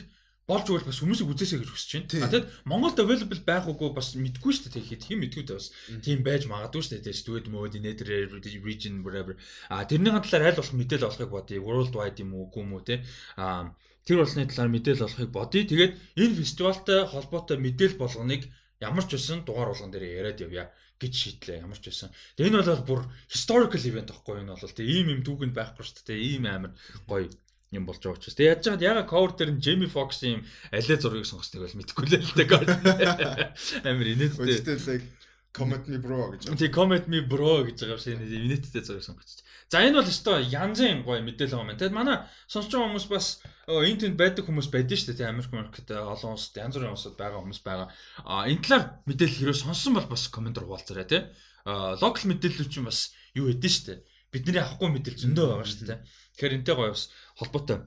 болж өгвөл бас хүмүүсийг үзээсэй гэж хүсэж байна. А тэгэд Монголд available байх үгүй бас мэдгүй шүү дээ. Тэгэхэд хэм мэдгүй дээ бас тийм байж магадгүй шүү дээ. Студ мод инээдэр region whatever. А тэрний талаар аль болох мэдээлэл олохыг бодъё. Worldwide юм уу үгүй юм уу те. А тэр болсны талаар мэдээлэл олохыг бодъё. Тэгээд энэ фестивалтай холбоотой мэдээлэл болгоныг ямар ч байсан дугаар болгон дээр яриад явъя гэж шийдлээ ямар ч байсан. Тэгээ энэ бол бүр historical event байхгүй энэ бол тэгээ ийм юм түүхэнд байхгүй шүү дээ. Ийм амар гоё юм болж байгаа учраас. Тэгээ яаж чад яга cover дээр нь Jamie Foxx-ийн алей зургийг сонгосныг бол мэдэхгүй л л дээ. Амар инээдтэй. Like comment me bro гэж. Тэг comment me bro гэж байгаа шиг инээдтэй зургийг сонгочих. За энэ бол өстой янзын гоё мэдээлэл юм. Тэгэд манай сонсож байгаа хүмүүс бас энэ тэнд байдаг хүмүүс байдаг шүү дээ. Америк Америкт олон улсад янз бүрийн улсад байгаа хүмүүс байгаа. А энэ талаар мэдээлэл хэрэг сонссон бол бас комментор хуваалцаарай тий. Локал мэдээлэл чинь бас юу хэдэж шүү дээ. Бидний авахгүй мэдээлэл зөндөө байгаа шүү дээ. Тэгэхээр энтэй гоё бас холбоотой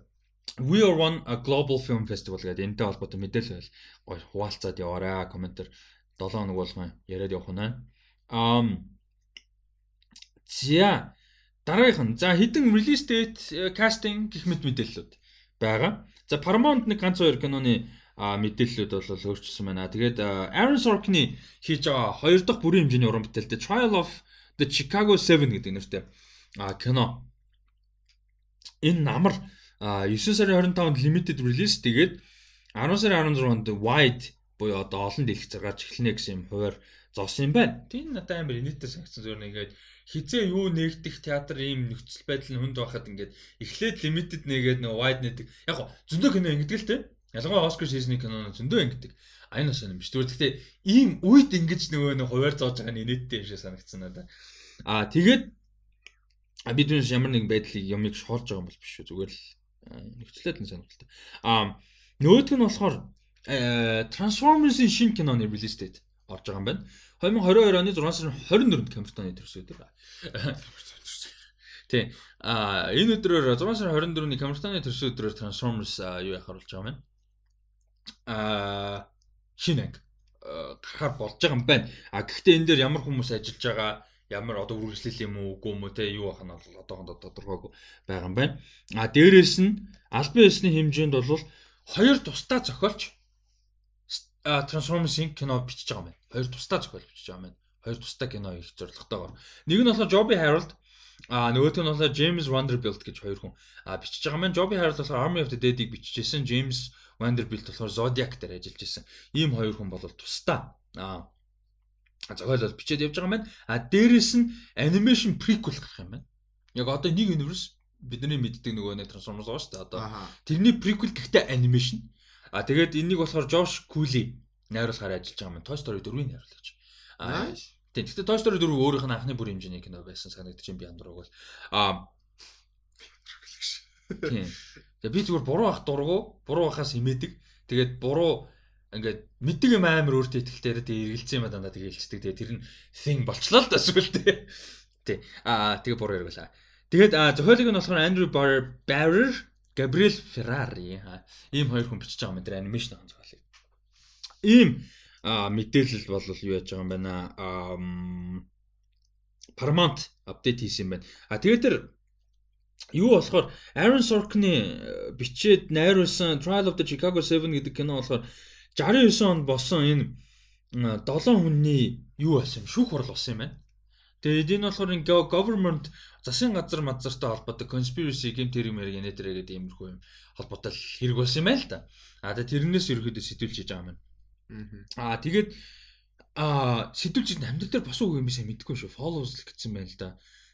We are one a global film festival гэдэг энтэй холбоотой мэдээлэл гоё хуваалцаад яваарай комментор 7 хоног болгон яриад явах нь. Ам За дараагийнх нь за хідэн release date э, casting гэх мэт мэдээллүүд байгаа. За Paramount нэг ганц хоёр киноны мэдээллүүд бол өөрчилсөн байна. Тэгээд Aaron Sorkin-ы хийж байгаа хоёр дахь бүрийн хэмжээний уран бүтээлтэй Trial of the Chicago 7 гэдэг нэртэй кино. Энэ намар а, 9 сарын 25-нд limited release тэгээд 10 сарын 16-нд wide буюу одоо олон дэлгэх цагаач эхлэнэ гэсэн юм хуваар зоосон юм байна. Тийм надад амар инээдтэй санагдсан зөвөр нэгээд хизээ юу нэгдэх театр ийм нөхцөл байдал нь хүнд байхад ингээд эхлээд limited нэгээд нөгөө wide нэдэг. Яг гоо зөндөө кино ингэдэг л те. Ялангуяа Оскар шийсний киноно зөндөө ингэдэг. Айн бас юм биш. Гэхдээ ийм үед ингэж нөгөө нэг хуваар зоож байгаа нь инээдтэй юм шиг санагдсан надад. Аа тэгээд бид нүс ямар нэгэн байдлыг юмыг шоолж байгаа юм бол биш шүү. Зүгээр л нөхцөлөд нь сонирхолтой. Аа нөгөөх нь болохоор Transformers-ийн шинэ киноны release date орж байгаа юм байна. 2022 оны 6 сарын 24-нд Камертоны төрсөн өдөр байна. Тий. А энэ өдрөөр 6 сарын 24-ний Камертоны төрсөн өдрөөр Transformers юу яхаар болж байгаа юм бэ? А шинэ анги гарахаар болж байгаа юм байна. А гэхдээ энэ дээр ямар хүмүүс ажиллаж байгаа ямар одоо үргэлжлэл юм уу үгүй юм уу те юу байх нь бол одоохондоо тодорхойгүй байгаа юм байна. А дээрэс нь албан ёсны хэмжээнд бол хоёр тусдаа зохиолч Transformers-ийн кино бичиж байгаа юм байна. Хоёр тусдаа зохиол бичиж байгаа юм. Хоёр тусдаа кино их зорилготойгоор. Нэг нь болохоор Joby Harold а нөгөөх нь болохоор James Vanderbilt гэж хоёр хүн а бичиж байгаа маань Joby Harold болохоор Army of the Dead-ийг бичижсэн. James Vanderbilt болохоор Zodiac дээр ажиллаж байсан. Ийм хоёр хүн бол тусдаа а зохиолол бичээд явж байгаа байна. А дээрэс нь animation prequel гарах юм байна. Яг одоо нэг universe бидний мэддэг нөгөө нэг Transformers байгаа шүү дээ. Одоо тэрний prequel гэхдээ animation А тэгээд энэнийг болохоор Josh Cooley найруулахаар ажиллаж байгаа юм. Toy Story 4-ийг найруулагч. Аа тийм. Гэхдээ Toy Story 4 өөрийнх нь анхны бүр хэмжээний кино байсан санагдаж байна би андураг бол. Аа Тийм. Тэгээ би зүгээр буруу ах дургу, буруу ахаас имээдэг. Тэгээд буруу ингээд мэддэг юм амар өөртөө ихтэй тэгээд эргэлцсэн юм дандаа тэгээд хэлцдэг. Тэгээд тэр нь thing болчлоо л да сүгэлтэй. Тий. Аа тэгээ буруу ярилаа. Тэгээд зохиолыг нь болохоор Andrew Barrer Габриэл Феррари ийм хоёр хүн бичиж байгаа мэдрэ анимашн онцгойлыг. Ийм мэдээлэл бол юу яаж байгаа юм байна аа Paramount апдейт хийсэн юм байна. А тэгээд тэр юу болохоор Aaron Sorkin-ы э, бичээд найруулсан Trial of the Chicago 7 гэдэг кино болохоор 69 онд болсон энэ 7 хүний юу болсон юм шүүх хурал болсон юм байна. Тэгээд энэ болохоор government засгийн газар мазартай холбоотой conspiracy гэмт хэрэг мэрэг инээ дээрээ гэдэг иймэрхүү юм холбоотой хэрэг болсон юм байна л да. А тэгээд тэрнээс ерөөдөө сэтүүлж хийж байгаа юм. Аа тэгээд аа сэтүүлж амьдрал дээр босон үг юм би сайн мэдэхгүй шүү. Follows л гэсэн байна л да.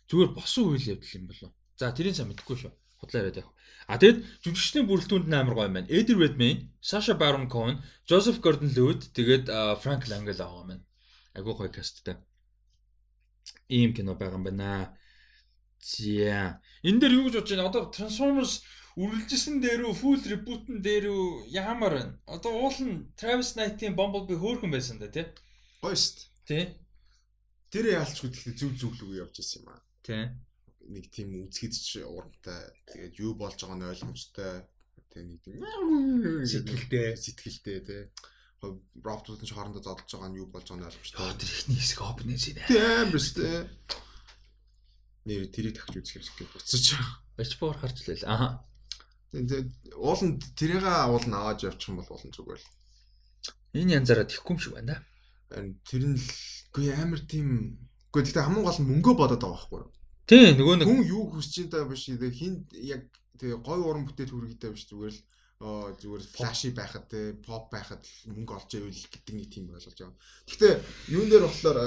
Зүгээр босон үйл явдал юм болов. За тэрийг сайн мэдэхгүй шүү. Худлаа яриад явах. А тэгэд жүжигчдийн бүрэлдэхүүнд амар гоё байна. Eddie Redmayne, Sasha Baron Cohen, Joseph Gordon-Levitt тэгээд Frank Langella байгаа юм байна. Айгуу гоё касттай ийм кино байгаа юм байна. За. Энэ дээр юу гэж бодож байна? Одоо Transformers үргэлжсэн дээрүү full reboot-н дээрүү яамаар байна? Одоо уул нь Travis Knight-ийн Bumblebee хөөрхөн байсан да тий. Гоё шүү дээ. Тий. Тэр яалч гэхдээ зүг зүг лүг явж ирсэн юм аа. Тий. Нэг тийм үзэхэд урамтай. Тэгээд юу болж байгааг нь ойлгомжтой. Тэ нэг тийм сэтгэлтэй сэтгэлтэй тий роботууд нь хоорондоо зодолж байгаа нь юу болж байгааг нь ойлгомжтой. Тэр ихний хэсэг опенинг шин. Тийм биз дээ. Нэр тэрийг тагч үзэх юм шиг буцаж байгаа. Барьж боор харж лээ. Аха. Ууланд тэрийг уулан аваад явчих юм бол уулан зүгээр л. Энэ янзаараа тэхгүй юм шиг байна да. Тэр нь л үгүй амар тийм үгүй гэхдээ хамгийн гол нь мөнгөө бодоод байгаа байхгүй юу? Тийм нөгөө нэг хүн юу хүсэж байгаа биш хин яг тэгээ гой уран бүтээл хүргэдэг биш зүгээр л зүгээр флаши байхад те поп байхад мөнгө олж ивэл гэдэг нэг тийм ойлгож байгаа. Гэхдээ юун дээр болохоор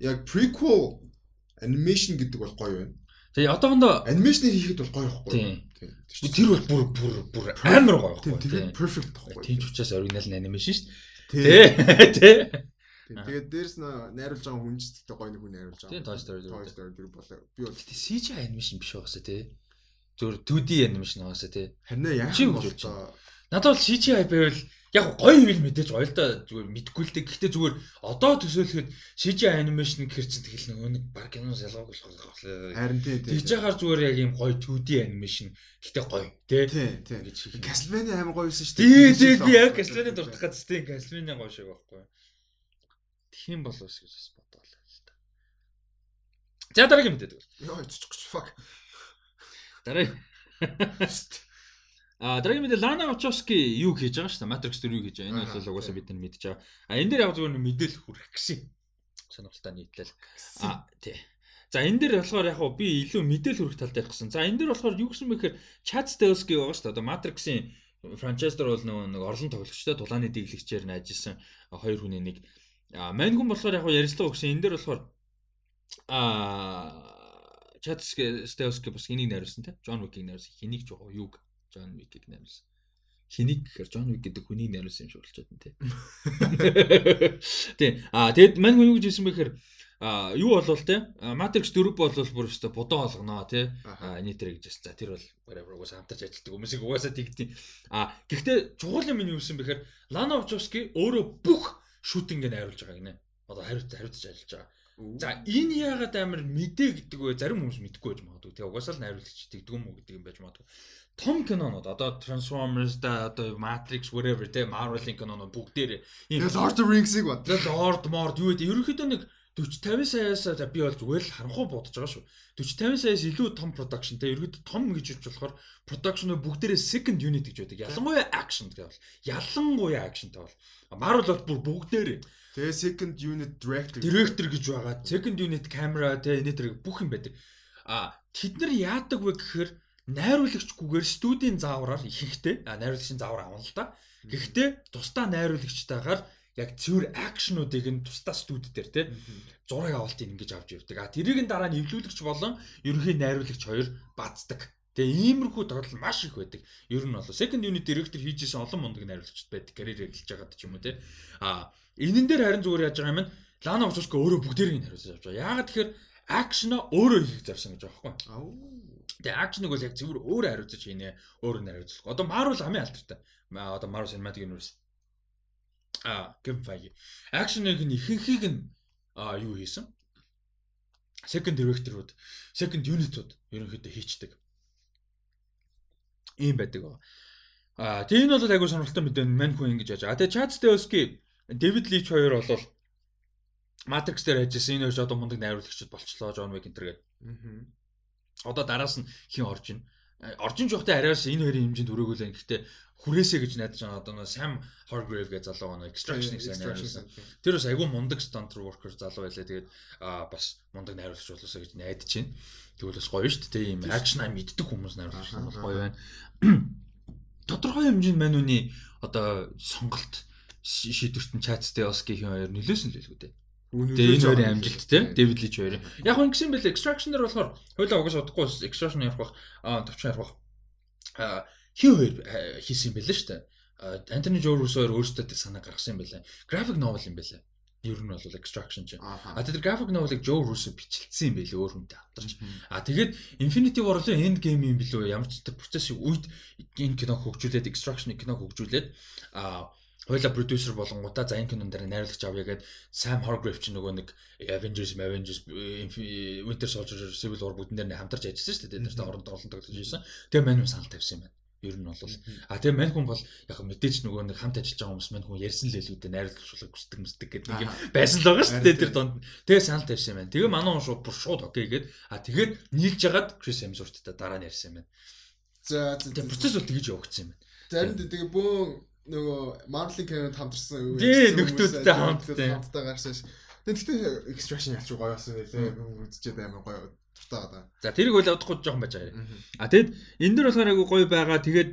яг prequel animation гэдэг бол гоё байна. Тэгээ одоохондоо анимашн хийхэд бол гоё байхгүй. Тийм. Тэр бол бүр бүр бүр амар гоё байхгүй. Тийм perfect байхгүй. Тийм ч учраас оригинал анимашн шүү дээ. Тий. Тэгээд дээрэс нь найруулж байгаа хүн ч гэхдээ гоё нэг хүн найруулж байгаа. Тийм Toy Story. Toy Story тэр болоо. Би бол CGI анимашн биш байгаасаа тий зөв 2D анимашн байгаасаа тий. Харин яа юм бол Надад бол CGI байвал яг гоё юм мэдээж гоё л да зүгээр мэдгүй л дээ. Гэхдээ зүгээр одоо төсөөлөхөд CGI animation гэхэр чинь тэгэл нөгөө нэг баг киноос ялгаагүй болох байх. Харин тий. Тэгж ягаар зүгээр яг юм гоё 2D animation гэхдээ гоё тий. Тий, тий гэж хэлэх. Castlevania амар гоё байсан шүү дээ. Тий, тий би яг Castlevania дуртах гэж тий Castlevania гоё шиг байхгүй. Тхиим болов гэж бас бодлоо л да. За дараагийн мэдээд. Йоо, чичгч fuck. Дараа. А дараагийн мэдээ Лана Вачовски юу хийж байгаа шүү дээ. Matrix 4 юу хийж байгаа. Энэ бол угаасаа бид нар мэдж байгаа. А энэ дээр яг зүгээр мэдээлэл хүрэх гэсэн сонирхолтой нийтлэл. А тий. За энэ дээр болохоор яг би илүү мэдээлэл хүрэх талтай гэсэн. За энэ дээр болохоор юу гэсэн мэхээр Chad Stahelski байгаа шүү дээ. Одоо Matrix-ийн франчайз дээр бол нөгөө нэг орлон тоглогчтой тулааны дэглэгчээр ажилласан хоёр хүний нэг. А мань хүн болохоор яг ярилцлага өгсөн. Энэ дээр болохоор а Chad Stahelski бас энийг найруулсан те. John Wick-ийг найруулсан. Хэнийг жоо юуг John Wick-ийг найруулсан. Хэнийг гэхээр John Wick гэдэг хүнийг найруулсан юм шиг болчиход байна тий. Тий. Аа тэгэд мань хүн юу гэж хэлсэн бэ гэхээр а юу болвол те Matrix 4 болвол бүр өстө бодоо олгоноо те нийтэр гэж за тэр бол whatever угаасаа хамтарч ажилладаг хүмүүсийг угаасаа тэгдیں۔ а гэхдээ чухал юм нь юу юм бэхээр Lana Wachowski өөрөө бүх шүүтингээ найруулж байгаа гинэ. Одоо хариуц хариуцж ажиллаж байгаа. За энэ яагаад амар мэдээ гэдэг вэ? Зарим хүмүүс мэдгүй байж магадгүй. Тэгээ угаасаа л найруулагч тэгдэг юм уу гэдэг юм байж магадгүй. Том кинонууд одоо Transformers да одоо Matrix whatever те Marvel-ийн кинонууд бүгдээр энэ Lord of the Rings-ийг бод. Lord Mord юу гэдэг ерөнхийдөө нэг 40 50 саяас за би бол зүгээр л харанхуй бодож байгаа шүү. 40 50 саяас илүү том production те ерөөд том гэж хэлж болохоор production бүгдээрээ second unit гэж байдаг. Ялангуяа action гэдэг бол ялангуяа actionтай бол Marvel бол бүр бүгдээрээ Тэгээ second unit director director гэж байгаа. Second unit camera те энэ тэр бүх юм байдаг. А тэд нар яадаг вэ гэхээр найруулагчгүйгээр студийн заавраар ихэнхдээ найруулагчийн заавар авна л да. Гэхдээ тусдаа найруулагчтайгаар яг цэвэр акшнуудыг нь тусдаа студи дээр те зураг авалтыг ингэж авч явдаг. А тэрийг нь дараа нь эвлүүлэгч болон ерөнхий найруулагч хоёр бааздаг. Тэгээ иймэрхүү тохиолдол маш их байдаг. Ер нь бол second unit director хийжсэн олон мундаг найруулагчд байдаг. Карьер эхэлж байгаад ч юм уу те. А энэн дээр харин зүгээр яаж байгаа юм бэ? Лана Вачовска өөрөө бүгдээрийг найруулж авч байгаа. Яагаад тэгэхээр акшнаа өөрөө хийх зарсан гэж байгаа байхгүй. Тэгээ акшныг бол яг цэвэр өөрөө хариуцаж хийнэ. Өөрөө найруулах. Одоо Marvel хамгийн алдартай. Одоо Marvel Cinematic Universe а Kevin Feige. Action-ыг нь ихэнхийг нь а юу хийсэн? Second director-ууд, second unit-ууд ерөнхийдөө хийчдэг. Ийм байдаг ба. А тийм нь бол айгуу сонирхолтой мэдээ мань хүн ингэж яаж. А тэгээ Chad Stahelski, David Leitch хоёр бол Matrix дээр ажилласан энэ хоёр одоо мундаг найруулагчд болчлоо John Wick энэ төр гэдэг. Одоо дараас нь хин орж ийн. Орж ин жоохтой араас энэ хоёрын хэмжээнд өрөөгөл. Гэхдээ хүрээсэ гэж найдаж байгаа одоо нөө Sam Hargrave гэж залуу гоо Extraction-ыг сайн найруулсан. Тэр бас айгүй мундаг stunt worker залуу байлаа. Тэгээд аа бас мундаг найруулагч болоосоо гэж найдаж байна. Тэгвэл бас гоё шүү дээ. Ийм акшн ам мэддэг хүмүүс найруулагч бол гоё байна. Тодорхой хэмжээнд мань үний одоо сонголт шийдвэрт нь Chats Deoski-ийн хоёр нөлөөсөн л байлгүй дээ. Хоёрын амжилт те Дэвид Лич хоёр. Яг нь гисэн бэлээ Extraction дээр болохоор хойлоо угаас удахгүй Extraction ярих бах аа төвчөн ярих бах. Хин хоёр э, хийсэн юм шүү дээ. Антони Жорус хоёр өөрсдөө санаа гаргасан юм байлаа. Graphic novel юм байлаа. Ер нь бол extraction чинь. А тэр graphic novel-ыг Joe Russo бичлэлсэн юм байлээ өөр хүнтэй хамтарч. А тэгээд Infinity War-ын end game юм билүү ямар ч тэр процессын үед энэ киног хөгжүүлээд extraction киног хөгжүүлээд а Хойло продюсер болонгуудаа за энэ кинон дээр найруулагч авъя гэд Sam Hargrave ч нөгөө нэг Avengers, Avengers, Winter Soldier, Civil War бүгдэн дээр хамтарч ажилласан шүү дээ. Тэр оронд олон тоглож байсан. Тэгээ мань санал тавьсан юм байна. Ер нь бол а тэгээ мань хүн бол яг мэдээж нөгөө нэг хамт ажиллаж байгаа хүмүүс мань хүн ярьсан л илүү дээ найруулагчлах хүсдэг мэсдэг гэдэг нэг юм байсан л байгаа шүү дээ тэр донд. Тэгээ санал тавьсан юм байна. Тэгээ манай хүн шууд бүр шууд окей гэд а тэгээд нийлж ягаад Chris Hemsworth-тай дараа нь ярьсан юм байна. За тэгээ процесс бол тэгж явагдсан юм байна. Зарим тэгээ бөө нөгөө Marvel-ийн кинонд хамтарсан үү? Тий, нөхдүүдтэй хамттай. Хамттай гарсан ш. Тэгтээ extraction ялч гоё болсон байлээ. Үзчихэд амар гоё дуртай байгаа. За тэрийг үл удахгүй жоохон байж байгаа. А тэгэд энэ дэр болохоор айгу гоё байгаа. Тэгээд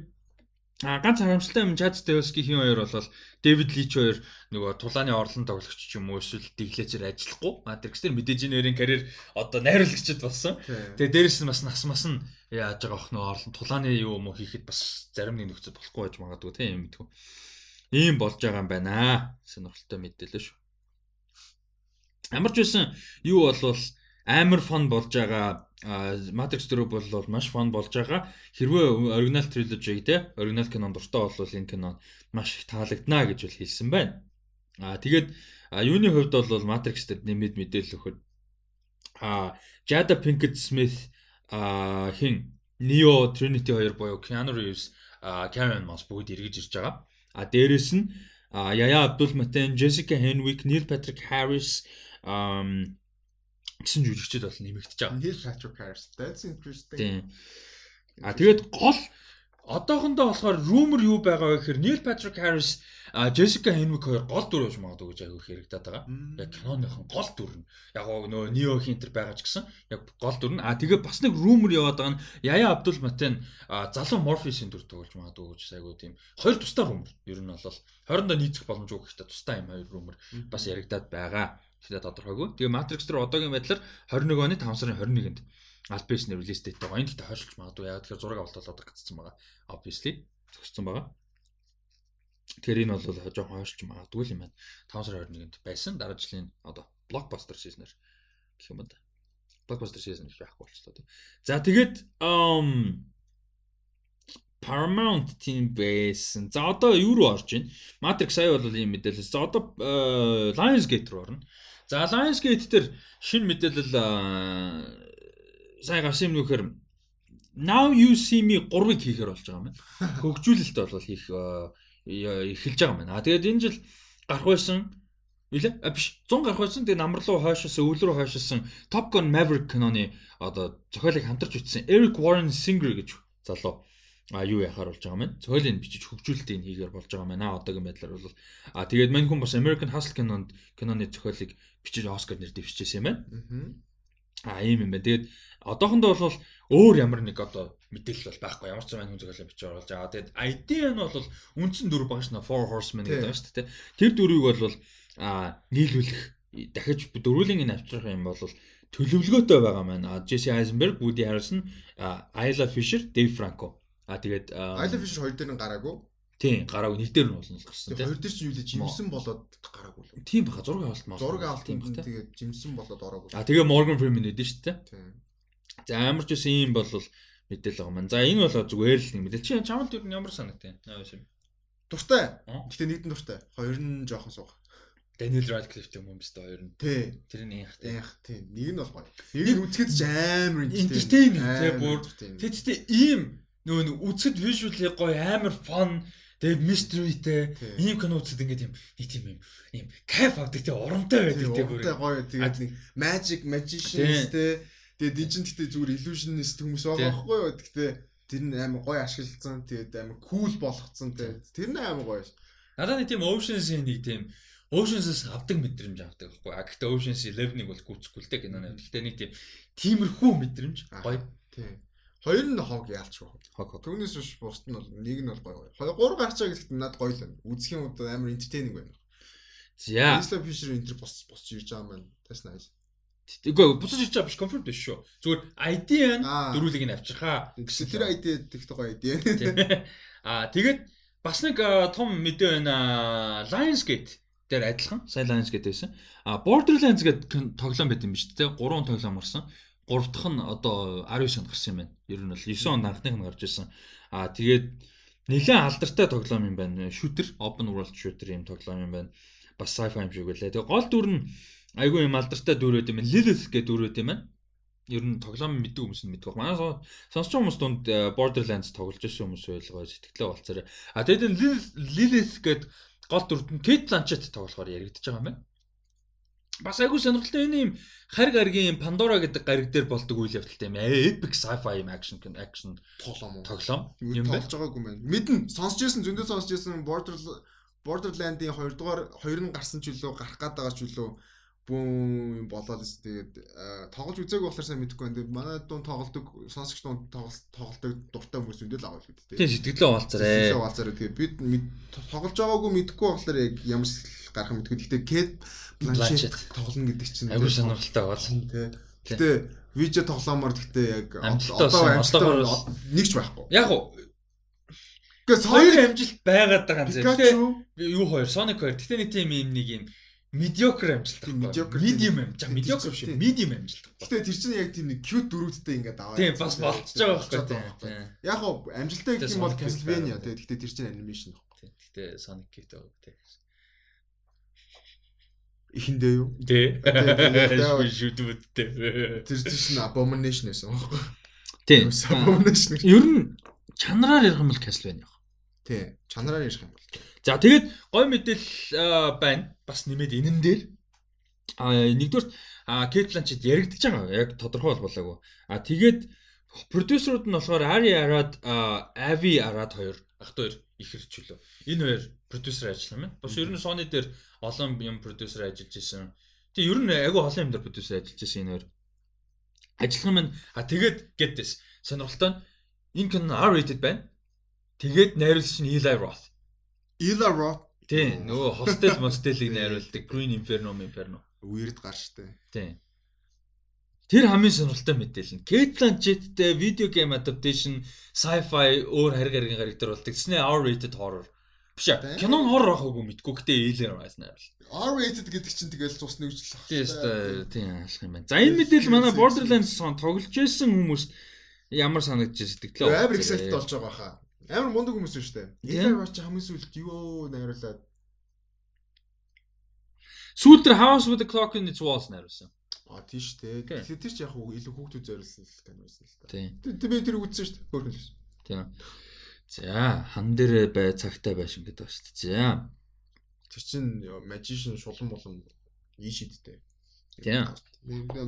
А ганц харамсалтай юм Чад Стевскихийн хоёр бол Дэвид Лич хоёр нөгөө тулааны орлон тоглогч ч юм уу эсвэл дэглэжээр ажиллахгүй. Матрикс дээр мэдээж нэрийн карьер одоо найруулагчд болсон. Тэгээ дээрэс нь бас нас мас нь яаж байгаа ох нөгөө орлон тулааны юу юм хийхэд бас зарим нэг нөхцөл болохгүй байж магадгүй тийм юм мэдгүй. Ийм болж байгаа юм байна. Сонирхолтой мэдээлэл шүү. Ямар ч байсан юу болвол амар фон болж байгаа Matrix 4 бол маш фан болж байгаа. Хэрвээ оригинал триложиг те оригинал кинонд дуртай бол энэ кино маш их таалагдана гэж бол хэлсэн байна. Аа тэгээд юуны хувьд бол Matrix дээр нэмэд мэдээлэл өгөхөд аа Jada Pinkett Smith аа хин Neo Trinity 2 буюу Keanu Reeves Karen Moss бүгд эргэж ирж байгаа. А дээрэс нь Абдул Матен, Jessica Henwick, Neil Patrick Harris, гэсэн жүжигчд бол нэмэгдэж байгаа. Neil Patrick Harris. That's interesting. А тэгээд гол одоохондоо болохоор rumor юу байгаа вэ гэхээр Neil Patrick Harris а Jessica Henwick хоёр гол дүр байж магадгүй гэж аягүй хэрэгдэт байгаа. Яг киноныхон гол дүр нь. Яг нөө Neo Hinter байгаа ч гэсэн яг гол дүр нь. А тэгээ бас нэг rumor яваад байгаа нь Yaya Abdul Mateen залуу Morpheus-ийн дүр тоглож магадгүй гэж аягүй тийм. Хоёр тусдаа rumor. Ер нь бол хоорондоо нийцэх боломжгүй гэхдээ тусдаа юм хоёр rumor бас яригадаад байгаа гэхдээ тодорхойгүй. Тэгээ Matrix дээр одоогийн байдлаар 21 оны 5 сарын 21-нд Alpes нэр релиз дэйтэй байгаа. Энэ гэхдээ хойшлж магадгүй. Яг тэгэхээр зураг авалт болоод гацсан байгаа. Obviously зөкссөн байгаа. Тэгэхээр энэ бол жоохон хойшлж магадгүй юм байна. 5 сарын 21-нд байсан. Дараа жилийн одоо blockbuster season-ээр гэх юм да. Season гэж байхгүй болчихлоо тийм. За тэгээд Paramount team байсан. За одоо юу руу орж байна? Matrix сая бол ийм мэдээлэл. За одоо э, Lionsgate руу орно. За Lionsgate дээр шинэ мэдээлэл сая гарсан юм нөхөр Now you see me 3-ыг хийхээр болж байгаа юм байна. Хөгжүүлэлт бол хийх эхэлж байгаа юм байна. А тэгээд энэ жил гарах байсан Илээ? А биш 100 гарах байсан. Тэгээ намар руу хойшоос өвөл рүү хойшосон Top Gun Maverick киноны одоо зохиолыг хамтарч бичсэн Eric Warren Singer гэж залуу а юу яхаар болж байгаа юм бэ? Цойлыг бичиж хөгжүүлэлтийг хийгээр болж байгаа юм байна. Одоогийн байдлаар бол а тэгээд мань хүн бас American Hustle кинонд киноны зохиолыг бичиж Оскар нэр дэвшижсэн юм байна. А ийм юм байна. Тэгээд одоохондоо бол өөр ямар нэг одоо мэдээлэл бол байхгүй. Ямар ч юм хүн зохиолыг бичиж оруулж байгаа. Тэгээд idea нь бол үндсэн дөрв багш на Four Horsemen гэдэг байна шүү дээ. Тэр дөрвийг бол а нийлүүлэх дахиж дөрвөлийн энэ авчрах юм бол төлөвлөгөөтэй байгаа маань. Jesse Eisenberg, Woody Harrelson, Isla Fisher, Dave Franco А тэгээд Isla Fisher хоёр дээр нь гараагүй. Тийм, гараагүй нэг дээр нь болно л гарсан тийм. Хоёр дээр чинь юу лээ жимсэн болоод гараагүй л. Тийм баха зураг авалт маа. Зураг авалт юм байна. Тэгээд жимсэн болоод ороогүй. А тэгээ Morgan Freeman өгдөн шүү дээ. Тийм. За ямар ч үсэн юм бол мэдээл байгаа маань. За энэ бол зүгээр л нэг мэдээл. Чи чамд юу ямар санагтай? Аа юм. Дуртай. Гэтэ нэгдэн дуртай. Хоёр нь жоохон суух. Daniel Radcliffe юм биш үү хоёр нь. Тий. Тэр нь яах тий. Яах тий. Нэг нь бол гоё. Нэг нь үзэхэд ч амар entertaining тий бүр. Тэгэхдээ ийм нөгөө нэг үзэхэд visual гоё амар fun тэгээд mysteryтэй ийм кино үзэхэд ингээд юм нэг тийм юм ийм кайф авдаг тий урамтай байдаг тий урамтай гоё тэгээд нэг magic magicians тий тэгээд энэ чинь гэхдээ зүгээр illusionist хүмүүс байгаа байхгүй юу? Гэхдээ тэр нь амар гоё ашиглагдсан тэгээд амар cool болгоцсон тий. Тэр нь амар гоё ш надад нэг тийм oceans-ийн нэг тийм Oceans-аас авдаг мэдрэмж авдаг байхгүй. А гэхдээ Oceans 11-ыг бол гүцэхгүй л дээ киноны. Гэхдээ нэг тийм тиймэрхүү мэдрэмж гоё. Тийм. Хоёр нь хог яалч шүү. Хог хог. Түүнээс биш бусд нь бол нэг нь бол гоё гоё. Хоёр гурав гарчаа гэдэгт надад гоё л байна. Үзэх юм бол амар entertaining байна. За. Isla Fisher энэ төр босч босч ирж байгаа маань. That's nice. Тэгвэл буцаж ирж байгаа биш confirm биш шүү. Зүгээр ID нь дөрүүлгийг нь авчихаа. Гэсэн тэр ID тэгтээ гоё ID. Аа тэгээд бас нэг том мэдээ байна. Lionsgate дээр адилхан. Сайн Lionsgate байсан. Аа Borderlands гэдэг тоглоом байт юм биш үү? Гурван тоглоом орсон. 3 дахь нь одоо 19 онд гарсан юм байна. Ер нь бол 9 он анхных нь гарч ирсэн. Аа тэгээд нэлээд алдартай тоглоом юм байна. Shooter, open world shooter юм тоглоом юм байна. Бас sci-fi юм шиг үлээ. Тэгээд гол дүр нь айгүй юм алдартай дүр өд юм. Lilith гэдэг дүр өд юм байна. Ер нь тоглоом мэддэг хүмүүс нь мэддэг байна. Манай сонсч хүмүүс дунд э, Borderlands тоглож байсан хүмүүс ойлгоо сэтгэлээ болцоорой. А тэгээд Lilith гэдэг гол дүрд нь Kate Blanchett тоглохоор яригдчихэж байгаа юм байна бас айгүй сонирхолтой энэ юм хариг аргийн Pandora гэдэг гариг дээр болдог үйл явдалтай юм. Epic sci-fi юм action action тоглоом уу? Тоглоом. Юм болж байгаагүй юм байна. Мэдэн сонсч ирсэн зөндөө сонсч ирсэн Border Borderland-ийн 2 дугаар 2 нь гарсан ч үлээ гарах гээд байгаа ч үлээ бүүн болоод тест тэгээд тоглож үзээгүй болохоор сайн мэдэхгүй байна. Манай дуун тоглолдог сонсогч дуун тоглолдог дуртай хүмүүс үндэл авах гэдэг тийм. Сэтгэлээ хавалцарай. Сэтгэлээ хавалцарай. Тэгээд бид тоглож байгаагүй мэдэхгүй болохоор яг ямар гарах юм мэдгүй. Гэхдээ Kate Blanchett тоглоно гэдэг чинь аюу сонирхолтой бол тий. Гэтэ видео тоглоомоор гэхдээ яг одоо амжилтаар нэг ч байхгүй. Яг уу Гэхдээ хоёр амжилт байгаад байгаа юм зөв. Юу хоёр Sonic хоёр. Гэтэ нэг тийм юм нэг юм mediocre амжилт. Medium амжилт. Mediocre биш. Medium амжилт. Гэтэ тэр чинь яг тийм нэг cute дөрүүдтэй ингээд аваад. Тийм бас болчихж байгаа байхгүй. Яг уу амжилттай гэх юм бол Castlevania тий. Гэтэ тэр чинь animation байхгүй. Гэтэ Sonic гэдэг тий. Ихэндээ юу? Тий. Шүдүүдтэй. Тэр чинь abomination байсан байхгүй. Тийм. Abomination. Ер нь чанараар ярих юм бол Castlevania. Тий. Чанараар ярих юм бол. За тэгээд гой мэдээлэл байна. Бас нэмээд энэн дээр а нэгдүгээр Blanchett яригдчихэж байгаа. Яг тодорхой болболоогүй. А тэгээд продюсерууд нь болохоор Ari Arad, Avi Arad хоёр ах トゥ хоёр их хэрчүүлөө. Энэ хоёр продюсер ажилласан байна. Бас ер нь Sony дээр олон юм продюсер ажиллаж исэн. Тэгээ ер нь агүй олон юм дээр продюсер ажиллаж исэн энэ хоёр. Ажиллах юм а тэгээд гэдээс сонирхолтой нь энэ кино R-rated байна. Тэгээд найруулагч нь Eli Roth. Eli Roth тий нөгөө Hostel Mostel-ийг найруулдаг Green Inferno Inferno. Weird гар штэ. Тий. Тэр хамгийн сонирхолтой мэдээлэл нь Kate Blanchett-тэй video game adaptation sci-fi өөр хариг харгийн гариг дээр болдог. Тэснэ R-rated horror Биш ээ. Кинон хоррор ахаагүй мэдгүй гэтээ Alien Rise найрал. R-rated гэдэг чинь тэгэл цус нэгжлэх. Тийм ээ. Тийм ашиг юм байна. За энэ мэдээлэл манай Borderlands сон тоглож байсан хүмүүс ямар санагдаж сэтгэлээ. Амар excited болж байгаа хаа. Амар мундаг хүмүүс шүү дээ. Alien Rise хамгийн сүүлд юу найруулад Сүүлд тэр House with the Clock in its Walls найруулсан. А тийш дээ. Тэгэхээр тэр ч яг илүү хүүхдүүд зориулсан л кино байсан л та. Тэр би тэр үзсэн шүү дээ. Хөөрхөн л. Тийм. За, хан дээр бай цагтай байшин гэдэг ба шүү дээ. За. Тэр чин magician шулан болон ийшидтэй. Тийм.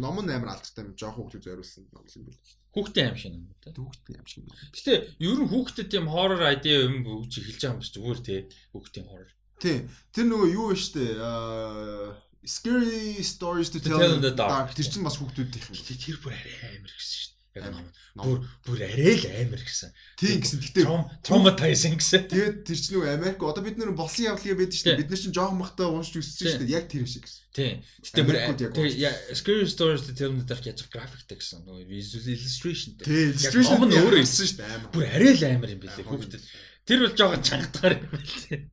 Ном нь амар алдартай юм. Жохо хүүхдүүд зориулсан ном юм байна. Хүүхдийн аим шиг юм тийм. Хүүхдийн аим шиг юм. Гэтэ ер нь хүүхдэд тийм horror idea юм өгч эхэлж байгаа юм биш зүгээр тий. Хүүхдийн horror. Тийм. Тэр нөгөө юу вэ штэ? Аа Scary Stories to Tell in the Dark. Тэр чинь бас хүүхдүүдийнх юм. Гэтэ тэр бүр арай амар гэсэн дээ. Яг. Бүр бүр арай л амар гэсэн. Тийм гэсэн. Гэтэ traumatizing гэсэн. Тэгээд тэр чинь нөгөө Америк одоо бид нэр болсон явдлыг байдаг шүү дээ. Бид нар чинь жоохон махтаа уншиж өссөн шүү дээ. Яг тэр шиг гэсэн. Тийм. Гэтэ бүр Scary Stories in the Dark яаж графиктэй гэсэн. Нөгөө visual illustration. Тийм. Illustration нь өөр хэлсэн шүү дээ. Бүр арай л амар юм билээ хүүхдэд. Тэр бол жоохон чангатгаар юм билээ.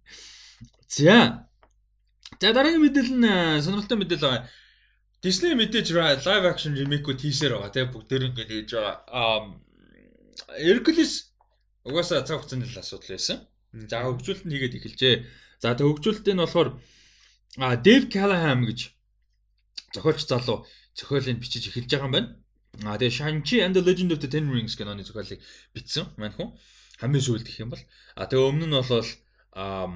За. За дараагийн мэдээлэл нь сонирхолтой мэдээлэл байгаа. Disney мэдээж live action remake-үүд хийсээр байгаа тийм бүгд дээр ингэ хийж байгаа. Аа Hercules угаасаа цаг хугацааны л асуудал байсан. За хөгжүүлэлт нь хийгээд эхэлжээ. За тэг хөгжүүлэлт нь болохоор а Dave Callahan гэж зохиолч залуу зохиолыг бичиж эхэлж байгаа юм байна. А тэгээ Shang-Chi and the Legend of the Ten Rings киноны зохиолыг бичсэн маань хүн. Хамгийн сүүлд гэх юм бол а тэгээ өмнө нь бол а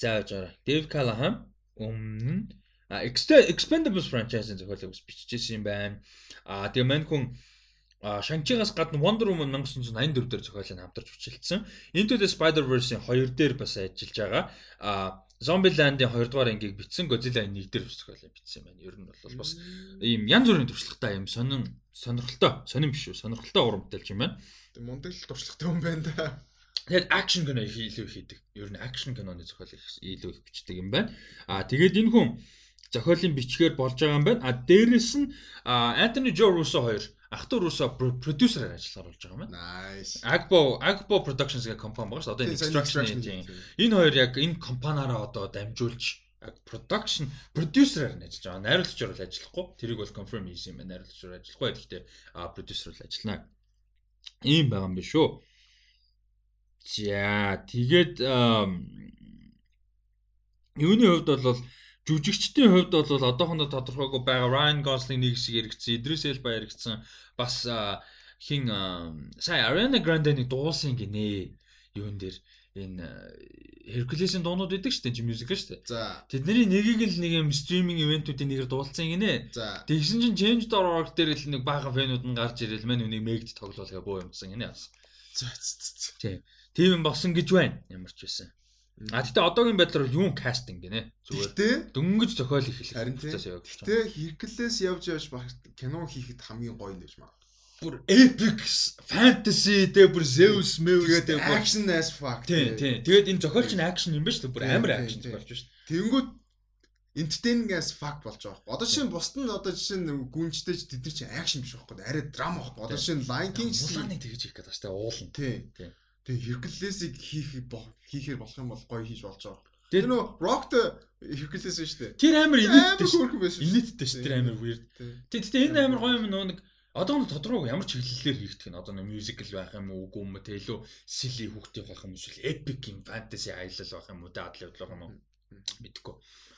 зааж байгаа. Dave Callahan өмнө нь Expendables franchise-ын зохиолыг бас биччихсэн юм байна. Аа тэгээ мань хүн Shang-Chi-гаас гадна Wonder Woman 1984 дээр зохиолыг хамтарч бичилдсэн. Into the Spider-Verse-ийн 2 дээр бас ажиллаж байгаа. Аа Zombieland-ийн 2 дугаар ангийг бичсэн, Godzilla-ийн 1 дээр зохиолыг бичсэн байна. Ер нь бол бас ийм янз бүрийн туршлагатай юм сонин сонирхолтой, сонин биш үү? Сонирхолтой урамтай юм байна. Тэг мундаг л туршлагатай юм байна да. Тэгээд акшн кино илүү хийдэг. Ер нь акшн киноны зохиол илүү их бичдэг юм байна. Аа тэгээд энэ хүн зохиолын бичгээр болж байгаа юм байна. А дээрэс нь Антони Жо Руссо хоёр ах トゥ Руссо продюсераар ажиллахаар болж байгаа юм байна. Nice. Agbo Agbo Productions гэх компани байгаа шүү дээ. Одоо Extraction тийм. Энэ хоёр яг энэ компаниараа одоо дамжуулж production producer-аар нь ажиллаж байгаа. Найруулагчаар бол ажиллахгүй. Тэрийг бол confirm хийсэн юм байна. Найруулагчаар ажиллахгүй. Гэхдээ producer бол ажиллана. Ийм байгаа юм биш үү? За тэгээд юуны хувьд бол жүжигчдийн хувьд бол одоохондоо тодорхойгүй байгаа Ryan Gosling нэг хэсэг яригдсан, Idris Elba яригдсан. Бас хин сая Ariana Grande-ний дуусан гинэ. Юун дээр энэ Hercules-ийн дуунууд шүү дээ, чи мьюзик дээ. За. Тэдний нэгийг л нэг юм стриминг ивентүүдийн нэгээр дуулсан гинэ. За. Тэгсэн чинь Change.org дээр л нэг баахан фэнүүд нь гарч ирэл мань үнийг мэгд тоглоулгаа боо юмсан гинэ. За. Тийм. Тийм юм болсон гэж байна. Ямар ч байсан. А тэгтээ одоогийн байдлаар юу кастинг гинэ. Зүгээр. Дөнгөж зохиол хийх Харин тийм. Тэгтээ Hercules явж явж кино хийхэд хамгийн гоё юм гэж маа. Бүр epic fantasy тэгээ бүр Zeus Meus тэгээ бүр action as fuck. Тийм тийм. Тэгээд энэ зохиолч нь action юм ба шүү. Бүр амар action зохиолч шүү. Тэнгүүд entertaining as fuck болж байгаа. Одоо жишээ нь бусд нь одоо жишээ нь гүнжтэй ч тэд нар чинь action биш байхгүй. Арай драма байхгүй. Одоо жишээ нь Lion King Mulan-ыг тэгж хийх гэдэг шүү дээ. Уулан. Тийм. Тэгээ Hercules-ийг хийх хийхээр болох юм бол гоё хийж болж байгаа. Тэр нөө Rock-т Hercules шүү дээ. Тэр амар инээдтэй шүү. Инээдтэй шүү. Тэр амар weird. Тэгтээ энэ амар гоё юм нөө нэг Одоо нь тодорхой ямар чиглэлээр хийгдэх нь одоо нэг мюзикл байх юм уу үгүй юм те илүү сили хүүхдийн байх юм эсвэл epic юм fantasy аялал байх юм уу явдал байх юм уу мэдгүй.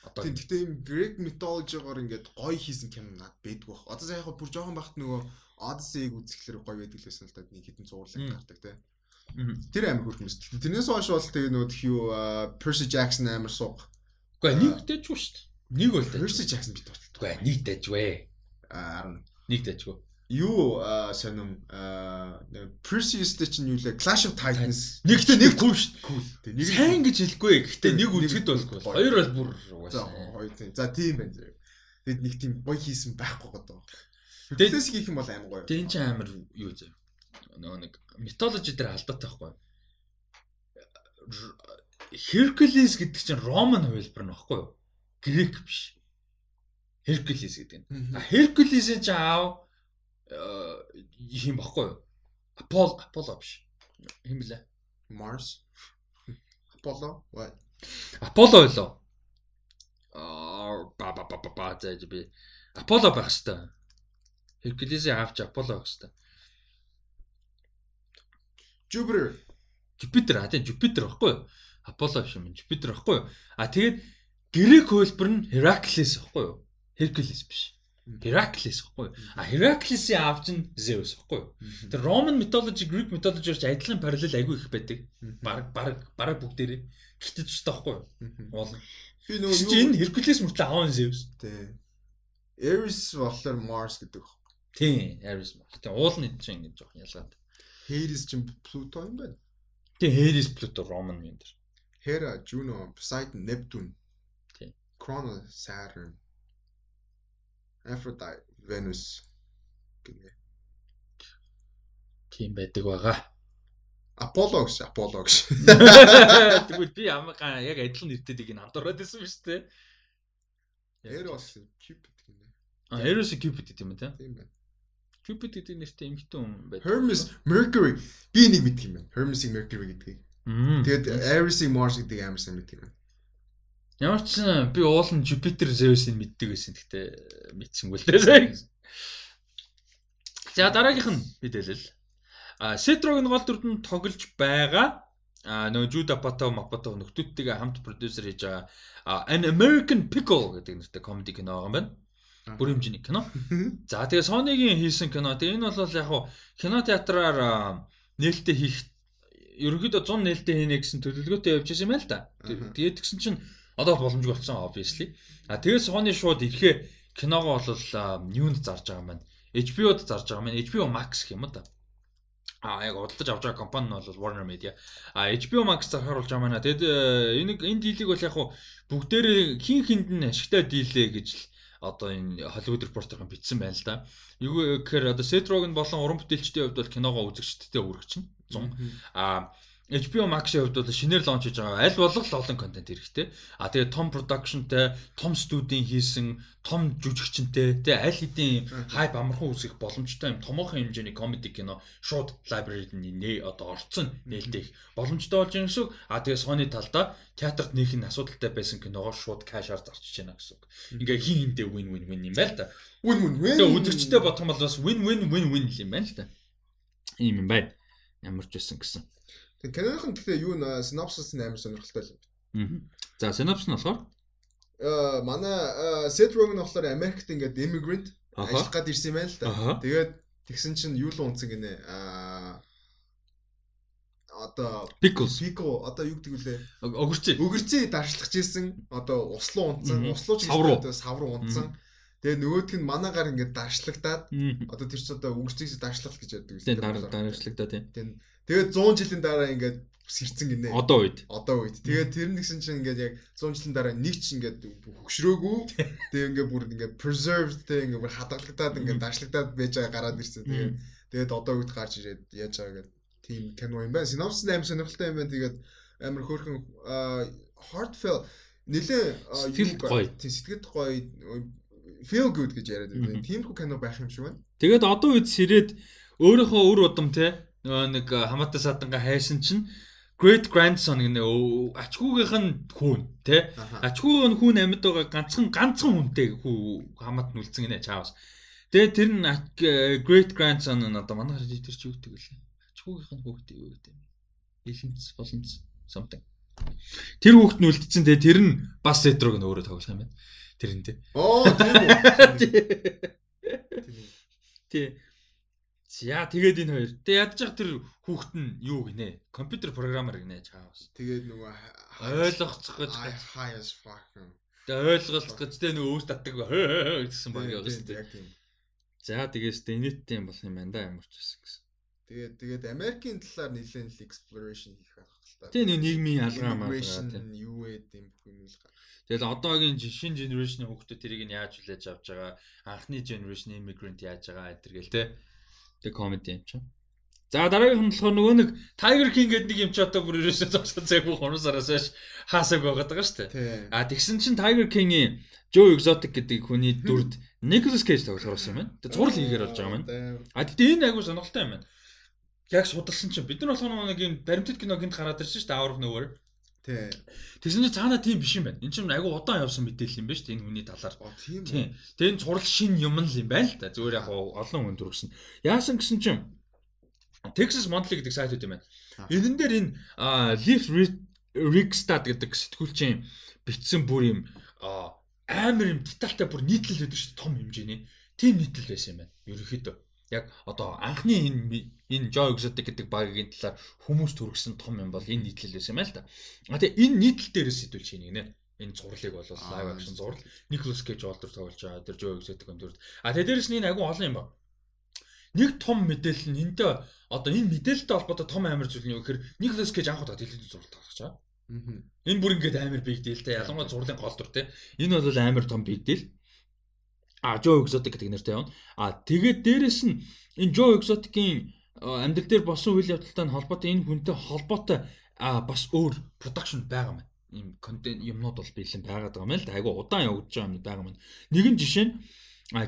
Одоо гэхдээ юм Greek mythology-гоор ингээд гоё хийсэн кино над бэдгүй бах. Одоо яг бүр жоохон бахт нөгөө Odyssey-г үзэхлээр гоё байдаг лсэн л да нэг хитэн зурлаг гардаг те. Тэр амар хөрхмөс. Тэрнээс хойш бол тэгээ нөгөө юу Percy Jackson амар сууг. Гэхдээ нэг дэжгүй шүү дээ. Нэг бол Percy Jackson бит. Гэхдээ нэг дэжвэ. Аа нэг дэжгүй юу сонирм Perseus-тэй чинь юу лээ Clash of Titans нэгтэй нэг кул шүү дээ. Нэг сайн гэж хэлэхгүй. Гэхдээ нэг үзэхэд болгүй. Хоёр бол бүр За хоёр тийм. За тийм байна зэрэг. Тэгэд нэг тийм гоё хийсэн байхгүй гэдэг. Тэгээс хийх юм бол амар гоё. Тэн чинь амар юу зэ. Нөгөө нэг металложи дээр алдаатай байхгүй. Hercules гэдэг чинь Роман хувилбар нь баггүй юу? Грек биш. Hercules гэдэг нь. А Hercules-ийн чинь аав юм баггүй юу? Apollo Apollo биш. Юм блэ? Mars. Apollo. What? Аполло байлоо. Аа ба ба ба ба зааж би Аполло байх хэвээр. Hercules-ийн аавч Аполло байх хэвээр. Jupiter. Jupiter а тийм Jupiter баггүй юу? Аполло биш юм Jupiter баггүй юу? А тэгээд грек хөлбөр нь Heracles баггүй юу? Hercules биш. Heracles баггүй юу? А Heracles-ийн аавч нь Zeus баггүй юу? Тэр Roman mythology, Greek mythology гэж адилхан параллел айгүй их байдаг. Бараг бараг бараг бүгдээрээ. Гэхдээ ч таахгүй юу? Уул. Би нөгөө энэ Hercules мөртлөө аав нь Zeus. Тэ. Ares болохоор Mars гэдэг. Тийм, Ares мар. Тийм уул нь чинь ингэж жоох ялгаад. Hades чинь Pluto юм байна. Тийм Hades Pluto Roman юм дээр. Hera, Juno, Poseidon, Neptune. Тийм. Cronos, Saturn. Aphrodite, Venus. гэнэ. Тийм байдаг байгаа. Apollo гэж, Apollo гэж. Тэгвэл би амгаа яг адилхан нэртэй тийг хамдураад байсан биз дээ. Бас Cupid гэнэ. А Eros Cupid гэдэг юм тий. Тийм байна. Cupid гэдэг нэртэй эмхтэн хүн байдаг. Hermes, Mercury. Би нэг мэдх юм байна. Hermes-ийг Mercury гэдгийг. Тэгээд Ares-ийг Mars гэдэг амар сайн мэдх юм байна. Ямар ч би уул нь Jupiter Zeus-ыг мэддэг байсан. Гэхдээ мэдсэнгүй л дээ. За дараагийнх нь мэдээлэл. А Setrog-ын гол дүрд нь тоглож байгаа. А нөгөө Jude Apatow Mapato нөхдүүдтэйгээ хамт продюсер хийж байгаа An American Pickle гэдэг нэртэй комеди кино байгаа юм байна. Бүр хэмжээний кино. За тэгээ Sony-гийн хийсэн кино. Тэгээ энэ бол яг хуу кино театраар нээлттэй хийх ерөнхийдөө 100 нээлттэй хийнэ гэсэн төлөвлөгөөтэй явж байсан юм байна л да. Тэгээд тэгсэн чинь одоо боломжгүй болсон obviously. А тэгээд Sony шууд ирэхээ киногоо бол юунд зарж байгаа юм байна. HBO-д зарж байгаа юм байна. HBO Max гэх юм уу да. А яг удалж авч байгаа компани нь бол Warner Media. А HBO Max зархааруулж байгаа маань. Тэгэд э, энэ энэ дийлийг бол яг хуу бүгдээрээ хин хинд нь ашигтай дийлээ гэж л одоо энэ Hollywood Reporter-ын бичсэн байна л да. Юу гэхээр одоо Seth Rogen болон уран бүтээлчдийн хувьд бол киногоо үзэгчдэд өргөчнө. 100. А HBO Max-ийн хувьд бол шинээр лонч хийж байгаа. Аль болох олон контент хэрэгтэй. А тэгээ том productionтэй, том студийн хийсэн, том жүжигчэнтэй, тэгээ аль хэдийн хайп амархан үсгэх боломжтой юм томоохон хэмжээний comedy кино шууд library-д нэ одоо орцсон нээлттэй боломжтой болж байгаа гэсэн үг. А тэгээ Sony талдаа театрт нөх нь асуудалтай байсан киногоо шууд кашаар зарчиж байна гэсэн үг. Ингээ хин хинтэй win win win юм байна л да. Win win win. Тэгээ үзэгчтэй бодох юм бол бас win win win win юм байна л да. Ийм юм байна. Ямар ч байсан гэсэн. Тэгээ киноныхон гэхдээ юу нэ synopsis нь амар сонирхолтой л юм. За synopsis нь болохоор Э манай Seth Rogen болохоор Америкт ингээд immigrant ажиллах гад ирсэн юм байна л да. Тэгээд тэгсэн чинь юу л унцсан гинэ. Аа одоо pickles Pico одоо юу гэдэг вүлээ? огөрчээ. Өгөрцөө даршлах жисэн одоо услуу унтсан, услуу ч Сав руу. одоо сав руу унтсан. Тэгээ нөгөөх нь манаагаар ингээд даршлагтаад одоо тэр чинь одоо өгөрцөөс даршлах гэж яддаг Тэгээ дараа дараачлагдаа тийм. Тэгээд 100 жилийн дараа ингээд сэрцэн гинэ. Одоо үед. Одоо үед. Тэгээд тэр нэгсэн чинь ингээд яг 100 жилийн дараа нэг ч ингээд хөгшрөөгүй. Тэгээ ингээд бүр ингээд preserved тэг ингээд бүр хадгалагдаад ингээд даршлагдаад байж байгаа гараад ирсэн. Тэгээд тэгээд одоо үед гарч ирээд яаж байгаа гэдэг тийм кино юм байна. Synopsis амар сонирхолтой юм байна. Тэгээд амар хөөрхөн heartfelt нэлээ Сэтгэлд гоё. Тийм сэтгэлд гоё feel good гэж яриад байна. Тиймэрхүү кино байх юм шиг байна. Тэгээд одоо үед сэрээд өөрийнхөө өр удам те нэг э, хамаатай саданга хайсан чинь great grandson гэнэ ачгүйгийнх нь хүүн те Аха. ачгүйг нь хүүн амьд байгаа ганцхан ганцхан хүнтэй хүү хамаат нь үлдсэн гинэ чаавс. Тэгээд тэр нь э, great grandson нь одоо манай харж тэр чи юу гэдэг вэ? Ачгүйгийнх нь хүүхдээ юу гэдэг юм? Илэнц боломц something. Тэр хүүхд нь үлдсэн те тэр нь бас сэтрог нь өөрөө тоглох юм байна. Тэр те. Оо тийм үү. Тий. За тэгээд энэ хоёр. Тэг ядж байгаа тэр хүүхэд нь юу гинэ? Компьютер программер гинэ чаавс. Тэгээд нөгөө Ойлгоцох гэж high as fuck. тэг ойлголцох гэж тэг нөгөө өөс татдаг гэсэн баг яваа шүү дээ. За тэгээс тэ нийттэй юм болох юм байна да ямар ч байсан гэсэн. Тэгээд тэгээд Америкийн талаар нэлээд л exploration хийх байх л та. Тэ нэг нийгмийн алгаа маа юу вэ гэм бүх юм л гарах. Тэгэл одоогийн шинэ generation-ийн хүүхдүүд тэрийг нь яаж хүлээж авч байгаа, анхны generation immigrant яаж байгаа энэ гэл те. Тэг комеди юм чинь. За дараагийнх нь болохоор нөгөө нэг Tiger King гэдэг нэг юм чи одоо бүр ерөөсөө зогсож цаг бүх хоносараас хойш хаасаг байгаад байгаа шүү дээ. А тэгсэн чинь Tiger King-ийн Joe Exotic гэдэг хүний дүрд Nicolas Cage тоглох юм байна. Тэг зураг хийгээр болж байгаа юм байна. А тэгтээ энэ айгуу сонирхолтой юм байна. Яг судалсан чинь бид нар болохоор нэг юм баримтат кино гинт гараад ирсэн шүү дээ Hour of Nowhere. Тий. Тэгсэн чинь цаана тийм биш юм байна. Энд чинь айгу удаан явсан мэдээлэл юм байна шүү дээ энэ хүний талаар. Оо тийм үү. Тийм. Тэгээ энэ цурал шин юм л юм байна л да. Зүгээр яг олон хүн төрөсөн. Яасан гэсэн чинь Texas Monthly гэдэг сайтууд юм байна. Энэн дээр энэ Leaf Rigstad гэдэг сэтгүүлчийн бичсэн бүр юм амар юм детальтай бүр нийтлэл байдаг шүү том хэмжээний. Тийм нийтлэл байсан юм байна. Ерөнхийдөө яг одоо анхны энэ энэ Joy Exotic гэдэг багийн талаар хүмүүс төргсөн том юм бол энэ нийтлэл байсан юм байна л да. А тэгээ энэ нийтлэл дээрээс сэтгүүлч хийнэ нэ. Энэ зурлыг бол live action зураг. Nicolas Cage олдор тоглож байгаа. Тэр Joy Exotic өндөр. А тэгээ дээрээс нь энэ агуу олон юм ба. Нэг том мэдээлэл нь энэтэй одоо энэ мэдээлэлтэй холбоотой том амар зүйл нь юу гэхээр Nicolas Cage анх удаа телевизэн зураг тоглож байгаа. Аа. Энэ бүр ингээд амар big deal те. Ялангуяа зурлын голдор те. Энэ бол амар том big deal. А Joe Exotic гэдэг нэртэй явна. А тэгээд дээрэс нь энэ Joe Exotic-ийн амьдрал дээр болсон үйл явдалтай нь холбоотой энэ хүнтэй холбоотой бас өөр production байгаа маань. Ийм контент юмнууд бол бэлэн байгаад байгаа юм л да. Айгу удаан явагдаж байгаа юм байгаа маань. Нэгэн жишээ нь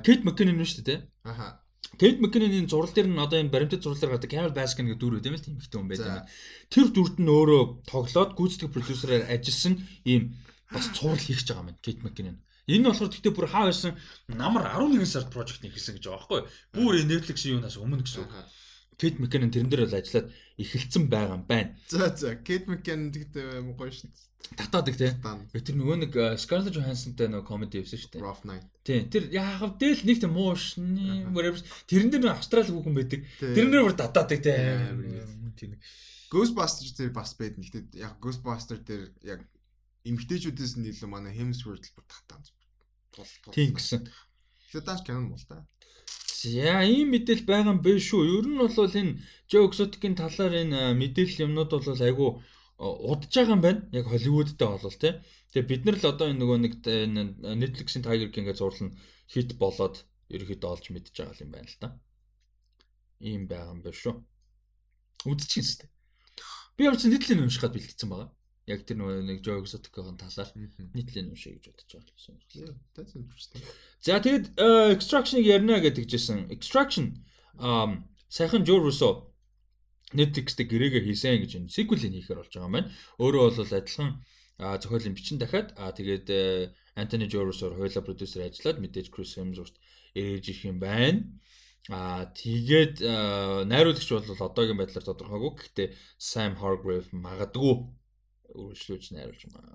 Kate McKinnon шүү дээ. Аха. Kate McKinnon-ийн зураг дээр нь одоо энэ баримтат дээр гадаг Carol Baskin гэдэг дүр юм л тийм ихтэй хүн байдаг. Тэр дүрд нь өөрөө тоглоод гүйцэтгэх продюсераар ажилласан ийм бас цуврал хийх гэж байгаа юм Kate McKinnon. Энэ нь болохоор гэхдээ бүр хаа байсан намар 11 сард project хийсэн гэж байгаа байхгүй? Бүр Netflix-ийн юунаас өмнө гэсэн үг. Kate McKinnon тэрэн дээр бол ажиллаад эхэлсэн байгаа юм байна. За за Kate McKinnon тэгтээ юм гоё шин. Татаадаг тий. Дан Тэр нөгөө нэг э, Scarlett Johansson-тай нөгөө comedy хийсэн шүү дээ. Rough Night. Тий. Тэр яахав дээл нэг тийм муу шний whatever. Тэрэн дээр Австрали хүүхэн байдаг. Тий. Тэрэн дээр бүр дадаадаг тий. Амар Тийм. Ghostbusters дээр бас байд. Гэхдээ яг Ghostbuster дээр яг эмгтээчүүдээс нь илүү манай Hemsworth л тул. Тийм гэсэн. Тэгэхээр дааш канон бол та. За ийм мэдээлэл байгаа юм биш шүү. Ер нь бол энэ Joe Exotic-ийн талаар энэ мэдээлэл юмнууд бол айгүй удаж байгаа юм байна. Яг Холливуудтай болол тий. Тэгээ бид нар л одоо энэ нөгөө нэг Netflix-ийн Tiger King гэж зурлал нь хит болоод ерөөхдөө олж мэдж байгаа юм байна л та. Ийм байгаа юм байна шүү. Үдчихсэн шүү. Би ямар ч нийтлэл нь уншихад бэлтгэсэн байгаа. Яг тэр нөгөө нэг Joe Exotic-ийн талаар нийтлэл нь уншия гэж бодож байгаа. That's interesting. За тэгэд э, Extraction-ыг ярина гэдэг жисэн. Extraction ам сайхан Joe Russo Netflix-тэй гэрээгээ хийсэн гэж энэ sequel-ийг хийхээр болж байгаа юм байна. Өөрөө бол адилхан зохиолын бичин дахиад а тэгээд э, Anthony Joe Russo-ор хоёулаа продюсер ажиллаад мэдээж Chris Hemsworth ээж их юм байна. А тэгээд э, найруулагч бол одоогийн байдлаар тодорхойгүй. Гэхдээ Sam Hargrave магадгүй үргэлжлүүлж найруулж мөн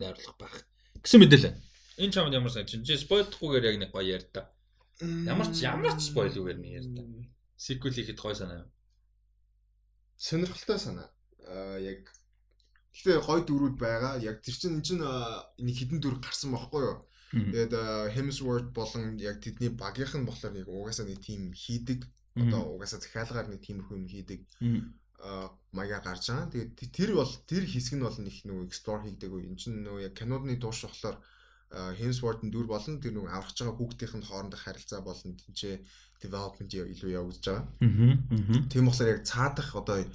найруулах байх гэсэн мэдээлэл. Энэ чамд ямар санаж чинь спойлдохгүйгээр яг нэг гоё яар та. Ямар ч ямар ч спойлгүйгээр нэг яар та. Sequel хийхэд гоё санаа. сонирхолтой санаа. Аа яг гэхдээ гой дөрүүд байгаа. Яг тэр чинь энэ чинь нэг хідэн дүр гарсан байхгүй юу? Тэгээд Hemsworth болон яг тэдний багийнх нь болохоор нэг угаасаа нэг тим хийдэг. Одоо угаасаа захиалгаар нэг тийм юм хийдэг аа, маяга гарч байгаа. Тэгээд тэр бол тэр хэсэг нь бол нэг нөгөө explore хийгдэг үе. Энэ чинь нөгөө яг кинодны дууш болохоор Hemsworth-ын дүр болон тэр нөгөө аврах байгаа хүүхдийн хоорондох харилцаа болон тэнцээ development илүү явагдаж байгаа. Тийм болохоор яг цаадах одоо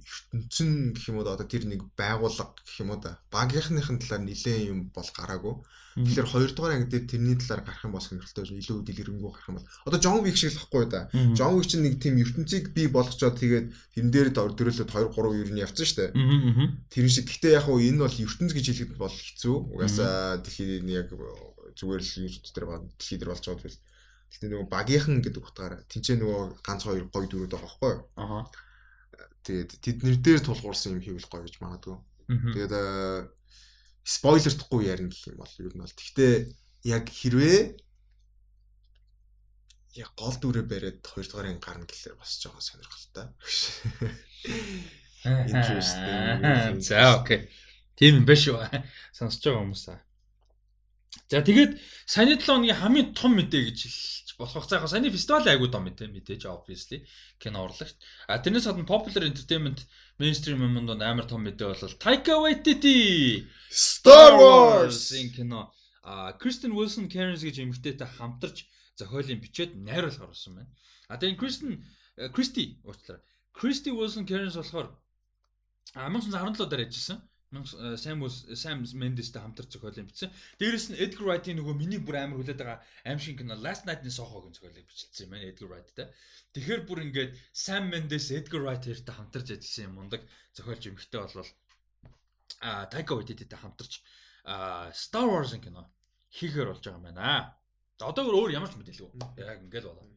ертөнцийн гэх юм уу одоо тэр нэг байгууллага гэх юм уу да багийнхныхын талаар нэлээд юм бол гараагүй. Тэгэхээр хоёрдугаар анги дээр тэрний талаар гарах юм бол сонирхолтой байж илүү дэлгэрэнгүй гарах юм бол одоо John Wick шиг л байхгүй да. John Wick чинь нэг тийм ертөнцийг бий болгочоод тэгээд тэрэн дээр дөрөлөд 2 3 ер нь явцсан шүү дээ. Тэр шиг гэхдээ яг уу энэ бол ертөнц гэж хэлэхэд бол хэцүү. Угаасаа дэлхийн яг зүгээр л ертөнц дээр ба дэлхий дээр болж байгаа Гэтэ нөгөө багийнхан гэдэг утгаараа тэнцээ нөгөө ганц хоёр гоё дөрүүд байгаа байхгүй юу? Аха. Тэгээд тэднэр дээр тулгуурсан юм хийвэл гоё гэж магадгүй. Тэгээд э, спойлердохгүй ярина гэх юм бол ер нь бол гэхдээ яг хэрвээ яг гол дүрээ бариад хоёрдугаарыг гарна гэхэлэр босч байгаа сонирхолтой. Interesting. За окей. Тийм юм байна шүү. Сонсож байгаа хүмүүс аа. За тэгээд саяны 7 хоногийн хамгийн том мэдээ гэж болох цаахаа саяны фестивал айгуу том мэдээ мэдээж obviously кино урлагт. А тэрнээс гадна popular entertainment mainstream юмд амар том мэдээ бол Taika Waititi Star Wars энэ кино а Kristen Wilson Cairns гэж эмэгтэйтэй хамтарч зохиолын бичээд найруулга оруулсан байна. А тэгээд Kristen Christy уучлаарай. Christy Wilson Cairns болохоор 1917 дээр ажилласан. Sam Sam Mendes-тэй хамтарч зохиолын бичсэн. Дээрээс нь Edgar Wright-ийн нөгөө миний бүр амар хүлээд байгаа аим шиг кино Last Night-ийн Soho-гийн зохиолыг бичилсэн юм байна Edgar Wright-тэй. Тэгэхээр бүр ингээд Sam Mendes, Edgar Wright хоёртой хамтарч ажилласан юм мундаг зохиолч эмэгтэй болвол а Taika Waititi-тэй хамтарч Star Wars-ын кино хийхээр болж байгаа юм байна. За одоогөр өөр ямар ч мэдээлгүй. Яг ингээл болоо.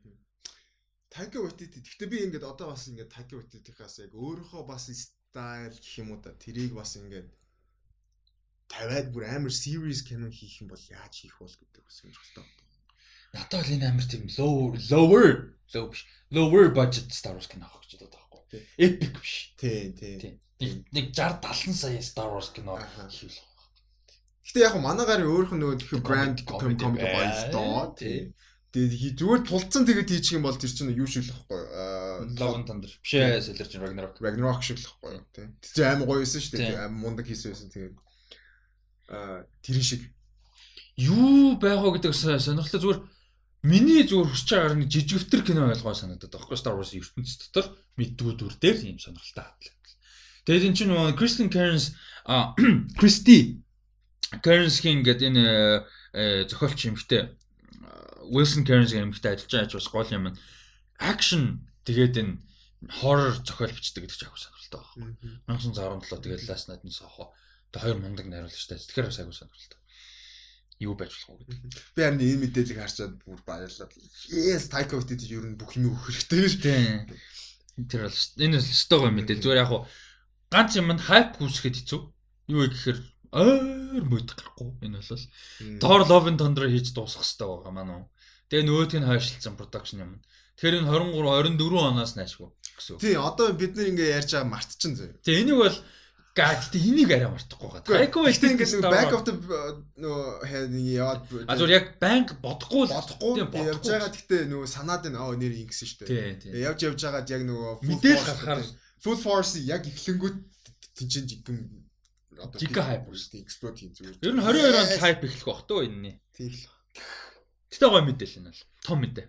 Таки Waititi. Гэхдээ би ингээд одоо бас ингээд Таки Waititi-хаас яг өөрийнхөө бас стайл гэх юм уу да. Тэрийг бас ингээд тавиад бүр амар series кино хийх юм бол яаж хийх бол гэдэг бас сонирхолтой. Надад бол энэ амар тийм low lower low биш. Lower budget Star Wars кино авах гэж бодоод байгаа байхгүй. Epic биш. Тий, тий. Нэг 60 70 сая Star Wars кино хийх. Гэтэ яг манайгаар өөрөх нь нөгөө тэх брэнд гоё л доо. Тий. Тэгээд зүгээр тулцсан тэгээд хийчих юм бол тэр чинь юу шиг л байхгүй. Аа Love and Thunder. Биш ээ, Soldier Jin Ragnarok. Ragnarok шиг л байхгүй юу тий. Тэр чинь амар гоё байсан шүү дээ. Амар мундаг хийсэн байсан тэгээд аа тэр шиг Юу байгаа гэдэг сонирхолтой зүгээр миний зүгээр хүсэж байгаагаар нэг жижигвтер кино ойлгоо санагдаад байгаа байхгүй Star Wars ертөнцийн дотор мэддгүүд үр дээр ийм сонирхолтой хатлаа. Тэгээд эн чинь нөгөө Kristen Cairns а Christy Cairns-ийн гэдэг энэ э, зохиолч эмэгтэй э, Wilson Cairns-ийн эмэгтэй ажиллаж байгаа ч бас гол юм. Action тэгээд энэ horror зохиол бичдэг гэдэг чинь агуу сонирхолтой байна. 1917 тэгээд Last Night in Soho. Тэгээд хоёр мундаг найруулагчтай. Тэгэхээр бас агуу сонирхолтой. Юу байж болох вэ гэдэг. би харин энэ мэдээллийг харчаад бүр баярлаад. Yes, Taika Waititi ер нь бүх юм өгөх хэрэгтэй шүү. Тийм. Тэр бол энэ бол стогоо мэдээл зүгээр яг хуу ганц юмд хайп үүсгэхэд хэцүү. Юу вэ гэхээр ойр мөд гарахгүй энэ бол Thor Love and Thunder хийж дуусгах хэрэгтэй байгаа маань уу. Тэгээ нөгөөдг нь хойшлцсан production юм. Тэгэхээр энэ 23 24 оноос наашгүй гэсэн. Тий, одоо бид нэр ингээ ярьж байгаа мартчихын зөө. Тэгээ энийг бол гад тэ энийг арай мартахгүй байгаа. Taika Waititi ингээ back of the нөгөө нэг яваад А зүгээр яг банк бодохгүй л бодохгүй явж байгаа гэхдээ нөгөө санаад энэ оо нэр ингэсэн шүү дээ. Тийм. Явж явж байгаад яг нөгөө full Мэдээл force- гарахаар full force яг эхлэнгүүт тэнцэн жигэн одоо Жигэн hype үүсдэг explode хийн зүгээр. Ер нь 22 онд хайп эхлэх бах тоо энэний. Тийм л. Гэтэ гоё мэдээл энэ бол. Том мэдээ.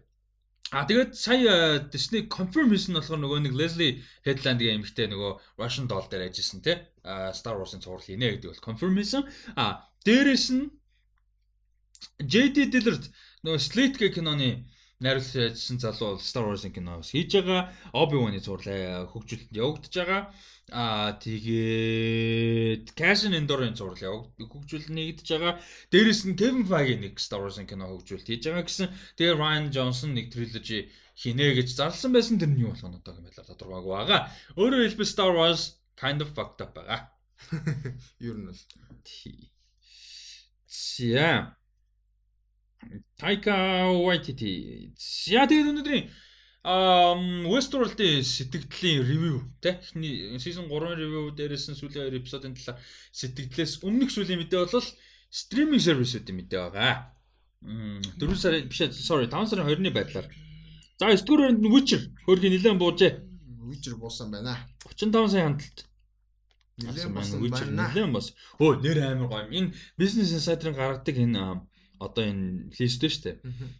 А тэгээд сая э, Disney confirmation болохоор нөгөө нэг Leslie Headland-ийн эмэгтэй нөгөө Russian Doll дээр ажилласан тий. Star Wars-ын цуврал хийнэ гэдэг бол confirmation. А дээрэс нь JD Dillard нөгөө Slate гэх киноны найруулагч ажилласан залуу бол Star Wars-ын кино бас хийж байгаа. Obi-Wan-ы цуврал хөгжүүлэлтэд явагдаж байгаа. А тэгээд Cassian Andor-ын явагд хөгжүүлэлт нэгдэж байгаа. Дээрэс нь Kevin Feige нэг Star Wars-ын кино хөгжүүлэлт хийж байгаа гэсэн. Тэгээ Ryan Johnson нэг trilogy хийнэ гэж зарласан байсан тэр нь юу болох нь одоо юм байла тодорхойгүй байгаа. Өөрөөр хэлбэл Star Wars kind of fucked up байгаа. Ер нь бол. За. Taika Waititi. За тэгээд өнөөдрийн Westworld-ийн сэтгэгдлийн ревю те эхний season 3-ын ревю дээрээс нь сүүлийн 2 эпизодын талаар сэтгэгдлээс өмнөх сүүлийн мэдээ бол стриминг сервисүүдийн мэдээ байгаа. Мм 4 сарын биш sorry 5 сарын 20-ны байдлаар. За 9 дугаар өрөнд Witcher хөргийн нэлээд буужээ. Witcher буусан байна. 35 сая хандлт. Асан буусан байна. нэлээд бас. Өө нэр амар гоё. Энэ Business Insider-ын гаргадаг энэ одоо энэ лист шүү дээ.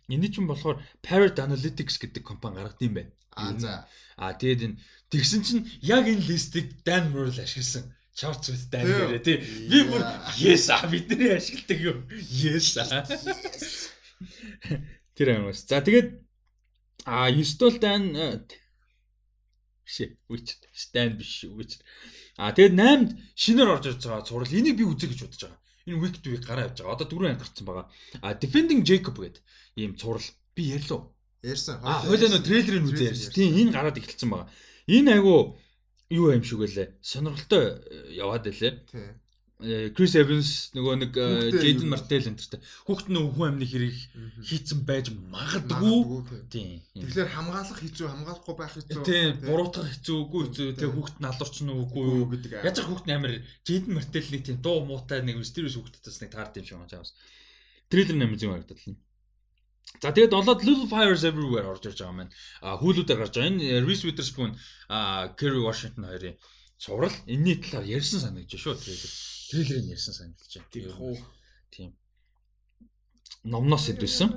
Эний чинь болохоор Parrot Analytics гэдэг компани гаргад юм байна. Аа за. А тэгээд энэ тэгсэн чинь яг энэ листийг Dan Murrell ашигласан. Charts with Dan гэрээ тий. Би бүр yes а бидний ашигладаг юм. Yes а. Тэр юм бас. За тэгээд а 9 дол Dan э, биш үуч Stan биш үуч. А тэгээд 8-д шинээр орж ирж байгаа цуврал энийг би үзье гэж бодож байгаа. Энэ week to week гараа явж байгаа. Одоо дөрөв анги гарсан байгаа. А Defending Jacob гэдэг ийм цуврал би ярьлуу. Ярьсан. А хойлоо нөө трейлерыг нь үзээ ярьсан. Тийм энэ гараад эхэлсэн байгаа. Энэ айгу юу юм шиг байлаа. Сонирхолтой яваад байлаа. Тий. Э, Крис Эванс нөгөө нэг Хүүхдээ Джейден Мартел энтертэй. Хүүхд нь өвхөн амны хэрэг хийцэн байж магадгүй. Магадгүй, тий. Тийм. Тэгэхээр хамгаалах хэцүү, хамгаалахгүй байх хэцүү. Тийм, буруутгах хэцүү үгүй хэцүү. Тэгээ хүүхд нь алуурч нь үгүй юу. гэдэг. Яаж их хүүхд нь амар Джейден Мартелний тийм дуу муутай нэг mysterious хүүхдээс нэг таард юм шиг байна. Трейлер нэмэр зүйн харагдал. За тэгээд олоод Little Fires Everywhere орж ирж байгаа маань. А хүүлүүдээр гарч байгаа. Энэ Reese Witherspoon, а Kerry Washington хоёрын цуврал энэний талаар ярьсан санагдаж шүү трейлер. Трейлерыг ярьсан санагдаж байна. Тийм хуу. Тийм. Номноос идэвсэн.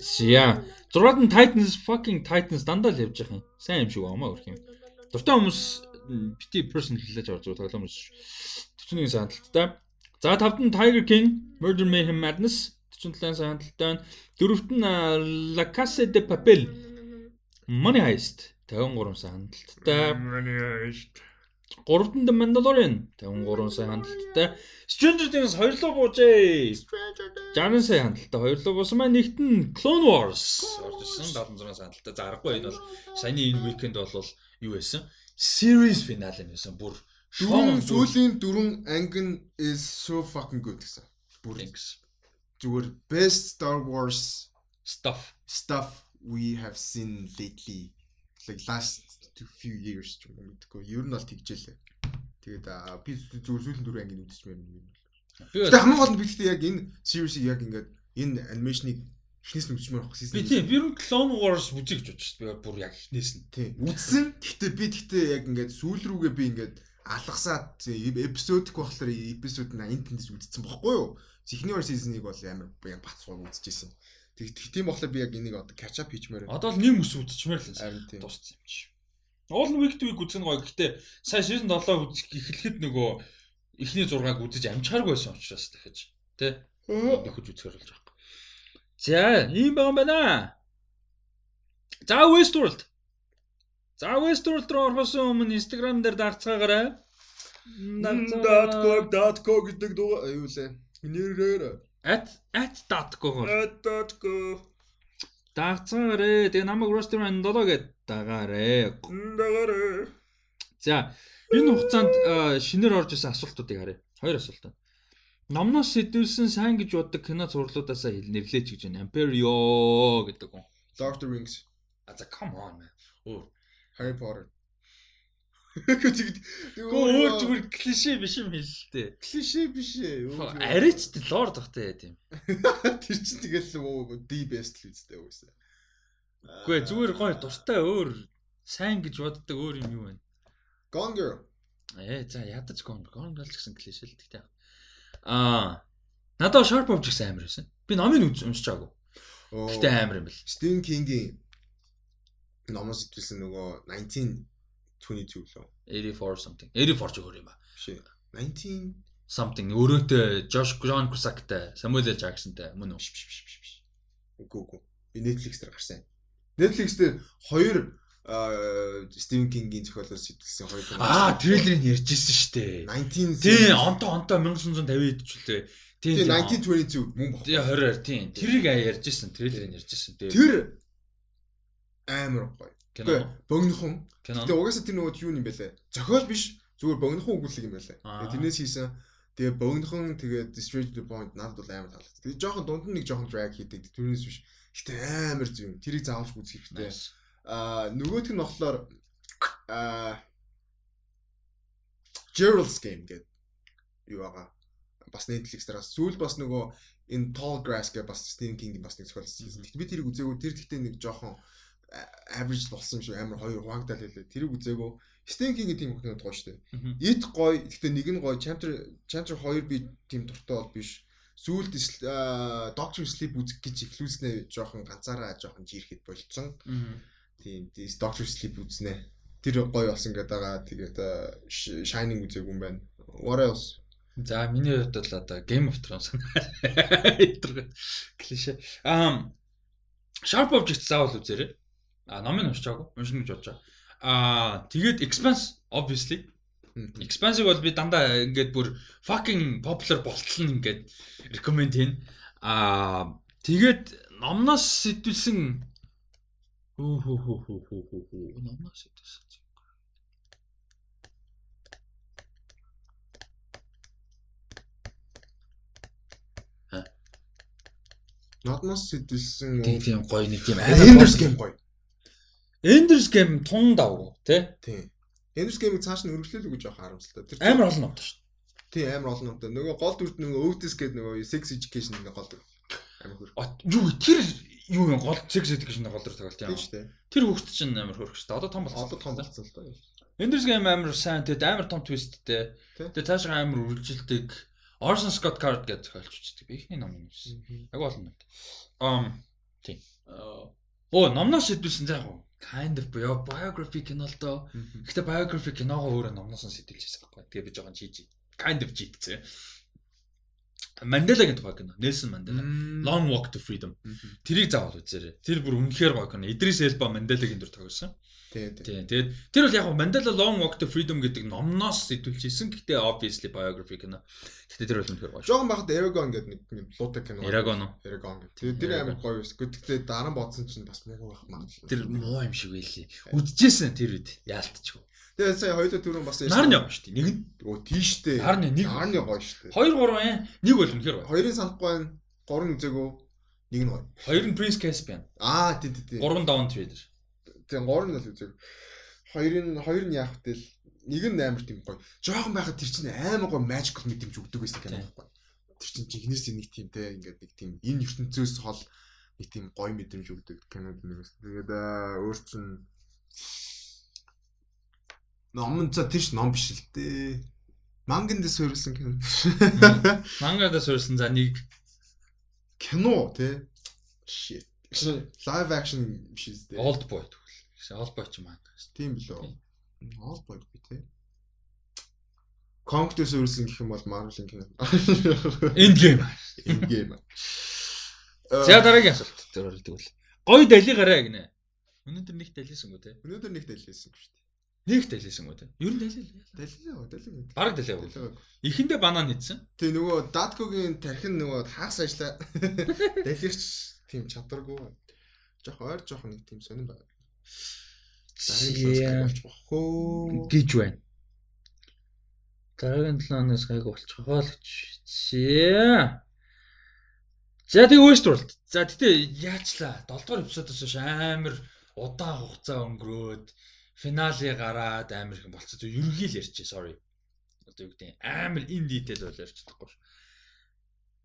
За. 6-ад нь Titans fucking Titans дандаа л явж байгаа юм. Сайн юм шиг баамаа өрх юм. Дуртай хүмүүс бити person хэлж орж байгаа тоглоом биш. 41 сандалттай. За 5-д нь Tiger King, Murder Mayhem Madness 47 сандалттай байна. 4-т нь La Casa de Papel Money Heist 53 сандалттай. 3-нд The Mandalorian 53 сая хандлттай. Stranger Things хоёрлоо буужээ. 60 сая хандлттай хоёрлоо буусан маань нэгт нь Clone Wars орж ирсэн 76 сая хандлттай. За аргагүй энэ бол саяны энэ weekend бол юу байсан? Series finale байсан. Бүр Дөрөв сүүлийн дөрвөн анги нь is so fucking good гэсэн. Бүр Thanks. зүгээр best Star Wars Stuff. stuff we have seen lately like last few years ч юм уу мэдгүй. Ер нь бол тэгжээлээ. Тэгээд би зүгээр сүүлийн дөрвөн анги үзчихмээр юм. Би Гэтэ хамгийн гол нь би гэхдээ яг энэ series-ийг яг ингээд энэ анимашныг эхнээс нь үзчихмээр авах би тийм би нь Clone Wars үзье гэж бодож шүү дээ. Би бүр яг эхнээс нь. Тийм. Үзсэн. Гэхдээ би гэхдээ яг ингээд сүүл рүүгээ би ингээд алгасаад эпизодик болохоор эпизод 80 тэндээс үзсэн бохгүй юу? Эхний сизныг бол амар яг бацгоо үзчихсэн. Тэг тийм болохоор би яг энийг одоо catch up хийчмээр байна. Одоо л нэм ус үзчихмээр л тийм. Дууссан юм чи. Уул нь week to week үзэх нь гоё. Гэтэ сая season 7 үзэх эхлэхэд нөгөө эхний 6-аг үзэж амжихааргүй байсан учраас дахиж тий нөхөж үзэхэр болж байгаа. За, ийм байгаа юм байна. За Westworld. За Westworld руу орохоос өмнө Instagram дээр дагцгаагаарай. .co гэдэг дуу аюу лээ. Нэрээр @@.go-гоор .co дагцгаарай. Тэгээ намайг Restaurant 7 гэдээ дагаарай. дагаарэ. За энэ хугацаанд шинээр орж исэн асуултуудыг харъя. Хоёр асуулт. Номноос сэдвүүлсэн сайн гэж боддог кино зурлуудаасаа нэрлэж гэж байна. Amperio гэдэг хүн. The Rings, А за come on man. Өөр. Harry Potter. Гөө өөр зүгээр клишэ биш юм хэл л дээ. клишэ биш ээ. Арич лорд захтай тийм. Тэр чинь тэгэл оо the best л үстэй үсэ. Үгүй ээ, зүгээр гоё дуртай өөр сайн гэж боддог өөр юм юу вэ? Gone Girl. Ээ за ядаж гон гон гал гэсэн клишэ л тэгтэй. Аа надад Sharp Objects амар байсан. Би номыг уншиж. Оо. Гэтэ амар юм бэл. Стивен Кингийн номоос итгэлсэн нөгөө 1922 лөө. 84 something. 84 ч өөр юм ба. Биш ээ. 19 something өөрөөтэй Josh John Cusack-тай, Samuel L. Jackson-тай мөн үү? биш биш биш биш. Үгүй үгүй. Би Netflix дээр гарсан. Netflix дээр хоёр Стивен Кингийн зохиолоос сэтгүүлсэн хоёр кино. Аа, трейлерыг ярьжсэн шүү дээ. 19 Тийм, онто онто 1950 ид ч үлээ. Тийм, Тийм тийм. 1922 мөн баг. Тийм 20-аар тийм. Тэрийг ярьжсэн, трейлерыг ярьжсэн. Тэр амар гоё. Кино. Богинохон. Тэгээ угаасаа тэр нөгөө юу юм бэлээ. Зохиол биш. Зүгээр богинохон өгүүлэг юм байлаа. Аа. Тэгээ тэрнээс хийсэн. Тэгээ богинохон to the point надад бол амар таалагдсан. Тэгээ жоохон дунд нь нэг жоохон drag хийдэг. Тэрнээс биш. Гэтэ амар зүг юм. Тэрийг заавалж үзэх хэрэгтэй. Аа нөгөөх нь болохоор аа Gerald's game гэдэг юу байгаа. Бас Netflix дээр сүүл бас нөгөө энэ Tall Grass гэх бас Stephen King-ийн бас нэг зохиолсон. Тэгтээ би тэрийг үзээгүй. Тэр гэхдээ нэг жоохон average болсон юм шиг амар хоёр хуангадал хэлээ. Тэрийг үзээгүй. Stephen King-ийн тийм хүмүүс гоё шүү дээ. It гоё. Гэхдээ нэг нь гоё. Chapter Chapter 2 би тийм дуртай бол биш. Сүүлд Doctor Sleep үзэх гэж эхлүүлснээр жоохон ганцаараа жоохон жирэхэд болцсон. Тийм, Doctor Sleep үзнэ. Тэр гоё болсон гэдэг байгаа. Тэгээд Shining үзээгүй юм байна. What else? За миний хувьд бол одоо Game of Thrones. Клишэ. Ам Sharp Objects заавал үзээрэй. А номыг уншиж байгаагүй. Уншина гэж бодож байгаа. Аа тэгээд Expanse obviously. Expanse-ыг бол би дандаа ингээд бүр fucking popular болтол нь ингээд recommend хийн. Аа тэгээд номноос сэтүүлсэн хүү хүү хүү хүү хүү хүү хүү номноос сэтүүлсэн. Нодноос сэдвэлсэн. Тийм тийм гоё нэг тийм Ender's Game гоё. Ender's Game тун давгүй тий. Тийм. Ender's Game-ийг цааш нь өргөжлүүлээгүй жоохон харамсалтай. Тэр Амар олон номтой шүү. Тийм амар олон юмтай. Нөгөө гол дүрт нөгөө Otis гэдэг нөгөө Sex Education нэг гол дүр. Амар хөр. Юу тэр юу юм гол sex education гол төр тоглолт юм. Тийм шүү дээ. Тэр хүүхд чинь амар хөрөх шүү дээ. Одоо том болсон. Одоо том болсон л доо. Ender's Game амар сайн тэгээд амар том twistтэй. Тий. Тэгээд цаашаа амар үргэлжилдэг. Orson Scott Card гэж зохиолч үздэг. Би ихний ном юм байсан. Яг олон ном. Um тийм. Оо, номноос сэдвүүлсэн заа яг kind of bio biography кино л доо. Гэхдээ biography киногоо өөрөө номноос нь сэдвүүлж байсан байхгүй. Тэгээ би жоохон чийж kind of чийдсэн. Манделагийн тухай кино. Нельсон Мандела. Long Walk to Freedom. Тэрийг заавал үзээрэй. Тэр бүр үнэхээр гоё кино. Идрис Элба Манделагийн дүр тоглосон. Тий. Тийм. Тэгээд тэр бол яг Mandela Long Walk to Freedom гэдэг номноос сэтүүлж исэн. Гэхдээ obviously biography кино. Гэхдээ тэр бол үнэхээр гоё. Жохон багт Eragon гэдэг нэг юм луутай кино. Eragon? Eragon гэдэг. Тэгээ тэр амар гоё байсан. Гэхдээ дараа нь бодсон чинь бас муу байх магадлал. Тэр муу юм шиг байлээ. Үдчихсэн тэр үед. Яалтчгүй. Тэгээ сая хоёулаа түрүүн бас Нарны гоё шүү дээ. Нэг нь Өө тийштэй. Нарны нэг. Нарны гоё шүү дээ. 2 3 бай. Нэг бол үнэхээр гоё. Хоёрын санахгүй байна. Гурван үзээгөө нэг нь гоё. 2 нь Prince Caspian. Аа тий тий тий. 3 Down Trader. Тэгээ гурван нь л үзээг. Хоёрын хоёр нь яах вэ? Нэг нь амар тийм гоё. Жохон байхад тэр чинь амар гоё magical мэдрэмж өгдөг байсан кино байхгүй. Тэр чинь жигнэсээ нэг тийм те ингээд нэг тийм энэ ертөнцөөс хол нэг тийм гоё мэдрэмж өгдөг кинод нэгээс. Тэгээд өөр чинь ном нь за тийш ном биш л дээ. Манган дэс суурилсан кино. Мангада суурсан за нэг Кино те. Shit. Live action биш үү? Old Boy. Гэсэн Old Boy ч юм аа. Тийм билүү. Boy би. Конг дэс суурилсан гэх юм бол Marvel-ийн кино. Endgame. Endgame. За дараагийн асуулт тэр бол тэгвэл. Гоё далигараа гинэ. Өнөөдөр нэг далисангүй те. Өнөөдөр нэг дэлгэсэн шүү дээ. Нэг далисангүй те. Ер нь далил. Дэлгээ, дэлгээ. Бараг далиагүй. Эхэндээ банан хийдсэн. Тэг нөгөө Datkогийн тархин нөгөө хагас ажиллаа. Дэлгэрч тийм чадваргүй. Жох ойр жоох нэг тийм сонирн байна. Дараагийн болж болохгүй гэж байна. Дараагийн 7 оноос гайг болчихоо л гэж шээ. За тийм Westworld. За тэгтээ яачлаа. 7 дугаар эпизодоос хойш амар удаан хугацаа өнгөрөөд финале гараад амар их болцсон. Ерөнхий л ярьчих. Sorry. Одоо юу гэдэг амар ин дитейл бол ярьчихдаггүй.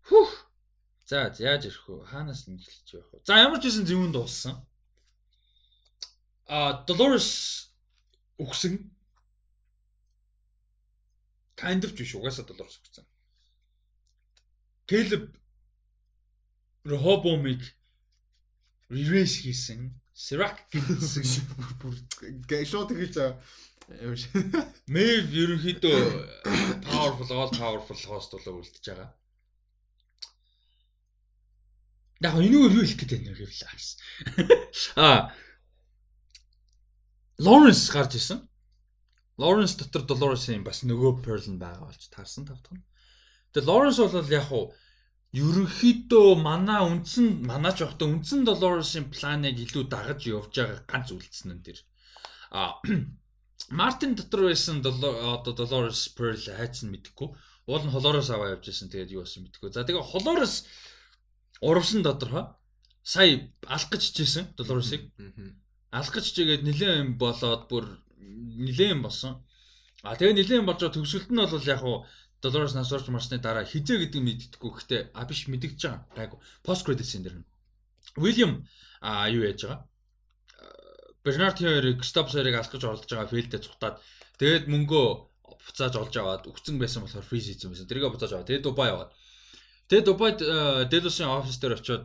Хүүх. За яаж ярих вэ? Хаанаас нь эхэлж явах вэ? За ямар ч хэсэн зөвөнд дууссан. А Dolores өгсөн. Kind of биш угаасаа Dolores өгсөн. Caleb Rehoboam-ыг reverse хийсэн. Sirac гэсэн Гэшот гэж юм шиг. Мэв ерөнхийдөө powerful all powerful host болоо үлдчихэж байгаа. Яг энийг юу хэлэх гээд байна вэ гэвэл аа Lawrence гарч исэн. Lawrence дотор Dolores-ийн бас нөгөө Pearl нь байгаа болж таарсан тавтах нь. Тэгээ Lawrence бол яг уу ерөнхийдөө манай үндсэн манай ч явахдаа үндсэн Dolores-ийн планыг илүү дагаж явж байгаа ганц үлдсэн нь тэр. А Мартин дотор байсан одоо Dolores Pearl хайц нь мэдэхгүй. Уул нь холоороос аваа явж исэн. Тэгээд юу болсон мэдэхгүй. За тэгээ холоороос урвсан тодорхой сая алах гэж чижсэн Dolores-ыг. Алах гэж чигээд нилээн юм болоод бүр нилээн болсон. А тэгээ нилээн болж байгаа төгсөлт нь бол яг уу Dolores нас орж марсны дараа хизээ гэдэг мэддэггүй гэхдээ а биш мэдэгдэж байгаа. Гайгүй. Post credit scene дэр. William а юу яаж байгаа? Бернард хоёрыг Стоп сойрыг алах гэж оролдож байгаа филдээ цухтаад тэгээд мөнгөө буцааж олж аваад өгцөн байсан болохоор фриз хийсэн байсан. Тэргээ буцааж аваад тэгээд Дубай яваад. Тэгээд Дубайд Делосын офис дээр очиод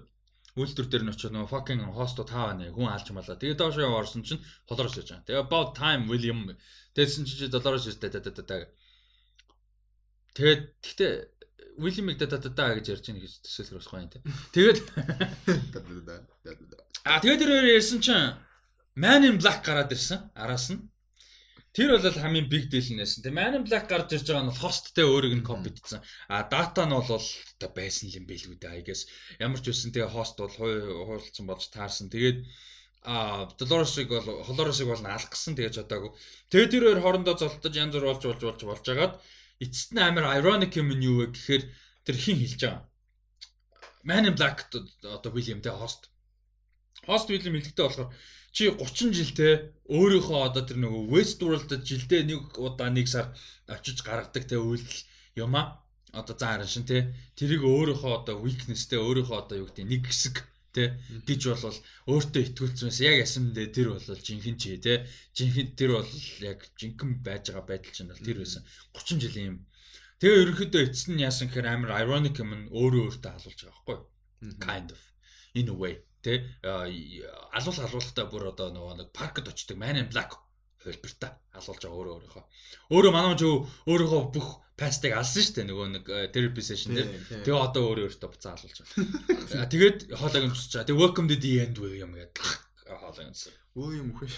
үйлдвэр дээр нь очиод нөгөө fucking хостод тааваа нэ хүн алж малаа. Тэгээд доош яваа орсон чинь Dolores яж байгаа. Тэгээд about time William тэдсэн чи Dolores үстэй та та та. Тэгээд гэхдээ William-ыг да да да гэж ярьж байгаа гэж төсөөлөх усгүй юм те. Тэгээд А тэгээд тэр хоёр ярьсан чинь Man in Black гараад ирсэн араас нь. Тэр бол хамгийн big deal нээсэн. Тэгээ Man in Black гарч ирж байгаа нь хосттэй өөрийг нь компетицсэн. А дата нь бол одоо байсан юм билүү дээ. I guess ямар ч үсэн тэгээ хост бол хуйлцсан болж таарсан. Тэгээд а Dolores-ыг бол Dolores-ыг бол алах гэсэн тэгэж чадаагүй. Тэгээд тэр хоёр хоорондоо золтож янз бүр болж болж болж болж агаад эцэст нь амар ironic юм нь юу вэ гэхээр тэр хин хэлж байгаа. Man in Black одоо William тэ хост. Хост William хэлэхдээ болохоор чи 30 жилтэй өөрийнхөө одоо тэр нөгөө Westworld-д жилдээ нэг удаа нэг сар очиж гаргадаг тэ үйлдэл юм а. Одоо заа харин шин тэ тэрийг өөрийнхөө одоо weakness-тэй өөрийнхөө одоо юу гэдэг нэг хэсэг тэ гэж болвол өөртөө итгүүлсэн. Яг ясамдээ тэр бол жинхэнэ чи тэ жинхэнэ тэр бол яг жинхэнэ байж байгаа байдал чинь бол тэр байсан. 30 жилийн юм. Тэгээ ерөнхийдөө эцэст нь яасан гэхээр амар ironic юм нь өөрөө өөртөө халуулж байгаа байхгүй? Kind of in a way тэ алуул алуулахтаа бүр одоо нөгөө нэг паркд очдог Man in Black хувилбартаа алуулж байгаа өөрөө өөрийнхөө. Өөрөө манай ч өөрийнхөө бүх пастыг алсан шүү дээ нөгөө нэг therapy session дээр. Тэгээ одоо өөрөө өөртөө буцаа алуулж байгаа. Тэгээд хоолойг өмсөж байгаа. Тэгээ welcome to the end William гэдэг хоолой өмсөн. Өө юм хөө.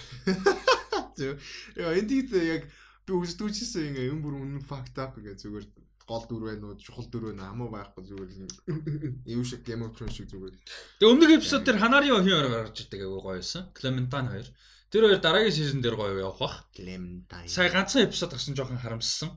Яа энд яг би үзтгүүчсэн ингээ юм бүр үнэн fucked up ингээ зүгээр гол дүр байна уу чухал дүр байна хамаа байхгүй зүгээр юм шиг Game of Thrones шиг зүгээр. Тэгээ өмнөх эпизод дээр Ханари охийн орой гарч ирдэг айгуу гоё байсан. Clementine 2. Тэр хоёр дараагийн сизон дээр гоё явах бах. Clementine. Сая ганцхан эпизод гарсан жоохон харамссан.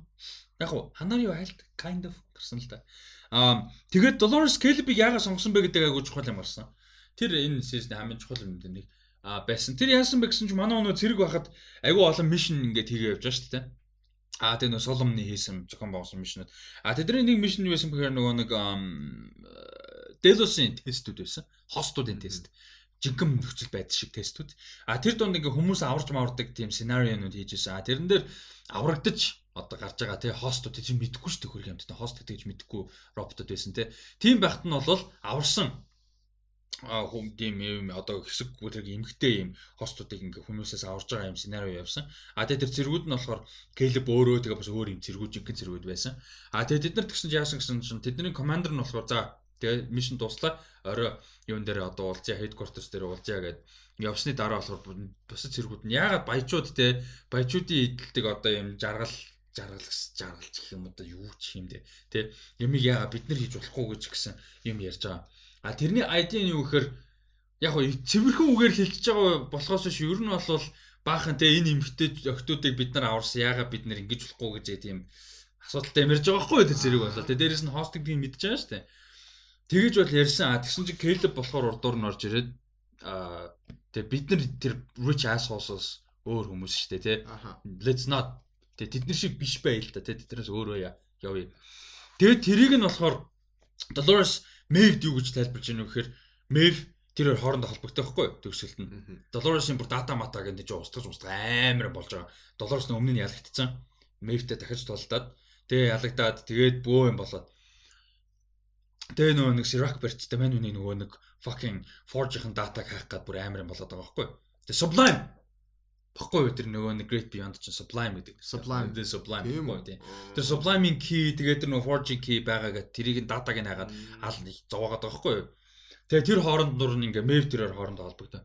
Яг уу Ханари айлт kind of гарсан л та. Аа тэгээд Dolores Caleb-ийг яагаад сонгосон бэ гэдэг айгуу чухал юм гарсан. Тэр энэ сизны хамгийн чухал юм дээр нэг а байсан. Тэр яасан бэ гэсэн чинь манай өнөө зэрэг байхад айгүй олон мишн ингээд хийгээ явж байгаа шүү дээ. А тэгээ нөө Соломны хийсэн зохион байгуулсан мишнүүд. А тэдний нэг мишн юу байсан бэхээр нөгөө нэг Delos-ийн тестүүд байсан. Хостуудын тест. Жинхэнэ нөхцөл байдал шиг тестүүд. А тэр донд ингээ хүмүүс аварч мавардаг тийм сценариунууд хийжсэн. А тэрэн дээр аврагдаж одоо гарч байгаа тий хостууд тийм мэдэхгүй шүү дээ хөрх юмтай. Хост гэдэг чинь мэдэхгүй роботууд байсан тий. Тийм байхад нь бол аварсан хүм тийм юм одоо хэсэг бүрэг эмгтэй юм хостуудыг ингээ хүмүүсээс аварж байгаа юм сценарио явсан. А тэгээ тэр зэргүүд нь болохоор Caleb өөрөө тэгээ бас өөр юм зэргүүд жинхэнэ зэргүүд байсан. А тэгээ тэд нар тэгсэн яасан гэсэн чинь тэдний командер нь болохоор за тэгээ мишн дуслаа орой юун дээр одоо уулзъя headquarters дээр уулзъя гэд явсны дараа болохоор бусад зэргүүд нь яагаад баяжууд те баяжуудын идэлдэг одоо юм жаргал жаргалс жаргалч гэх юм одоо юу ч юм дээ те ямиг яагаад бид нар хийж болохгүй гэж гисэн юм ярьж байгаа А тэрний ID нь юу гэхээр яг хоо цэвэрхэн үгээр хэлчихэж байгаа болохоос ш ер нь бол баахан те энэ эмгтэй охтуудыг бид нар аварсан яагаад бид нар ингэж болохгүй гэж тийм асуудалтай ярьж байгаа байхгүй тэр зэрэг болоо те. Дээрэс нь хостинг би мэдж байгаа шүү дээ. Тэгэж бол ярьсан. А тэгсэн чинь Caleb болохоор урдуур нь орж ирээд а те бид нар тэр rich assholes өөр хүмүүс шүү дээ те. Let's not. Те тэд нар шиг биш бай л да те. Тэднээс өөрөө явъя тэгээд тэрийг нь болохоор Dolores Мэвд юу гэж тайлбарж байна вэ гэхээр Мэв тэр хоорондоо холбогддог байхгүй төгсөлт нь. Долларосын бүр дата мата гэдэг чинь устгаж устгаж амар болж байгаа. Доллароос нь өмнө нь ялагдсан. Мэвтэй дахиж толдоод тэгээ ялагдаад тэгээд бөө юм болоод Тэгээ нөгөө нэг Sirac барьцтай мань үний нөгөө нэг fucking Forge-ийн датаг хаах гад бүр амар юм болоод байгаа байхгүй. Тэгээ Sublime баггүй юу тэр нөгөө нэг Great Beyond чинь Sublime гэдэг. Sublime the Sublime байхгүй тийм. Тэр Sublime-ийн key тэгээд тэр нөгөө Forging key байгаагаад тэрийг датаг нь хагаад аал зовоогоод байгаа байхгүй юу. Тэгээ тэр хооронд нур нь ингээ Mav тэрээр хоорондоо холбогдсон.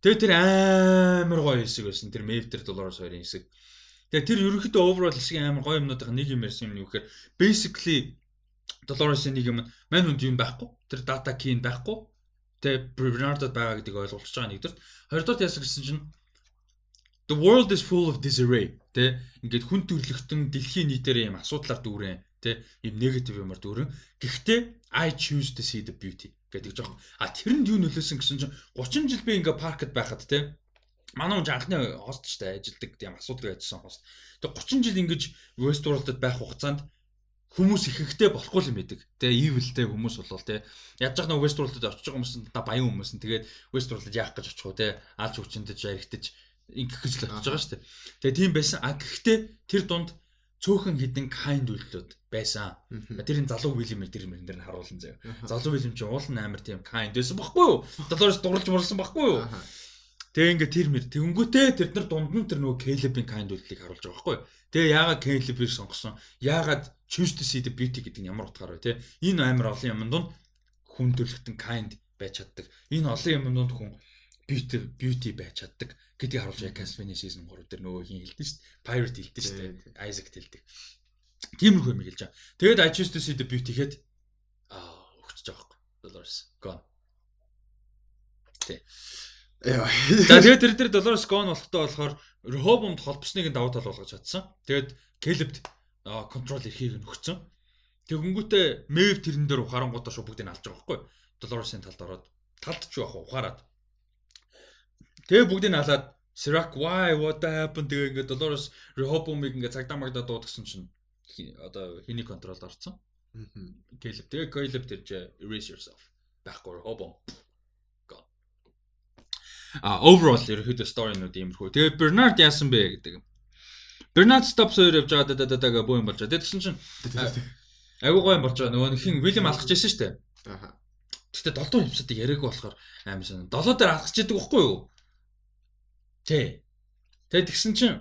Тэгээ тэр амар гоё хэсэг байсан. Тэр Mav тэр Dolores хоёрын хэсэг. Тэгээ тэр ерөнхийдөө overall хэсэг амар гоё юмнуудын нэг юм ярьсан юм юу гэхээр basically Dolores-ийн нэг юм мань үнд юм байхгүй. Тэр data key нь байхгүй. Тэгээ Bernard-д байгаа гэдгийг ойлгуулж байгаа нэгдүгээр. Хоёрдугаар яасан гэсэн чинь The world is full of disarray тэ? Ингээд хүн төрлөختөн дэлхийн нийтээр юм асуудлаар дүүрэн тэ? Юм негатив юмар дүүрэн. Гэхдээ I choose to see the beauty гэдэг жоох. А тэрэнд юу нөлөөсөн гэсэн чинь 30 жил би ингээ паркд байхад тэ? Манай хүн анхны хост штэ ажилдаг тийм асуудал байжсан хост. Тэг 30 жил ингэж Westworld-д байх хугацаанд хүмүүс ихэнхдээ болохгүй юм байдаг. Тэгээ evilтэй хүмүүс болвол те яаж яг нэг Westworld-д байгаа хүмүүс нь та баян хүмүүс нь. Тэгээд Westworld-д яах гэж очих уу те алж хүчиндэж яригдаж ингэх гэж л бодож байгаа шүү дээ. Тэгээ тийм байсан. А гэхдээ тэр дунд цөөхөн хідэн kind үйлдэлүүд байсан. Тэрийн залуу Уильям тэр мөрөн дээр нь харуулсан заяа. Залуу Уильям чинь уул нь амар тийм kind байсан баггүй юу? Долоороос дурлж мурлсан баггүй юу? Тэгээ ингээ тэр мэр тэгэнгүүтээ тэр нар дунд нь тэр нөгөө Caleb-ийн kind үйлдэлийг харуулж байгаа байхгүй юу? Тэгээ яагаад Caleb-ийг сонгосон? Яагаад choose to see the beauty гэдэг нь ямар утгаар вэ те? Энэ амар олон юм дунд хүн төрлөختөн kind байж чаддаг. Энэ олон юм дунд хүн beauty beauty байж чаддаг гэдгийг харуулж яг Castlevania season 3 дээр нөгөө хин хэлдэг шүү дээ. Pirate хэлдэг шүү дээ. Isaac хэлдэг. Тиймэрхүү юм хэлж байгаа. Тэгээд I choose to see the beauty гэхэд аа өгчөж байгаа байхгүй. Dolores gone. Тэ. Яа. За тэгээд тэр дээр Dolores gone болохтой болохоор Rehoboam-д холбосныг давуу тал болгож чадсан. Тэгээд Caleb-д контрол эрхийг нөхцөн. Тэгэнгүүтээ Maeve тэрэн дээр ухаарангуудаа шууд бүгдийг алж байгаа байхгүй. Dolores-ийн талд ороод талд ч яах ухаарад Тэгээ бүгдийг нь халаад Sirac why what happened тэгээ ингээд Dolores Rehoboam-ыг ингээд цагдаа магдаа дуудсан чинь одоо хиний контролд орсон. Caleb тэгээ Caleb тэрж erase yourself. Байхгүй Rehoboam. А overall ерөөхдөө story-нууд иймэрхүү. Тэгээ Bernard яасан бэ гэдэг. Bernard Stops хоёр явж байгаа даа боо юм болж байгаа. Тэгсэн чинь айгуу гоё юм болж байгаа. Нөгөө хин William алхаж ирсэн шүү дээ. Аха. Гэтэ 7 дугаар эпизодыг яриаг болохоор амар сонь. 7 дээр алхаж идэг байхгүй юу? Тэ. Тэгээд тэгсэн чинь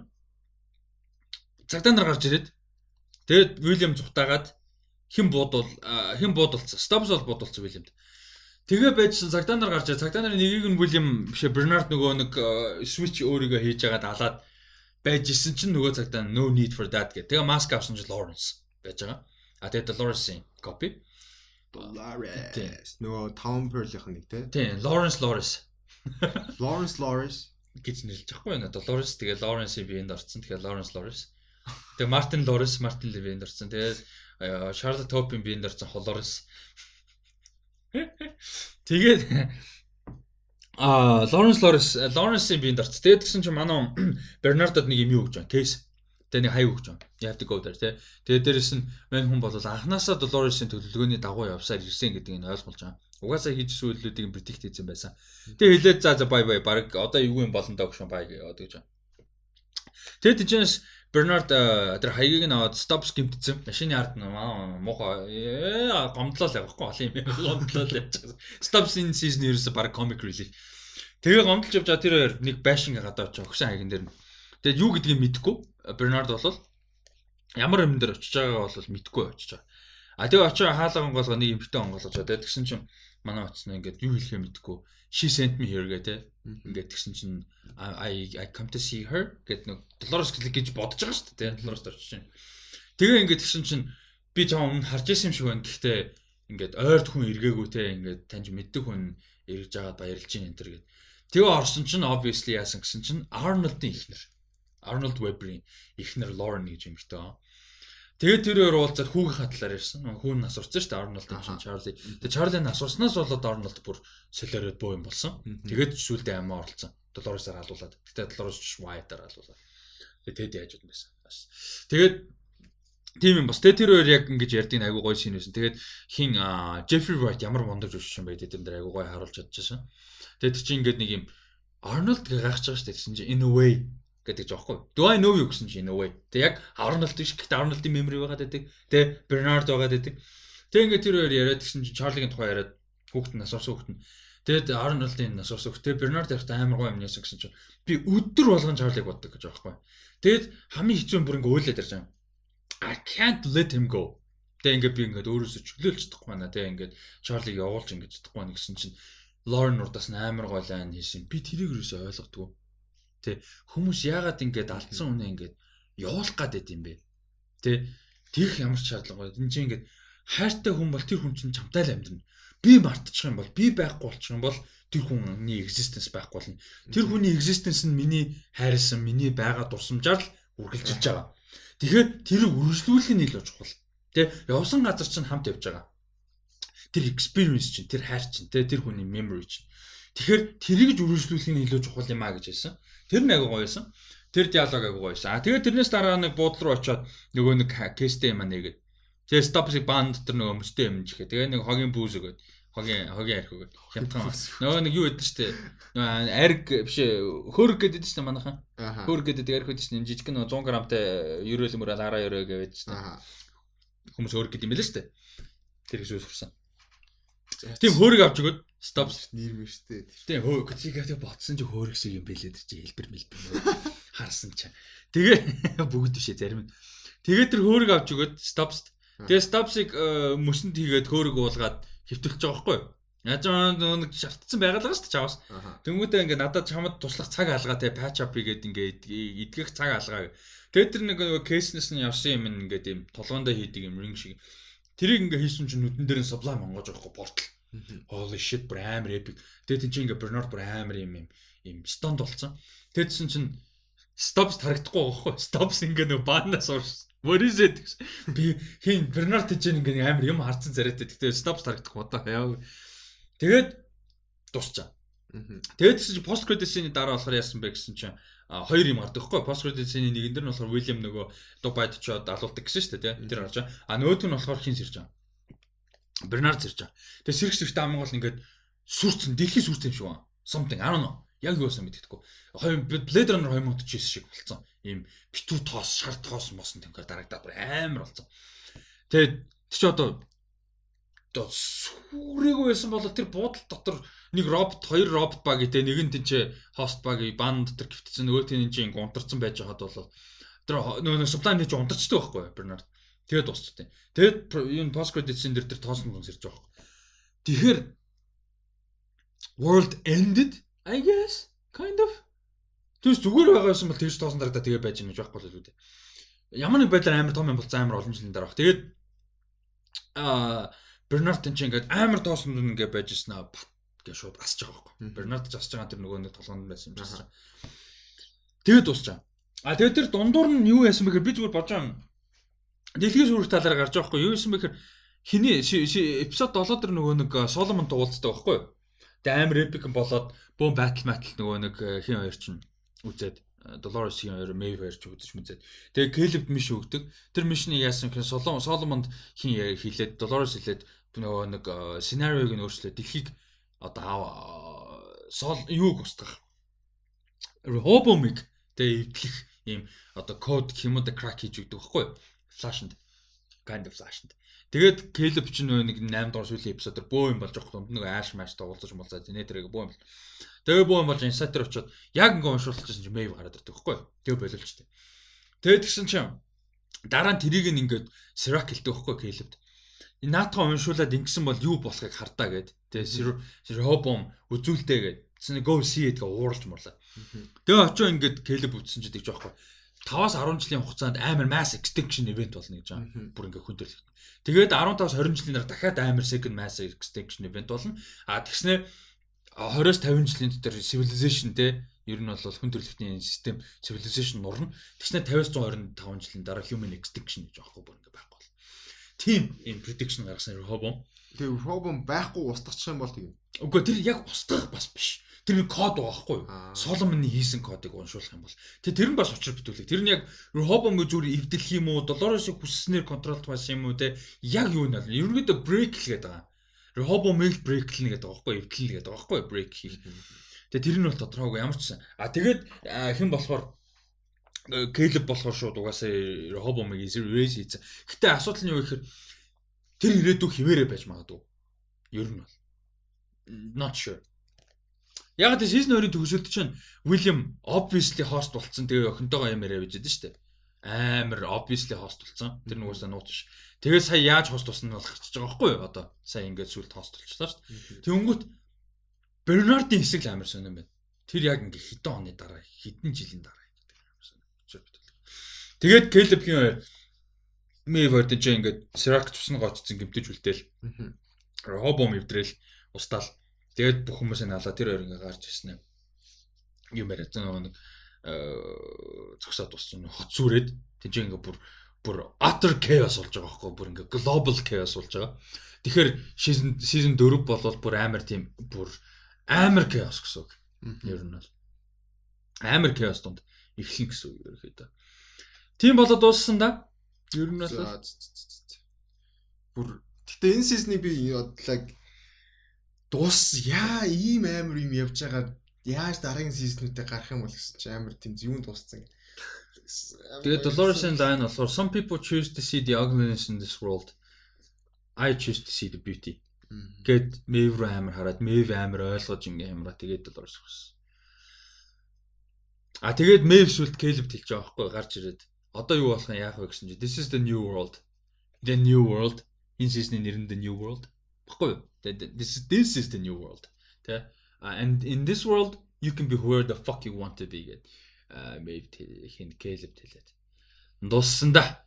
цагдаа нар гарч ирээд тэгээд Уильям зүхтаагаад хэн буудвал хэн буудалцсан. Стабс бол буудалцсан Уильямд. Тэгээ байжсан цагдаа нар гарч. Цагдаа нарын нэгийг нь Уильям бишээ Бернард нөгөө нэг switch өөрийгөө хийж агаад алаад байж исэн чинь нөгөө цагдаа no need for that гэх. Тэгээ маск авсан чинь Lawrence байж байгаа. А тэгээд Dolores-ийн copy. Lawrence. Нөгөө Tom Pearl-ийнх нэг те. Тийм, Lawrence Lawrence Lawrence Lawrence. Гэж нэрлэж байхгүй байна. Dolores тэгээ Lawrence-ийн биеинд орсон. Тэгээ Lawrence Lawrence. Тэгээ Lawrence Martin Lee биеинд орсон. Тэгээ Charlotte Hope-ийн биеинд орсон Lawrence. Тэгээд а Lawrence Lawrence Lawrence-ийн биеинд орсон. Тэгээд гэсэн чинь манай Bernard-д нэг юм юу гэж байна. Case. Тэгээ нэг хай өгч байна. To go there тий. Тэгээ дээрэс нь мань хүн бол анханасаа Dolores-ийн төлөвлөгөөний дагуу явсаар ирсэн гэдгийг нь ойлгуулж байгаа. Угаасаа хийжсэн үйлдэлүүдийг предикт хийсэн байсан. Тэгээ хэлээд за за бай бай баг одоо юу юм болон доо гүшэн бай гэж байна. Тэгээд тийчээс Бернард тэр хаягийг нь аваад стопс гимтсэн. Машины ард нь муухай гомдлол явахгүй олон юм гомдлол байгаа. Stops in season ерөөсө баг comic relief. Тэгээ гомдлж явж байгаа тэр хоёр нэг байшин гадаа очиж өгсөн хаягн дээр нь. Тэгээд юу гэдгийг мэдэхгүй. Бернард бол ямар юм дээр очиж байгаагаа бол мэдэхгүй очиж байгаа. А тэгээ очиж хаалга онгоолгоо нэг эмхтэй онгоолгож байгаа. Тэгсэн чинь манай утасна ингээд юу хэлэхээ мэдэхгүй she sent me here гэдэг ингээд тэгсэн чинь I I come to see her гэд нэг Dolores гэж бодож байгаа шүү дээ Dolores орчих чинь. Тэгээ ингээд тэгсэн чинь би жаа өмнө харж исэн юм шиг байна. Гэхдээ ингээд ойрд хүн эргээгүй те. Ингээд таньж мэддэг хүн эргэж байгаад баярлж ийн энэ төр гэд. Тэгээ орсон чинь obviously яасан гэсэн чинь Arnold-ийн ихнэр Arnold Webber-ийн ихнэр Lauren гэж юм ихтэй Тэгээд тэр хоёр уулзаад хүүгийнхаа талаар ярьсан. Хүүн нас урцсан шүү дээ Арнолд чинь Чарли. Тэгээд Чарли нас урснаас болоод Арнолд бүр солиороод боо юм болсон. Тэгээд сүулдэ амаа оролцсон. Долоросоор халуулаад. Гэтэ Долорос ч White-аар халуулаад. Тэгээд тэд яаж юм байсан. Тэгээд тийм юм бас. Тэгээд тэр хоёр яг ингэж ярьдгийг айгу гоё шин байсан. Тэгээд хин Jeffrey Wright ямар мондож өшсөн байд тэр дээр айгу гоё харуулж чадчихсан. Тэгээд чи ингээд нэг юм Арнольд гайхаж байгаа шүү дээ. Тэгсэн чинь in a way гэдэг жаахгүй. Do I know you гэсэн чинь өвөө. Тэг яг Arnold биш гэхдээ Arnold-ийн memory байгаад байдаг. Тэг Bernard байгаад байдаг. Тэг ингээд тэр хоёр яриад гэсэн чинь Charlie-гийн тухай яриад хүүхэд нас орсон хүүхэд нь. Тэгэд Arnold-ийн нас орсон хүүхэд. Тэг Bernard ярихтаа амар гоё юм яасан гэсэн чинь би өдөр болгон Charlie-г боддог гэж байхгүй. Тэгэд хамгийн хэцүү бүр ингээд уйлаад ярьж байгаа. I can't let him go. Тэг ингээд би ингээд өөрөөсөө чөлөөлж чадахгүй байна. Тэг ингээд Charlie-г явуулж ингээд чадахгүй байна гэсэн чинь Lauren урдаас амар гоё лайн хийсэн. Би тэрийг юусоо ойлгодгоо Тэ хүмүүс яагаад ингэж алдсан үнэ ингэж явуулах байд юм бэ? Тэ тэрх ямар шаардлага байна. Энд чинь ингэж хайртай хүн бол тэр хүн чинь чамтай л амьдрна. Би мартчих юм бол би байхгүй болчих юм бол тэр хүний existence байхгүй болно. Тэр хүний existence нь миний хайрлсан, миний байгаа дурсамжаар л үргэлжилж байгаа. Тэгэхээр тэрийг үргэлжлүүлэх нь илүү чухал. Тэ явсан газар чинь хамт явж байгаа. Тэр experience чинь, тэр хайр чинь, тэр хүний memory чинь. Тэгэхээр тэрийг үргэлжлүүлэх нь илүү чухал юм а гэж хэлсэн. Тэр нэг аягүй гоёсэн. Тэр диалог аягүй гоёсэн. А тэгээд тэрнээс дараа нэг буудлын руу очиод нөгөө нэг кестэй юм нэгээд. Тэгээ стопсыг баан дотор нөгөө мөстэй юм чихээ. Тэгээ нэг хогийн бүүс өгөөд хогийн хогийн арх өгөөд хямдхан. Нөгөө нэг юу яддаг штэ. Нөгөө арг биш хөрг гэдэг штэ манайхан. Хөрг гэдэг арх гэдэг штэ. Жижиг нөгөө 100 грамтай ерөөл мөрөөл араа ерөө гэдэг штэ. Хүмүүс хөрг гэдэг юм байлаа штэ. Тэр их зүйлс сурсан. Тийм хөөрг авч өгөөд стоп нэрмэр штэ. Тийм хөө кочигээ ботсон чи хөөрг шиг юм бэлээ тэр чи хэлбэр мэлбэр харсан чи. Тэгээ бүгд бишээ зарим. Тэгээ тэр хөөрг авч өгөөд стоп. Тэгээ стопсыг э, мөсөнд хийгээд хөөрг уулгаад хөвтөлж байгаа байхгүй юу? Яаж нэг шалтцсан байгалаа шүү дээ чаваас. Тэнгүүдээ ингээ надад чамд туслах цаг алгаа те патч ап хийгээд ингээ эдгэх цаг алгаа. Тэгээд тэр нэг кейснес нь явсан юм ингээд юм толгоондоо хийдэг юм ринг шиг. Тэрийг ингээ хийсэн чинь нүдэн дээр нь sublime онгож байгаа хгүй портал. Holy shit бүр амар epic. Тэгээд тийм чинь ингээ Bernard бүр амар юм юм юм стонд болсон. Тэдсэн чинь stops харагдахгүй байгаа хгүй. Stops ингээ нэг баанаас уурс. What is it? Би хин Bernard гэж ингээ амар юм харцсан царайтай. Тэгтээ stops харагдахгүй одоо яа. Тэгээд дуусчаа. Тэгээд чи пост кредитсийн дараа болохоор яасан бэ гэсэн чинь хоёр юм гардаг хгүй пост кредитсийн нэгэн дээр нь болохоор Уильям нөгөө Дубайд очиод алуулдаг гэсэн шүү дээ тийм тэр гарч байгаа. А нөгөөт нь болохоор хин сэрж байгаа. Бернард сэрж байгаа. Тэгээд сэрх сэрхтээ аман гол ингээд сүрцэн дэлхий сүрцэн юм шиг байна. Something I don't know. Яг юу байсан мэддэхгүй. Хоёр Blade Runner 2049 шиг болцсон. Ийм битүү тоос, шар тоос мосон тэнгээр дарагдаад амар болцсон. Тэгээд чи одоо одоо сүрээгүй байсан бол тэр буудал дотор нэг робот, хоёр робот баг гэдэг нэг нь тийч хост баг бан дотор гівтсэн нөгөө тийм чинь унтарсан байж хаад бол тэр нөгөө суплайн тийч унтарчдаг байхгүй Бернард. Тэгээд дуусчихдээ. Тэгээд энэ пост credit scene дээр тэр тоосон гонс ирж байгаа байхгүй. Тэгэхээр world ended I guess kind of Тэгээс зүгээр байгаа байсан бол тэгж тоосон дараа тэгээ байж юм гэж байхгүй л үү. Ямар нэг байдлаар амар том юм бол амар олон жилийн дараа баг. Тэгээд аа Бернард энэ ингээд амар тоосон дүн ингээд байж гиснаа бат гэж шууд асч байгаа байхгүй. Бернард ч асч байгаа тэр нөгөө нэг толгоонд байсан юм шиг. Тэгээд дуусчаа. А тэгээд тэр дундуур нь юу яасан бэхээр би зүгээр бодож байгаа. Дэлхийн сүрэг талаар гарч байгаа байхгүй. Юу яасан бэхээр хиний эпизод 7 дээр нөгөө нэг Соломон туулцдаг байхгүй. Тэгээд амар эпик болоод бөөн батл матл нөгөө нэг хин хоёр чинь үзээд Dolores-ийн хоёр хоёр ч үзэж мүзээд. Тэгээ Caleb миш өгдөг. Тэр мишний яасан гэхээр Solomon Solomon-д хин хэлээд Dolores хэлээд нөгөө нэг сценариог нь өөрчлөөд дэлхийг одоо сол юуг устгах. Rehoboam-ыг тэгээ эвдлэх ийм одоо код хэмэд crack хийж өгдөг байхгүй юу? Flash-нд kind of flash-нд. Тэгээд Caleb ч нэг 8 дугаар сүүлийн эпизодор бөө юм болж байгаа юм. Нэг Ash match тоглож муулзаад нэ тэрэг бөө юм. Тэгээ бөө юм болж Insider очоод яг ингээ уншуулчихсан чинь Maeve гараад ирдэг байхгүй юу? Тэгээ боловчтой. Тэгээд тэгсэн чинь дараа нь тэрийг ингээд Sirac хэлдэг байхгүй Caleb-д. Наатаа уншуулад ингэсэн бол юу болохыг хардаа гэд. Тэгээ Sirhobom үзүүлдэ гэд. Go see гэдгээ ууралж мурлаа. Тэгээ очоо ингээд Caleb үтсэн ч гэдэг жоохгүй. 5-аас 10 жилийн хугацаанд амар mass extinction event болно гэж байгаа. Бүр ингээ хүндрэл. Тэгээд 15-аас 20 жилийн дараа дахиад амар second mass extinction event болно. А тэгснээр 20-оос 50 жилийн дотор civilization те ер нь бол хүн төрөлхтний систем civilization нурна. Тэгснэ 50-аас 125 жилийн дараа human extinction гэж аахгүй бүр ингэ байхгүй бол. Тийм юм prediction гаргасан Rehoboam. Тэгээ Rehoboam байхгүй устгах юм бол тийм. Үгүй тэр яг устгах бас биш. Тэр нэг код байхгүй юу? Соломоны хийсэн кодыг уншуулах юм бол. Тэг тэр нь бас учир бүтүүлэг. Тэр нь яг Rehoboam-ыг зүгээр эвдэлэх юм уу? Dolores-ыг хүсснээр контролт байсан юм уу те? Яг юу нь бол ерөнхийдөө break л гэдэг байгаа Rehobo Mill break-лнэ гэдэг байгаа байхгүй эвдлэн гэдэг байгаа байхгүй break хийх. Тэгээ тэр нь бол тодорхойгүй ямар ч сан. А тэгээд хэн болохоор Caleb болохоор шууд угаасаа Rehobo Mill raise хийсэн. Гэтэ асуудал нь юу гэхээр тэр ирээдүй хിവэрэ байж магадгүй. Ер нь бол not sure. Яг тэ season 2-ын төгсөлт чинь William obviously host болцсон. Тэгээ охинтойгоо юм яриа байж дээ шүү дээ. Амар obviously host болцсон. Тэр нүгөөсөө нууц ш. Тэгээ сая яаж хост тусна болох гэж байгаа байхгүй юу? Одоо сая ингээд сүлд хост болчихлоо шүү дээ. Тэнгүүт Бернардын хэсэг л амар сонирн байна. Тэр яг ингээд хэдэн оны дараа хэдэн жилийн дараа гэдэг амар сонирн. Тэгээд Келебгийн хоёр Мэйворд ч ингээд Сирак тусна гоцсон гэмтэж үлдээл. Робом өвдрэл устаал. Тэгээд бүх хүмүүсээ налаа тэр хоёр ингээд гарч ирсэн юм. Юм яриад нэг зогсоод туссан хот сүрээд тийж ингээд бүр бүр utter chaos болж байгаа байхгүй бүр ингээ global chaos болж байгаа. Тэгэхээр season season 4 болвол бүр амар тийм бүр амар chaos гэсэн үг. Ер нь бол амар chaos донд эхлэн гэсэн үг ерөөхдөө. Тийм болоод дууссан да. Ер нь бол бүр гэтээ энэ season-ыг би бодлоо дуус яа ийм амар юм явж байгаа яаж дараагийн season-уудыг гарах юм бол гэсэн чи амар тийм зүүн дууссан. Тэгээд Dolores-ын line болохоор some people choose to see the ugliness in this world. I choose to see the beauty. Гэт Maeve руу амар хараад Maeve амар ойлгож ингээ юмраа тэгээд Dolores өгсөн. А тэгээд Maeve сүлд Caleb хэлж байгаа байхгүй гарч ирээд одоо юу болох юм яах вэ гэсэн чи this is the new world. The new world. Энэ season-ийн нэр нь the new world. Баггүй юу? This is this is the new world. Тэ? And in this world you can be whoever the fuck you want to be гэдэг Мэйв хин Кэлеб хэлээд. Дуссан да.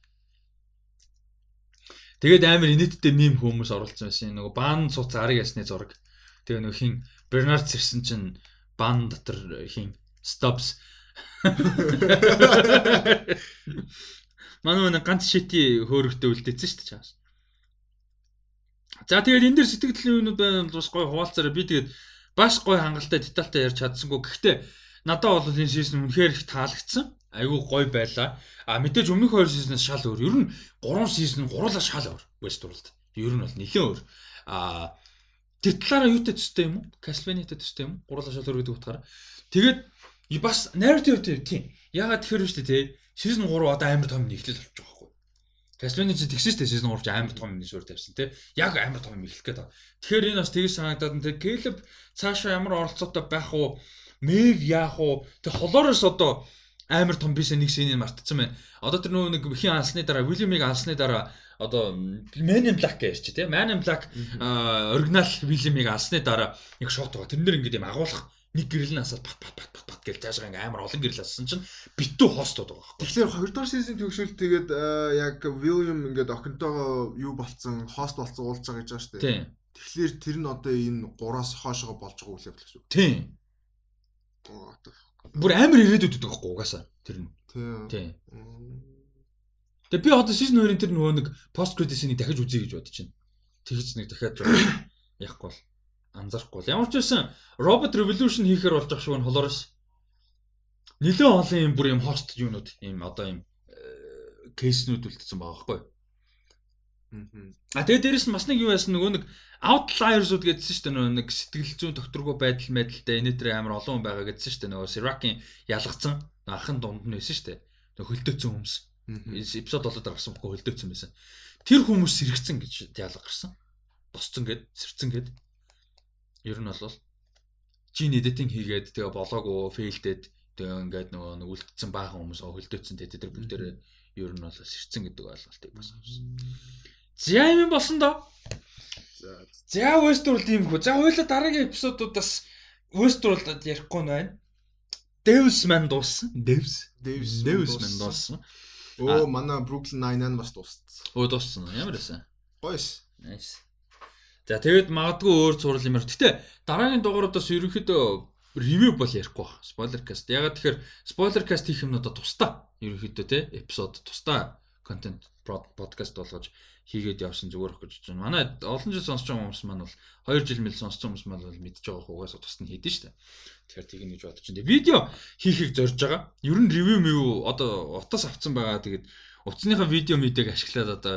Тэгээд амар инээдтэй мим хүмүүс оролцсон байсан. Нөгөө баан цуц арыг ясны зураг. Тэгээ нөгөө хин Бернард сэрсэн чинь баан дотор хин stops. Манай нэг ганц шити хөөрөгтэй үлдээсэн шүү дээ чаас. За тэгээд энэ дэр сэтгэлийн юмнууд байна бас гой хуваалцаараа би тэгээд бас гой хангалттай детальтай ярьж чадсангүй. Гэхдээ надад бол энэ сизон үнэхээр их таалагдсан. Айгүй гоё байлаа. А мэдээж өмнөх хоёр сизнээс шал өөр. Ер нь 3 сизон гурлаа шал өөр. Westworld. Ер нь бол нэлээд өөр. А тэр талаараа юутай төстэй юм уу? Castlevania-тай төстэй юм уу? Гурлаа шал өөр гэдэг утгаараа. Тэгээд бас narrative тийм. Ягаад тэгэхээр вэ те? Season 3 одоо амар том нэглэл болж байгаа Castlevania чи тэгсэн шүү дээ season 3 ч амар том юм шүүр тавьсан тий. Яг амар том юм эхлэх гээд байна. Тэгэхээр энэ бас тэгж санагдаад тий Caleb цаашаа ямар оролцоотой байх уу? Мэв яах уу? Тэг холоороос одоо амар том бисээ нэг сценийг мартцсан байна. Одоо тэр нөгөө нэг хин алсны дараа William-ыг алсны дараа одоо Man in Black чи тийм Man in Black оригинал William-ыг алсны дараа нэг шот байгаа. Тэрнэр ингээд юм агуулах нэг гэрэл нь асаад бат бат бат бат бат гэж цаашаа ингээм амар олон гэрэл ассан чинь битүү хостод байгаа байхгүй. Тэгэхээр 2 дахь сизон төгсөл тэгээд яг William ингээд охинтойгоо юу болцсон, хост болцсон уулзж байгаа гэж байгаа шүү дээ. Тэгэхээр тэр нь одоо энэ 3-аас хоошоо болж байгаа үйл явдал шүү. Тийм. Бүр амар ирээдүйд байдаг байхгүй угаасаа тэр нь. Тийм. Тэгээ би одоо season 2-ын тэр нөгөө нэг post credits-ийг дахиж үзье гэж бодож байна. Тэгэж нэг дахиад яахгүй бол анзаарахгүй бол ямар ч байсан Robot Revolution хийхээр болж байгаа шүү нь холоороос. Нилээ олон юм бүр юм хост юунууд юм одоо юм кейснүүд үлдсэн байгаа байхгүй. Мм. А тэгээ дээрэс нь бас нэг юу байсан нөгөө нэг outliers-ууд гэдсэн шүү дээ нөгөө нэг сэтгэл зүйн докторгүй байдал мэдэлтэй энэ тэр амар олон хүн байгаа гэдсэн шүү дээ нөгөө Sirac-ийн ялгцсан ахын дунд нь байсан шүү дээ. Нөгөө хөлдөөцсөн хүмүүс. Эпизод болоод гарсан бохоо хөлдөөцсөн байсан. Тэр хүмүүс сэрэгцэн гэж диалог гарсан. Босцсон гэд сэрцэн гэд. Ер нь бол жин эдитинг хийгээд тэгээ болоогүй фейлдээд тэгээ ингээд нөгөө нэг үлдсэн баахан хүмүүс хөлдөөцсөн тэгээ тэр бүгдээрээ ер нь бол сэрцэн гэдэг ойлголтыг бас авсан. За юм болсон доо. За За Westworld юм хөө. За хоёлаа дараагийн эпизодуудаас Westworld-д ярихгүй нь байна. Devs man дууссан. Devs. Devs Devs man дууссан. Оо манай Brooklyn Nine-Nine бас дууссан. Өө дууссан. Ямар байсан? Гойс. Nice. За тэгээд магадгүй өөр зураг юмэр. Гэтэ дараагийн дугааруудаас ерөнхийдөө ревю бол ярихгүй баг. Spoiler cast. Ягаад тэгэхээр spoiler cast хийх юм надад тусдаа. Ерөнхийдөө те эпизод тусдаа контент подкаст болгож хийгээд явсан зүгээр их гэж байна. Манай олон жил сонсож байгаа хүмүүс маань бол 2 жил мэл сонсож байгаа хүмүүс маань бол мэдж байгаа хугаас тусад нь хийдэж штэ. Тэгэхээр тийг нэг бодож байна. Видео хийхийг зорж байгаа. Ер нь ревю мэв одоо утас авцсан байгаа. Тэгээд утасныхаа видео мэдээг ашиглаад одоо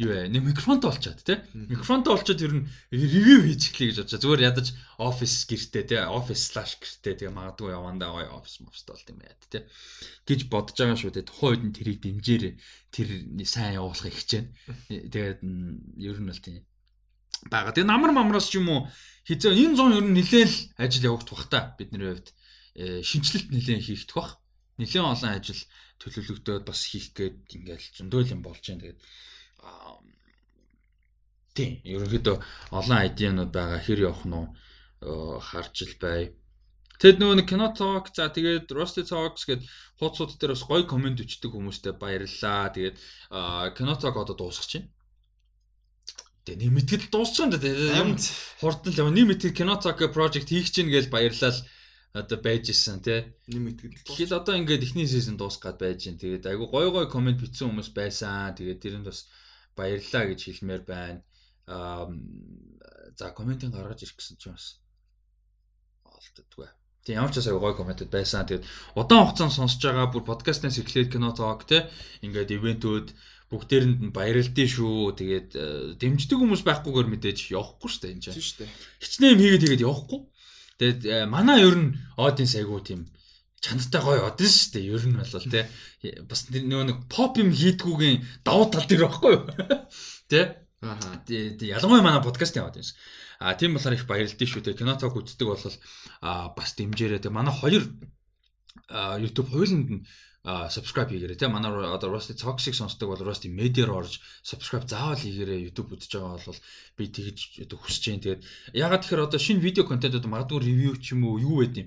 юу вэ? Нэг микрофонтой болчиход тий. Микрофонтой болчиход ер нь ревю хийж эхлэе гэж бодож. Зүгээр ядаж офис гэртээ тий. Офис слаш гэртээ тэгээ магадгүй явандаа гоё офис мофс болт юм яа тий. гэж бодож байгаа шүү дээ. Тухайн үед нь тэрийг дэмжээрээ тэр сайн явуулахыг хичээнэ. Тэгээд ер нь бол тийм бага. Тэгээ намар мамраас ч юм уу хизээ энэ зон ер нь нилээл ажил явагдах бах та бидний хувьд шинжилэлт нилээн хийгдэх бах. Нилээн олон ажил төлөвлөгдөөд бас хийх гээд ингээл зөндөөл юм болж байна. Тэгээд тийм ерөнхийдөө олон айдианууд байгаа хэр явах нь харж л бай. Тэгэд нөгөө нэг кино talk за тэгээд Rusty Talks гэд хуудсууд дээр бас гоё комент өчтөг хүмүүстээ баярлалаа. Тэгээд кино talk одоо дуусах чинь. Тэгээ нэмэтгэл дуусах юм да. Юм хурдан л нэмэтгэл кино talk project хийх чинь гэж баярлал одоо байж исэн тий. Нэмэтгэл. Тэгэхэл одоо ингээд эхний сизон дуусгаад байж гин. Тэгээд айгу гой гой комент бичсэн хүмүүс байсан. Тэгээд тэрэнд бас баярлалаа гэж хэлмээр байна. Аа за комментиг гаргаж ирэх гэсэн чинь бас олддгүй. Тийм ямар ч бас гоё комментэд байсан. Тэгээд удаан хугацаанд сонсож байгаа бүр подкастнаас эхлээд кино тоок те ингээд ивентүүд бүгдээрэнд нь баярлдээ шүү. Тэгээд дэмждэг хүмүүс байхгүйгээр мэдээж явахгүй шүү дээ энэ чинь. Тийм шүү дээ. Хичнээн юм хийгээд тэгээд явахгүй. Тэгээд манай ер нь аудиенс айгуу тийм чанартай гоё одсон шүү дээ. Ер нь бол те бас нөгөө нэг поп юм хийдгүүгийн давуу тал дээр байхгүй юу? Тэ? Ааха. Ялангуяа манай подкастын аудиенс. А тийм болохоор их баярлалтай шүү дээ. Кино ток үздэг бол а бас дэмжээрэй. Тэг манай хоёр YouTube хоёуланд нь subscribe хийгээрэй те манай одоо Rusty Toxic сонсдог бол Rusty Media-р орж subscribe заавал хийгээрэй YouTube үзэж байгаа бол би тэгж одоо хүсэж байна. Тэгээд ягаад тэгэхээр одоо шинэ видео контентууд магадгүй ревю ч юм уу юу байд юм.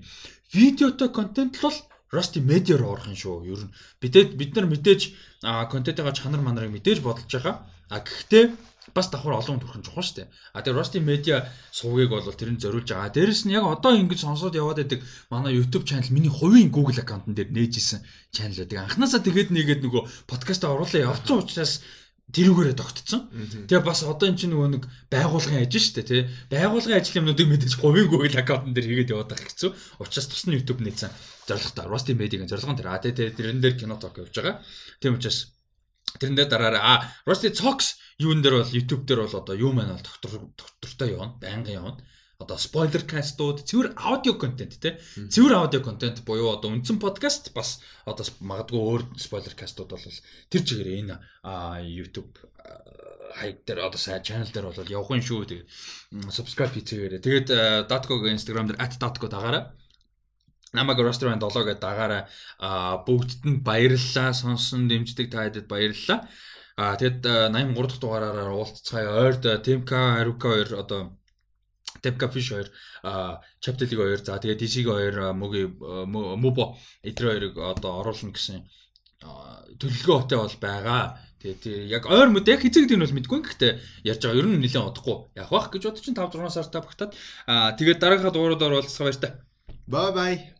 Видеотой контент бол Rusty Media-р орох юм шүү. Ер нь бидээ бид нар мэдээж контентын чанар манарыг мэдээж бодолж байгаа. А гэхдээ бас давхар олон хүн төрөх нь чухал шүү дээ. А тэгээ Rusty Media сувгийг бол тэрэн зориулж байгаа. Дээрэс нь яг одоо ингэж сонсоод яваад байдаг манай YouTube channel миний хувийн Google аккаунтн дээр нээжсэн channel байдаг. Анханасаа тэгээд нэгээд нөгөө подкаст оруулаа явцсан учраас тэрүүгээрээ тогтцсон. Тэгээ бас одоо эн чинь нөгөө нэг байгуулгын ажил шүү дээ тий. Байгуулгын ажил юмнуудыг мэдээж хувийн Google аккаунтн дээр хийгээд яваад байх хэцүү. Учраас тусны YouTube нээсэн зорилготой Rusty Media-гийн зорилго нь тэр. А тэгээ тэрэн дээр кино ток явуулж байгаа. Тийм учраас тэрэн дээр дараараа а Rusty Talks юун дээр бол YouTube дээр бол одоо юу маань бол доктор доктортой явна, байнгын явна. одоо спойлер кастууд, цэвэр аудио контент тий. Цэвэр аудио контент буюу одоо үндсэн подкаст бас одоо магадгүй өөр спойлер кастууд бол тэр чигээр энэ YouTube хайп дээр одоо сая channel дээр бол явах юм шүү. Тэгээд subscribe хийцгээгээрэй. Тэгээд Datco-г Instagram дээр @datco дагаараа намайг restaurant 7 гэдээ дагаараа бүгдд нь баярлалаа. Сонсон дэмждэг та хэдэд баярлалаа. Аа тэгэд 83 дахь дугаараараа уулзцгаая. Ойрд Темка, Харука хоёр одоо Fish 2, Chapter League 2, за тэгээд DC-г 2, Mugi Mubo эдгээр хоёрыг одоо оруулна гэсэн төлөвлөгөө өтэй бол байгаа. Тэгээд яг ойр мэд яг хэцэг гэдэг нь бол мэдгүй. Гэхдээ ярьж байгаа ер нь нэлээд одохгүй. Яг бах гэж бодож чинь 5 6 сар та багтаад. Аа тэгээд дараагийнхаа дугаараар уулзах баяр та. Bye bye.